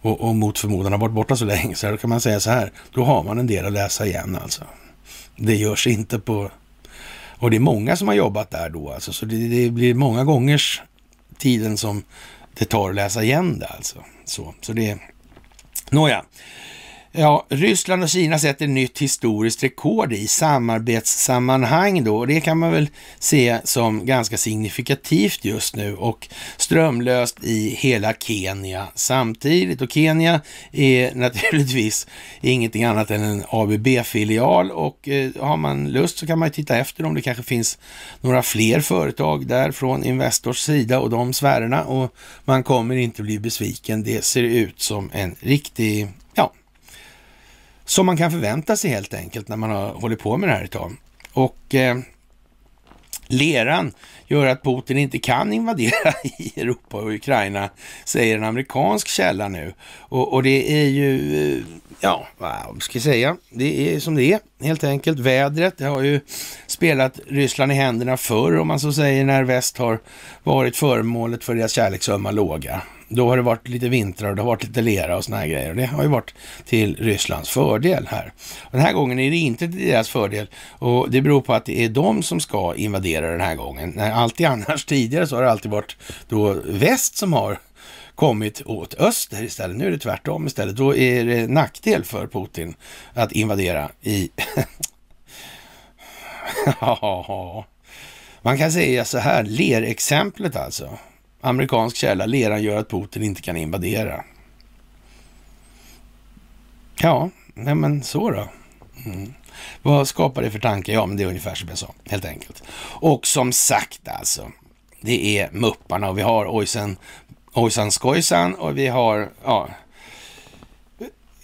Speaker 1: och, och mot förmodan har varit borta så länge, så då kan man säga så här, då har man en del att läsa igen alltså. Det görs inte på... Och det är många som har jobbat där då alltså, så det, det blir många gångers tiden som det tar att läsa igen det alltså. Så, så det... Nåja. Ja, Ryssland och Kina sätter nytt historiskt rekord i samarbetssammanhang då. Och det kan man väl se som ganska signifikativt just nu och strömlöst i hela Kenya samtidigt. Och Kenya är naturligtvis ingenting annat än en ABB-filial och eh, har man lust så kan man titta efter om det kanske finns några fler företag där från Investors sida och de sfärerna och man kommer inte bli besviken. Det ser ut som en riktig som man kan förvänta sig helt enkelt när man har hållit på med det här ett tag. Och eh, leran gör att Putin inte kan invadera i Europa och Ukraina, säger en amerikansk källa nu. Och, och det är ju, eh, ja, vad ska jag säga, det är som det är helt enkelt. Vädret, det har ju spelat Ryssland i händerna förr om man så säger, när väst har varit föremålet för deras kärleksömma låga. Då har det varit lite vintrar och det har varit lite lera och såna här grejer. Och det har ju varit till Rysslands fördel här. Och den här gången är det inte till deras fördel och det beror på att det är de som ska invadera den här gången. När alltid annars tidigare så har det alltid varit då väst som har kommit åt öster istället. Nu är det tvärtom istället. Då är det nackdel för Putin att invadera i... Man kan säga så här, lerexemplet alltså. Amerikansk källa, leran gör att Putin inte kan invadera. Ja, nej men så då. Mm. Vad skapar det för tankar? Ja, men det är ungefär som jag sa, helt enkelt. Och som sagt alltså, det är mupparna och vi har Ojsan, Ojsan Skojsan och vi har, ja,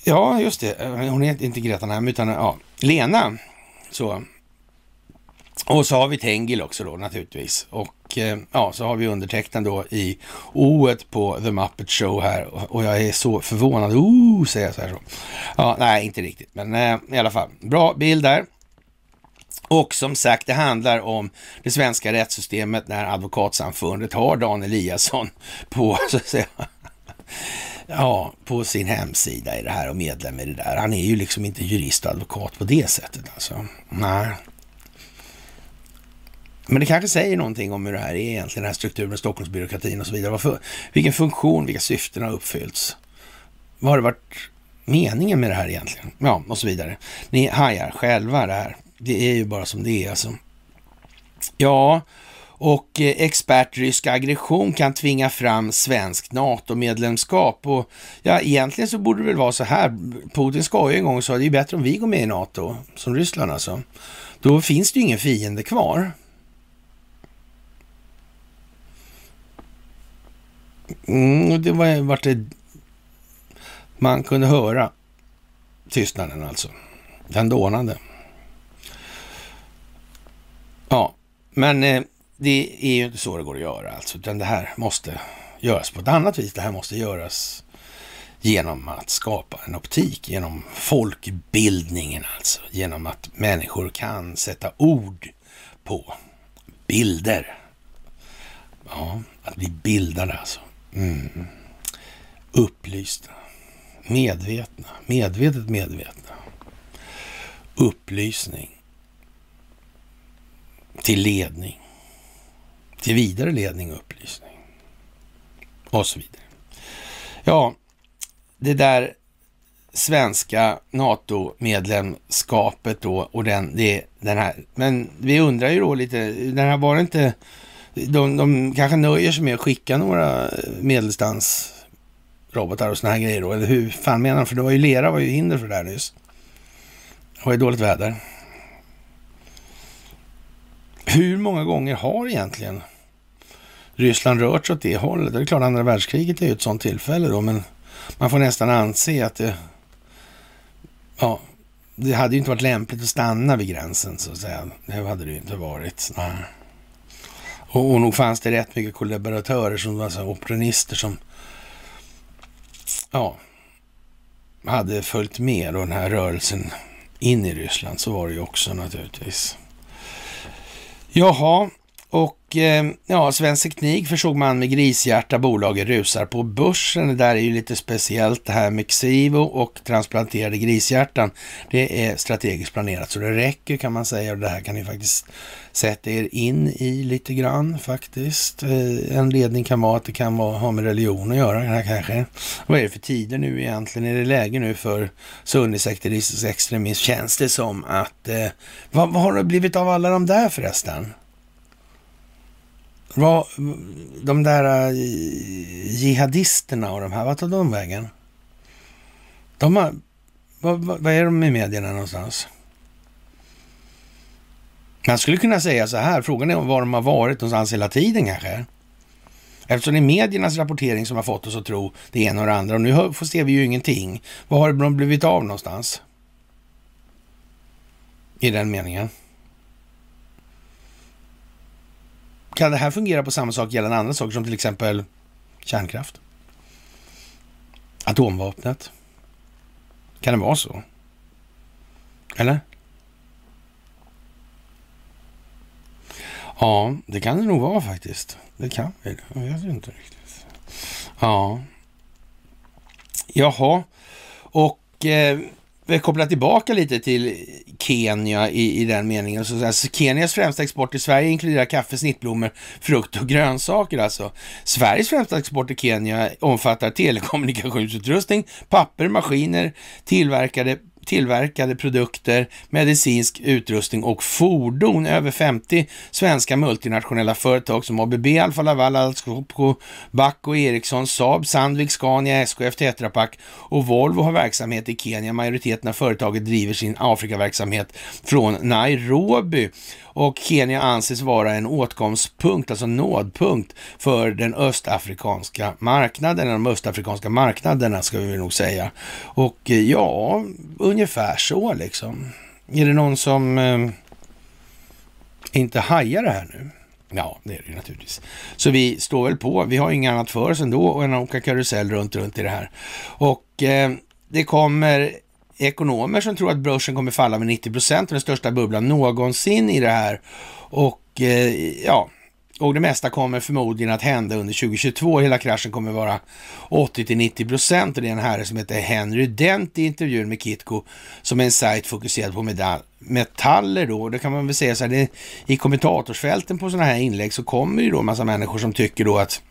Speaker 1: ja just det, hon heter inte Greta Nam utan ja, Lena. Så. Och så har vi Tengil också då naturligtvis. Och eh, ja, så har vi undertecknad då i o på The Muppet Show här och jag är så förvånad. Oh, säger jag så här så. Ja, nej, inte riktigt, men eh, i alla fall. Bra bild där. Och som sagt, det handlar om det svenska rättssystemet när advokatsamfundet har Dan Eliasson på, så att säga, ja, på sin hemsida i det här och medlem i det där. Han är ju liksom inte jurist och advokat på det sättet alltså. Nej, men det kanske säger någonting om hur det här är egentligen, den här strukturen, Stockholmsbyråkratin och så vidare. Varför, vilken funktion, vilka syften har uppfyllts? Vad har det varit meningen med det här egentligen? Ja, och så vidare. Ni hajar själva det här. Det är ju bara som det är alltså. Ja, och eh, expert rysk aggression kan tvinga fram svenskt NATO-medlemskap. Och ja, egentligen så borde det väl vara så här. Putin ska ju en gång sa det är bättre om vi går med i NATO, som Ryssland alltså. Då finns det ju ingen fiende kvar. Mm, det var vart det... Man kunde höra tystnaden alltså. Den dånade. Ja, men eh, det är ju inte så det går att göra alltså, utan det här måste göras på ett annat vis. Det här måste göras genom att skapa en optik, genom folkbildningen alltså, genom att människor kan sätta ord på bilder. Ja, att bli bildade alltså. Mm. Upplysta. Medvetna. Medvetet medvetna. Upplysning. Till ledning. Till vidare ledning och upplysning. Och så vidare. Ja, det där svenska NATO-medlemskapet då och den, det, den här. Men vi undrar ju då lite, den här var inte de, de kanske nöjer sig med att skicka några medeldistansrobotar och såna här grejer då. Eller hur fan menar de? För det var ju lera var ju hinder för det här nyss. Och ju dåligt väder. Hur många gånger har egentligen Ryssland rört sig åt det hållet? Det är klart andra världskriget är ju ett sånt tillfälle då, men man får nästan anse att det, ja, det hade ju inte varit lämpligt att stanna vid gränsen så att säga. Det hade det ju inte varit. Nej. Och, och nog fanns det rätt mycket kollaboratörer som var opportunister som ja, hade följt med då den här rörelsen in i Ryssland. Så var det ju också naturligtvis. Jaha, och eh, ja, Svensk Teknik försåg man med grishjärta. Bolaget rusar på börsen. Det där är ju lite speciellt det här med Xivo och transplanterade grishjärtan. Det är strategiskt planerat så det räcker kan man säga och det här kan ni faktiskt sätta er in i lite grann faktiskt. Eh, en ledning kan vara att det kan vara, ha med religion att göra det här kanske. Vad är det för tider nu egentligen? Är det läge nu för sunnisekteristisk extremism? Känns det som att... Eh, vad, vad har det blivit av alla de där förresten? Vad, de där uh, jihadisterna och de här, vad tar de vägen? De har, vad, vad, vad är de i medierna någonstans? Man skulle kunna säga så här, frågan är var de har varit någonstans hela tiden kanske. Eftersom det är mediernas rapportering som har fått oss att tro det ena och det andra. Och nu får ser vi ju ingenting. Vad har de blivit av någonstans? I den meningen. Kan det här fungera på samma sak gällande andra saker som till exempel kärnkraft? Atomvapnet? Kan det vara så? Eller? Ja, det kan det nog vara faktiskt. Det kan det. Jag vet inte riktigt. Ja. Jaha. Och eh, Eh, koppla tillbaka lite till Kenya i, i den meningen. Så, alltså, Kenias främsta export till Sverige inkluderar kaffe, snittblommor, frukt och grönsaker alltså. Sveriges främsta export till Kenya omfattar telekommunikationsutrustning, papper, maskiner, tillverkade tillverkade produkter, medicinsk utrustning och fordon. Över 50 svenska multinationella företag som ABB, Alfa Laval, Alsco, Bahco, Ericsson, Saab, Sandvik, Scania, SKF, Tetra Pak och Volvo har verksamhet i Kenya. Majoriteten av företaget driver sin Afrikaverksamhet från Nairobi och Kenya anses vara en åtkomstpunkt, alltså nådpunkt för den östafrikanska marknaden, de östafrikanska marknaderna ska vi nog säga. Och eh, ja, ungefär så liksom. Är det någon som eh, inte hajar det här nu? Ja, det är det naturligtvis. Så vi står väl på. Vi har inget annat för oss ändå än att åka karusell runt, runt i det här. Och eh, det kommer ekonomer som tror att börsen kommer falla med 90 procent, den största bubblan någonsin i det här. Och eh, ja, och det mesta kommer förmodligen att hända under 2022. Hela kraschen kommer vara 80 till 90 procent och det är en herre som heter Henry Dent i intervjun med Kitco som är en sajt fokuserad på metaller då. Det kan man väl säga så här, det, i kommentatorsfälten på sådana här inlägg så kommer ju då en massa människor som tycker då att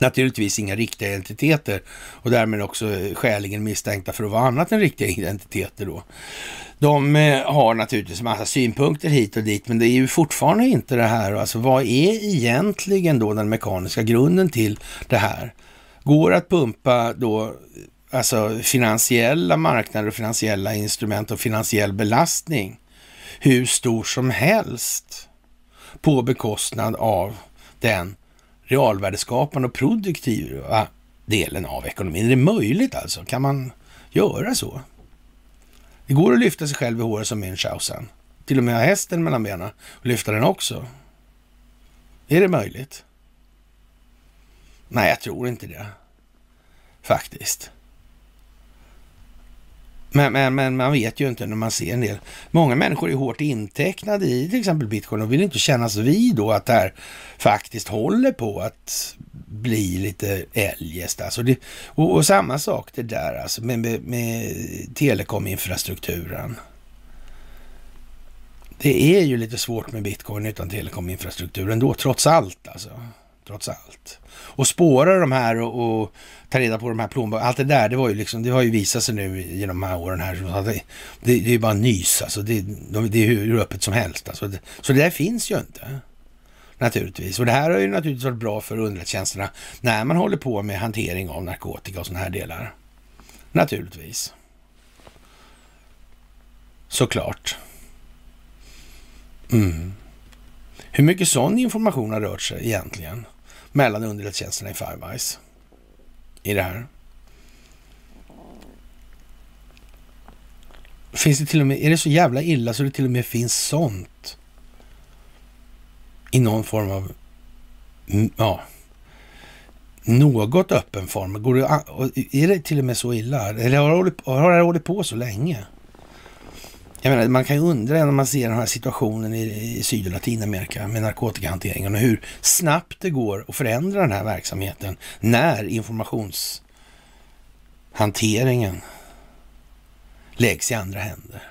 Speaker 1: naturligtvis inga riktiga identiteter och därmed också eh, skäligen misstänkta för att vara annat än riktiga identiteter då. De eh, har naturligtvis massa synpunkter hit och dit, men det är ju fortfarande inte det här. Alltså vad är egentligen då den mekaniska grunden till det här? Går att pumpa då alltså finansiella marknader och finansiella instrument och finansiell belastning hur stor som helst på bekostnad av den realvärdeskapande och produktiva delen av ekonomin. Är det möjligt alltså? Kan man göra så? Det går att lyfta sig själv i håret som Münchhausen. Till och med ha hästen mellan benen och lyfta den också. Är det möjligt? Nej, jag tror inte det. Faktiskt. Men, men, men, man vet ju inte när man ser en del. Många människor är hårt intecknade i till exempel bitcoin och vill inte kännas vid då att det här faktiskt håller på att bli lite eljest. Alltså det, och, och, samma sak det där alltså med, med, med telekominfrastrukturen. Det är ju lite svårt med bitcoin utan telekominfrastrukturen då, trots allt alltså. Trots allt. Och spåra de här och, och ta reda på de här plånböckerna. Allt det där, det var ju liksom, det har ju visat sig nu genom de här åren här. Det, det, det är bara nys alltså. Det, det är hur öppet som helst. Alltså. Så det där finns ju inte. Naturligtvis. Och det här har ju naturligtvis varit bra för underrättelsetjänsterna när man håller på med hantering av narkotika och sådana här delar. Naturligtvis. såklart. Mm. Hur mycket sån information har rört sig egentligen mellan underrättelsetjänsterna i Five Eyes i det här? Finns det till och med, är det så jävla illa så det till och med finns sånt i någon form av, ja, något öppen form? Går det, är det till och med så illa? Eller har det hållit, har det hållit på så länge? Jag menar, man kan ju undra när man ser den här situationen i, i Syd och Latinamerika med narkotikahanteringen och hur snabbt det går att förändra den här verksamheten när informationshanteringen läggs i andra händer.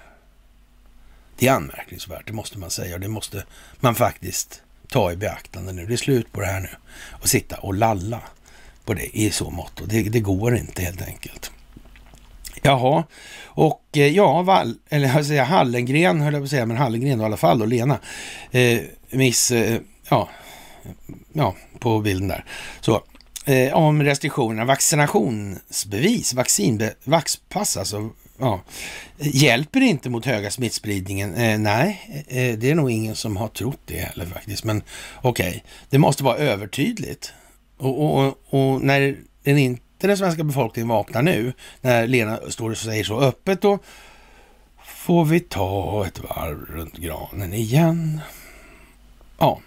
Speaker 1: Det är anmärkningsvärt, det måste man säga och det måste man faktiskt ta i beaktande nu. Det är slut på det här nu och sitta och lalla på det i så mått. Det, det går inte helt enkelt. Jaha, och eh, ja, Wall, eller jag säga Hallengren höll jag på att säga, men Hallengren i alla fall och Lena. Eh, miss, eh, ja, ja, på bilden där. Så, eh, om restriktionerna, vaccinationsbevis, vaccinbe, vaxpass alltså. Ja. Hjälper inte mot höga smittspridningen? Eh, nej, eh, det är nog ingen som har trott det heller faktiskt. Men okej, okay. det måste vara övertydligt. Och, och, och när den inte den svenska befolkningen vaknar nu, när Lena står och säger så öppet, då får vi ta ett varv runt granen igen. Ja.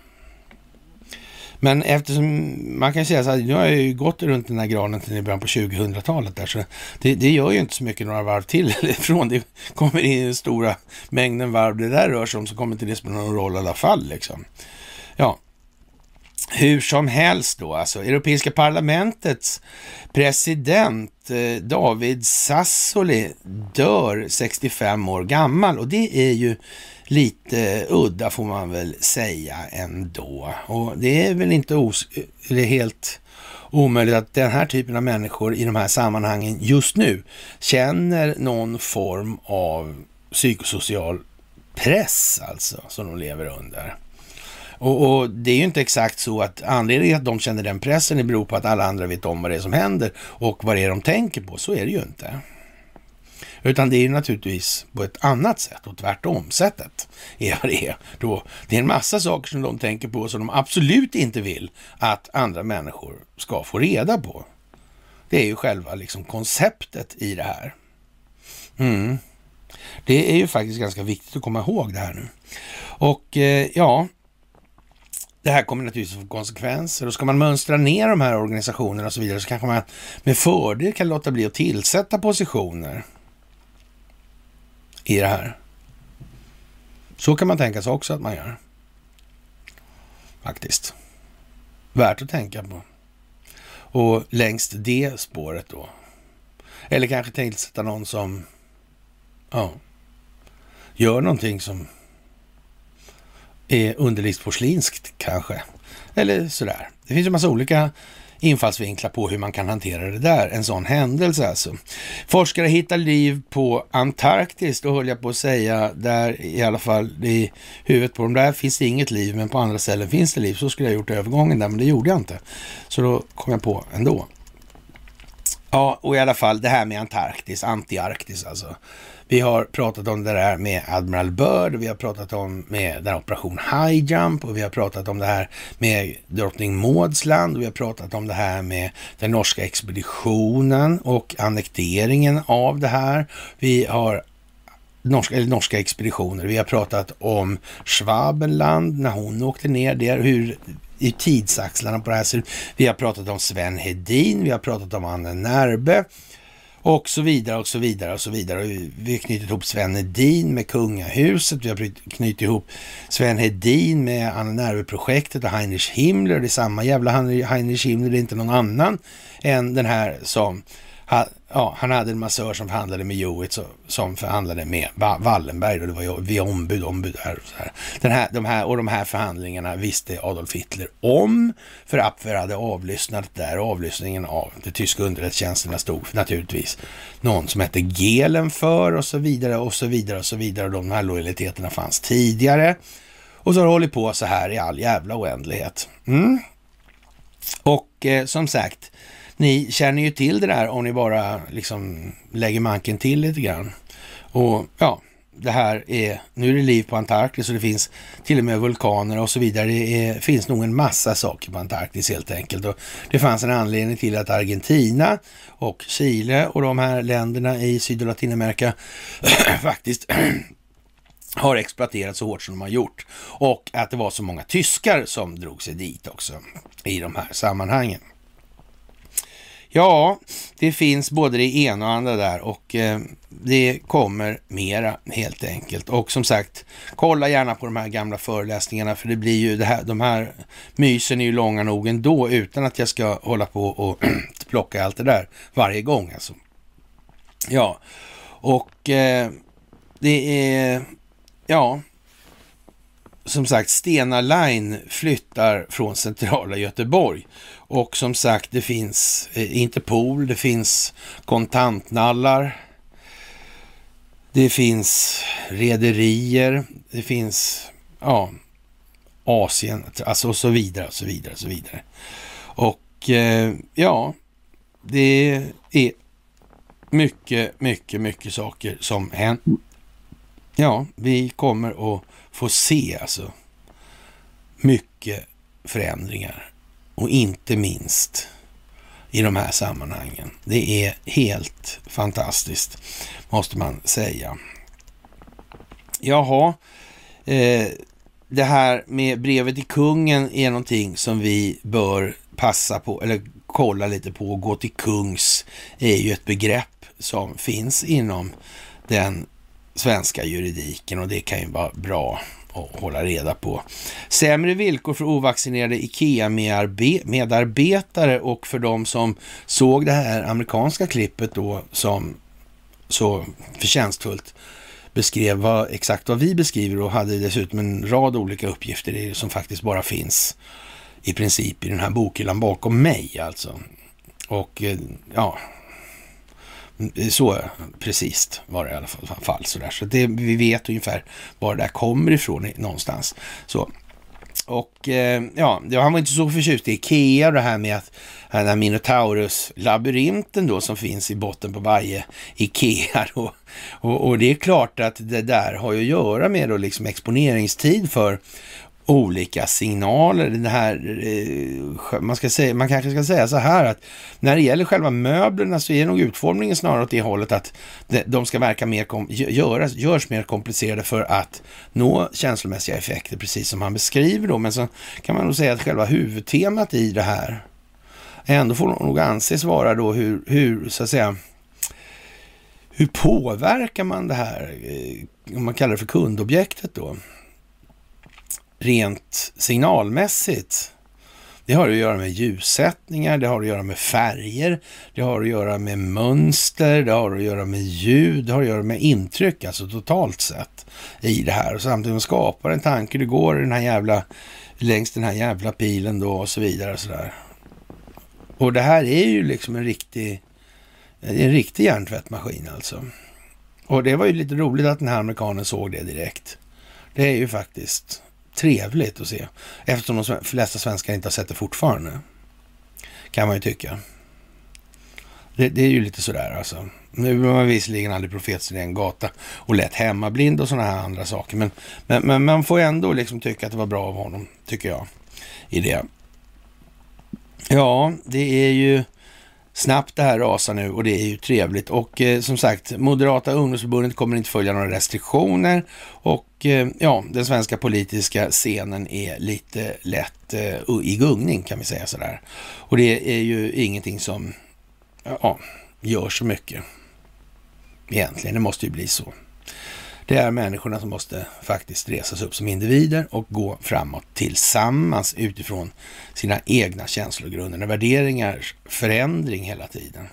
Speaker 1: Men eftersom man kan säga så här, nu har jag ju gått runt den här granen till i början på 2000-talet där, så det, det, gör ju inte så mycket några varv till eller ifrån. Det kommer in den stora mängden varv det där rör sig om, så kommer inte det spela någon roll i alla fall liksom. Ja, hur som helst då, alltså Europeiska parlamentets president eh, David Sassoli dör 65 år gammal och det är ju lite udda får man väl säga ändå. Och det är väl inte os eller helt omöjligt att den här typen av människor i de här sammanhangen just nu känner någon form av psykosocial press alltså som de lever under. Och, och, det är ju inte exakt så att anledningen att de känner den pressen beror på att alla andra vet om vad det är som händer och vad det är de tänker på. Så är det ju inte. Utan det är ju naturligtvis på ett annat sätt och tvärtom sättet är vad det är. Då, det är en massa saker som de tänker på som de absolut inte vill att andra människor ska få reda på. Det är ju själva liksom konceptet i det här. Mm. Det är ju faktiskt ganska viktigt att komma ihåg det här nu. Och eh, ja, det här kommer naturligtvis få konsekvenser och ska man mönstra ner de här organisationerna och så vidare så kanske man med fördel kan låta bli att tillsätta positioner i det här. Så kan man tänka sig också att man gör. Faktiskt. Värt att tänka på. Och längst det spåret då. Eller kanske tillsätta någon som ja, gör någonting som är underlivsporslinskt kanske. Eller sådär. Det finns en massa olika infallsvinklar på hur man kan hantera det där, en sån händelse alltså. Forskare hittar liv på Antarktis, då höll jag på att säga, där i alla fall i huvudet på dem där finns det inget liv, men på andra ställen finns det liv. Så skulle jag gjort övergången där, men det gjorde jag inte. Så då kom jag på ändå. Ja, och i alla fall det här med Antarktis, antiarktis alltså. Vi har pratat om det där med Admiral Byrd, vi har pratat om med den operation High Jump och vi har pratat om det här med drottning Mauds land och vi har pratat om det här med den norska expeditionen och annekteringen av det här. Vi har norska, eller norska expeditioner. Vi har pratat om Schwabenland när hon åkte ner där, hur i tidsaxlarna på det här sättet. Vi har pratat om Sven Hedin, vi har pratat om Anne Närbe och så vidare och så vidare och så vidare. Vi har knutit ihop Sven Hedin med kungahuset. Vi har knutit ihop Sven Hedin med Anna Nerve-projektet och Heinrich Himmler. Det är samma jävla Heinrich Himmler, det är inte någon annan än den här som ja, han hade en massör som förhandlade med Hewitt som förhandlade med Wallenberg och det var ju vid ombud, ombud här och så här. Den här, de här. Och de här förhandlingarna visste Adolf Hitler om, för Apfer hade avlyssnat där. Avlyssningen av de tyska underrättelsetjänsterna stod naturligtvis någon som hette Gelen för och så vidare och så vidare och så vidare. Och de här lojaliteterna fanns tidigare. Och så har det hållit på så här i all jävla oändlighet. Mm. Och eh, som sagt, ni känner ju till det där om ni bara liksom lägger manken till lite grann. Och ja, det här är, nu är det liv på Antarktis och det finns till och med vulkaner och så vidare. Det är, finns nog en massa saker på Antarktis helt enkelt. Och det fanns en anledning till att Argentina och Chile och de här länderna i Syd och Latinamerika faktiskt har exploaterat så hårt som de har gjort. Och att det var så många tyskar som drog sig dit också i de här sammanhangen. Ja, det finns både det ena och andra där och eh, det kommer mera helt enkelt. Och som sagt, kolla gärna på de här gamla föreläsningarna för det blir ju det här, de här mysen är ju långa nog ändå utan att jag ska hålla på och plocka allt det där varje gång alltså. Ja, och eh, det är, ja, som sagt, Stena Line flyttar från centrala Göteborg. Och som sagt, det finns eh, Interpol, det finns kontantnallar, det finns rederier, det finns ja, Asien, alltså och så vidare, och så vidare, och så vidare. Och eh, ja, det är mycket, mycket, mycket saker som händer. Ja, vi kommer att få se alltså mycket förändringar och inte minst i de här sammanhangen. Det är helt fantastiskt, måste man säga. Jaha, eh, det här med brevet till kungen är någonting som vi bör passa på, eller kolla lite på. Gå till kungs är ju ett begrepp som finns inom den svenska juridiken och det kan ju vara bra att hålla reda på. Sämre villkor för ovaccinerade IKEA-medarbetare och för de som såg det här amerikanska klippet då som så förtjänstfullt beskrev vad, exakt vad vi beskriver och hade dessutom en rad olika uppgifter som faktiskt bara finns i princip i den här bokhyllan bakom mig alltså. Och eh, ja, så precis var det i alla fall. Så, där. så det, vi vet ungefär var det där kommer ifrån någonstans. Så. Och eh, ja, han var inte så förtjust i Ikea och det här med att den här Minotaurus-labyrinten då som finns i botten på varje Ikea. Då. Och, och, det är klart att det där har ju att göra med då liksom exponeringstid för olika signaler. Det här, eh, man, ska säga, man kanske ska säga så här att när det gäller själva möblerna så är nog utformningen snarare åt det hållet att de ska verka mer, göras, görs mer komplicerade för att nå känslomässiga effekter, precis som han beskriver då. Men så kan man nog säga att själva huvudtemat i det här ändå får nog anses vara då hur, hur så att säga, hur påverkar man det här, eh, om man kallar det för kundobjektet då? Rent signalmässigt. Det har att göra med ljussättningar, det har att göra med färger, det har att göra med mönster, det har att göra med ljud, det har att göra med intryck, alltså totalt sett i det här. Och samtidigt skapar en tanke, det går den här jävla, längs den här jävla pilen då och så vidare. Och, så där. och det här är ju liksom en riktig, en riktig hjärntvättmaskin alltså. Och det var ju lite roligt att den här amerikanen såg det direkt. Det är ju faktiskt trevligt att se. Eftersom de flesta svenskar inte har sett det fortfarande. Kan man ju tycka. Det, det är ju lite sådär alltså. Nu var man visserligen aldrig profet i en gata och lätt hemmablind och sådana här andra saker. Men, men, men man får ändå liksom tycka att det var bra av honom, tycker jag, i det. Ja, det är ju snabbt det här rasar nu och det är ju trevligt. Och eh, som sagt, Moderata ungdomsförbundet kommer inte följa några restriktioner och eh, ja, den svenska politiska scenen är lite lätt eh, i gungning kan vi säga sådär. Och det är ju ingenting som ja, gör så mycket egentligen. Det måste ju bli så. Det är människorna som måste faktiskt resas upp som individer och gå framåt tillsammans utifrån sina egna känslogrunder, värderingar, förändring hela tiden.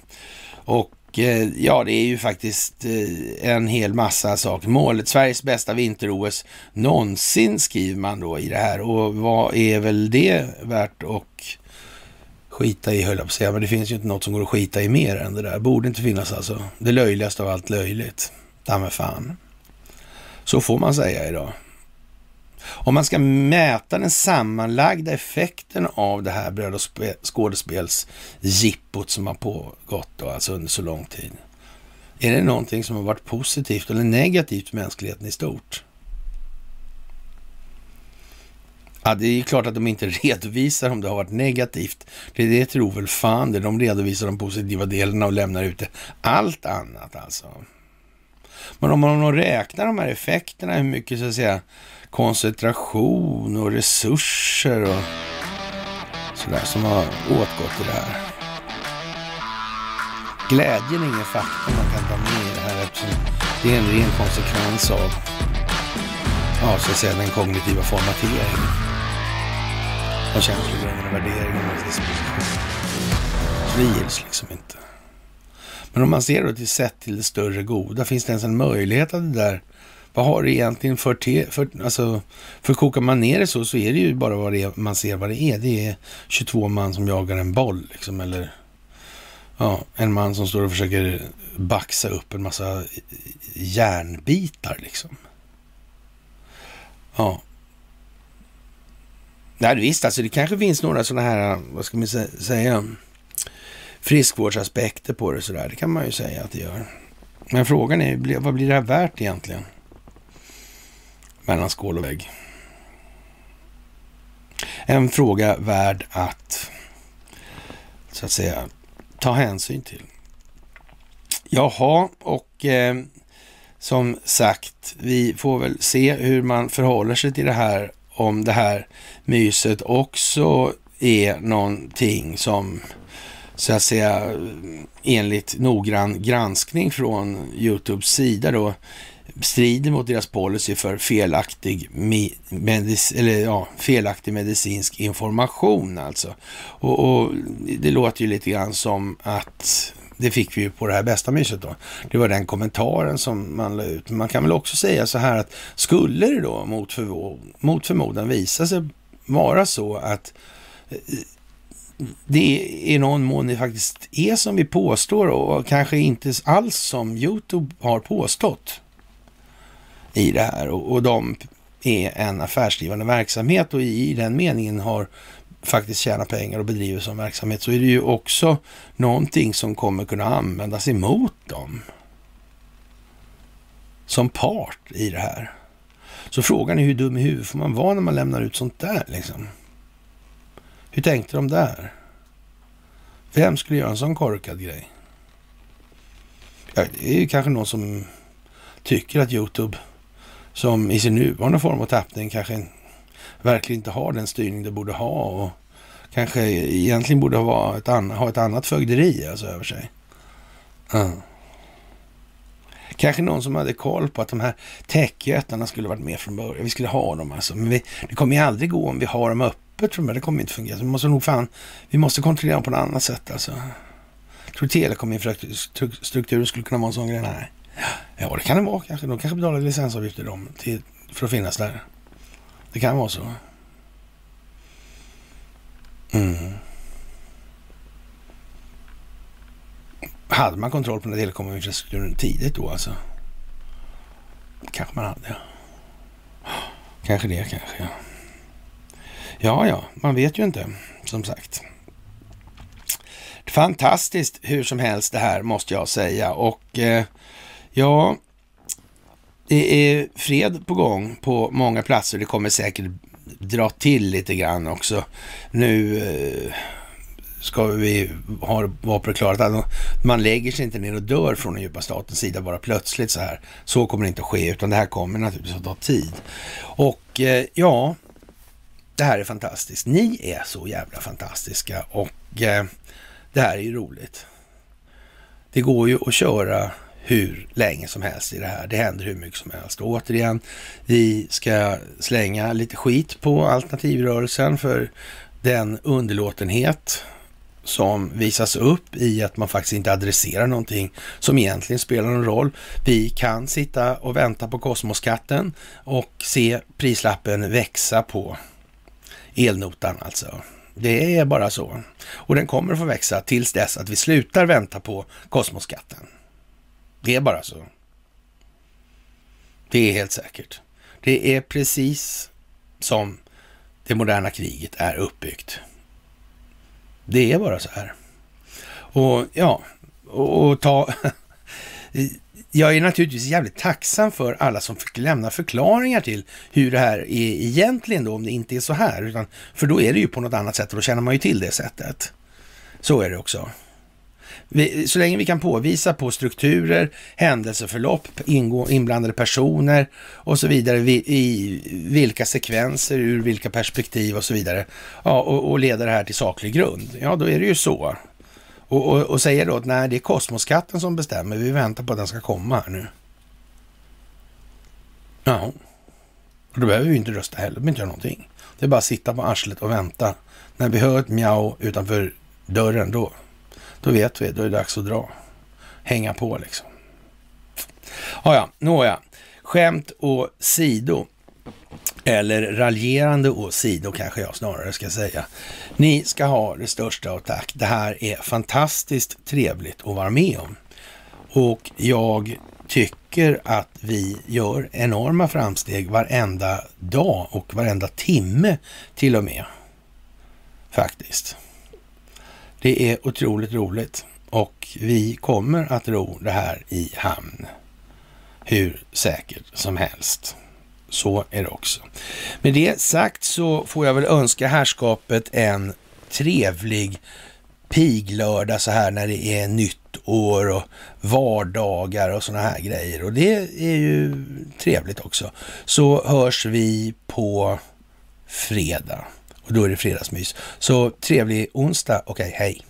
Speaker 1: Och eh, ja, det är ju faktiskt eh, en hel massa saker. Målet, Sveriges bästa vinter-OS någonsin skriver man då i det här. Och vad är väl det värt att skita i, höll jag på att säga. Men det finns ju inte något som går att skita i mer än det där. Borde inte finnas alltså. Det löjligaste av allt löjligt. Damme fan. Så får man säga idag. Om man ska mäta den sammanlagda effekten av det här bröd och skådespelsjippot som har pågått då, alltså under så lång tid. Är det någonting som har varit positivt eller negativt för mänskligheten i stort? Ja, det är klart att de inte redovisar om det har varit negativt. Det, det tror väl fan det. De redovisar de positiva delarna och lämnar ut allt annat alltså. Men om man räknar de här effekterna, hur mycket så att säga koncentration och resurser och sådär som har åtgått i det här. Glädjen är ingen faktor man kan ta med i det här eftersom det är en ren konsekvens av ja, så att säga, den kognitiva formateringen. Av känslogrunden och värderingen. Så det gills liksom inte. Men om man ser då till sett till det större goda, finns det ens en möjlighet att det där vad har det egentligen för, te, för alltså, för kokar man ner det så, så är det ju bara vad det är, man ser vad det är. Det är 22 man som jagar en boll, liksom, eller ja, en man som står och försöker baxa upp en massa järnbitar, liksom. Ja. Nej, visst, alltså det kanske finns några sådana här, vad ska man säga, friskvårdsaspekter på det sådär. Det kan man ju säga att det gör. Men frågan är, vad blir det här värt egentligen? Mellan skål och vägg. En fråga värd att, så att säga, ta hänsyn till. Jaha, och eh, som sagt, vi får väl se hur man förhåller sig till det här, om det här myset också är någonting som så att säga enligt noggrann granskning från Youtubes sida då strider mot deras policy för felaktig, medic eller, ja, felaktig medicinsk information alltså. Och, och, det låter ju lite grann som att det fick vi ju på det här bästa myset då. Det var den kommentaren som man la ut. Men Man kan väl också säga så här att skulle det då mot, förmo mot förmodan visa sig vara så att eh, det i någon mån det faktiskt är som vi påstår och kanske inte alls som Youtube har påstått i det här. Och, och de är en affärsdrivande verksamhet och i, i den meningen har faktiskt tjänat pengar och bedriver som verksamhet så är det ju också någonting som kommer kunna användas emot dem. Som part i det här. Så frågan är hur dum i huvudet får man vara när man lämnar ut sånt där liksom? Hur tänkte de där? Vem skulle göra en sån korkad grej? Ja, det är ju kanske någon som tycker att Youtube som i sin nuvarande form och tappning kanske verkligen inte har den styrning det borde ha och kanske egentligen borde ha ett, annat, ha ett annat fögderi alltså över sig. Mm. Kanske någon som hade koll på att de här techjättarna skulle varit med från början. Vi skulle ha dem alltså. Men vi, det kommer ju aldrig gå om vi har dem öppet från början. Det kommer inte fungera. Så vi måste nog fan, vi måste kontrollera dem på något annat sätt alltså. Tror du telekominfrastrukturen skulle kunna vara en sån grej. Nej. Ja, det kan det vara kanske. De kanske betalar licensavgifter de till, för att finnas där. Det kan vara så. Mm. Hade man kontroll på den telekominfrastrukturen tidigt då alltså? Kanske man hade. Kanske det, kanske ja. Ja, ja, man vet ju inte som sagt. Fantastiskt hur som helst det här måste jag säga och eh, Ja, det är fred på gång på många platser. Det kommer säkert dra till lite grann också. Nu eh, ska vi ha vara förklarat att man lägger sig inte ner och dör från den djupa statens sida bara plötsligt så här. Så kommer det inte att ske, utan det här kommer naturligtvis att ta tid. Och eh, ja, det här är fantastiskt. Ni är så jävla fantastiska och eh, det här är ju roligt. Det går ju att köra hur länge som helst i det här. Det händer hur mycket som helst. Och återigen, vi ska slänga lite skit på alternativrörelsen för den underlåtenhet som visas upp i att man faktiskt inte adresserar någonting som egentligen spelar någon roll. Vi kan sitta och vänta på kosmoskatten och se prislappen växa på elnotan alltså. Det är bara så. Och den kommer att få växa tills dess att vi slutar vänta på kosmoskatten. Det är bara så. Det är helt säkert. Det är precis som det moderna kriget är uppbyggt. Det är bara så här. Och ja, och, ta jag är naturligtvis jävligt tacksam för alla som fick lämna förklaringar till hur det här är egentligen då, om det inte är så här. Utan, för då är det ju på något annat sätt och då känner man ju till det sättet. Så är det också. Vi, så länge vi kan påvisa på strukturer, händelseförlopp, ingå, inblandade personer och så vidare, vi, i vilka sekvenser, ur vilka perspektiv och så vidare, ja, och, och leda det här till saklig grund, ja då är det ju så. Och, och, och säger då att nej, det är kosmoskatten som bestämmer, vi väntar på att den ska komma här nu. Ja, och då behöver vi inte rösta heller, vi behöver inte göra någonting. Det är bara att sitta på arslet och vänta. När vi hör ett mjau utanför dörren, då då vet vi, då är det dags att dra. Hänga på liksom. Ja, ja, nåja. Skämt och sido. Eller raljerande och sido kanske jag snarare ska säga. Ni ska ha det största av tack. Det här är fantastiskt trevligt att vara med om. Och jag tycker att vi gör enorma framsteg varenda dag och varenda timme till och med. Faktiskt. Det är otroligt roligt och vi kommer att ro det här i hamn hur säkert som helst. Så är det också. Med det sagt så får jag väl önska härskapet en trevlig piglördag så här när det är nytt år och vardagar och sådana här grejer. Och det är ju trevligt också. Så hörs vi på fredag. Och då är det fredagsmys. Så trevlig onsdag. Okej, okay, hej.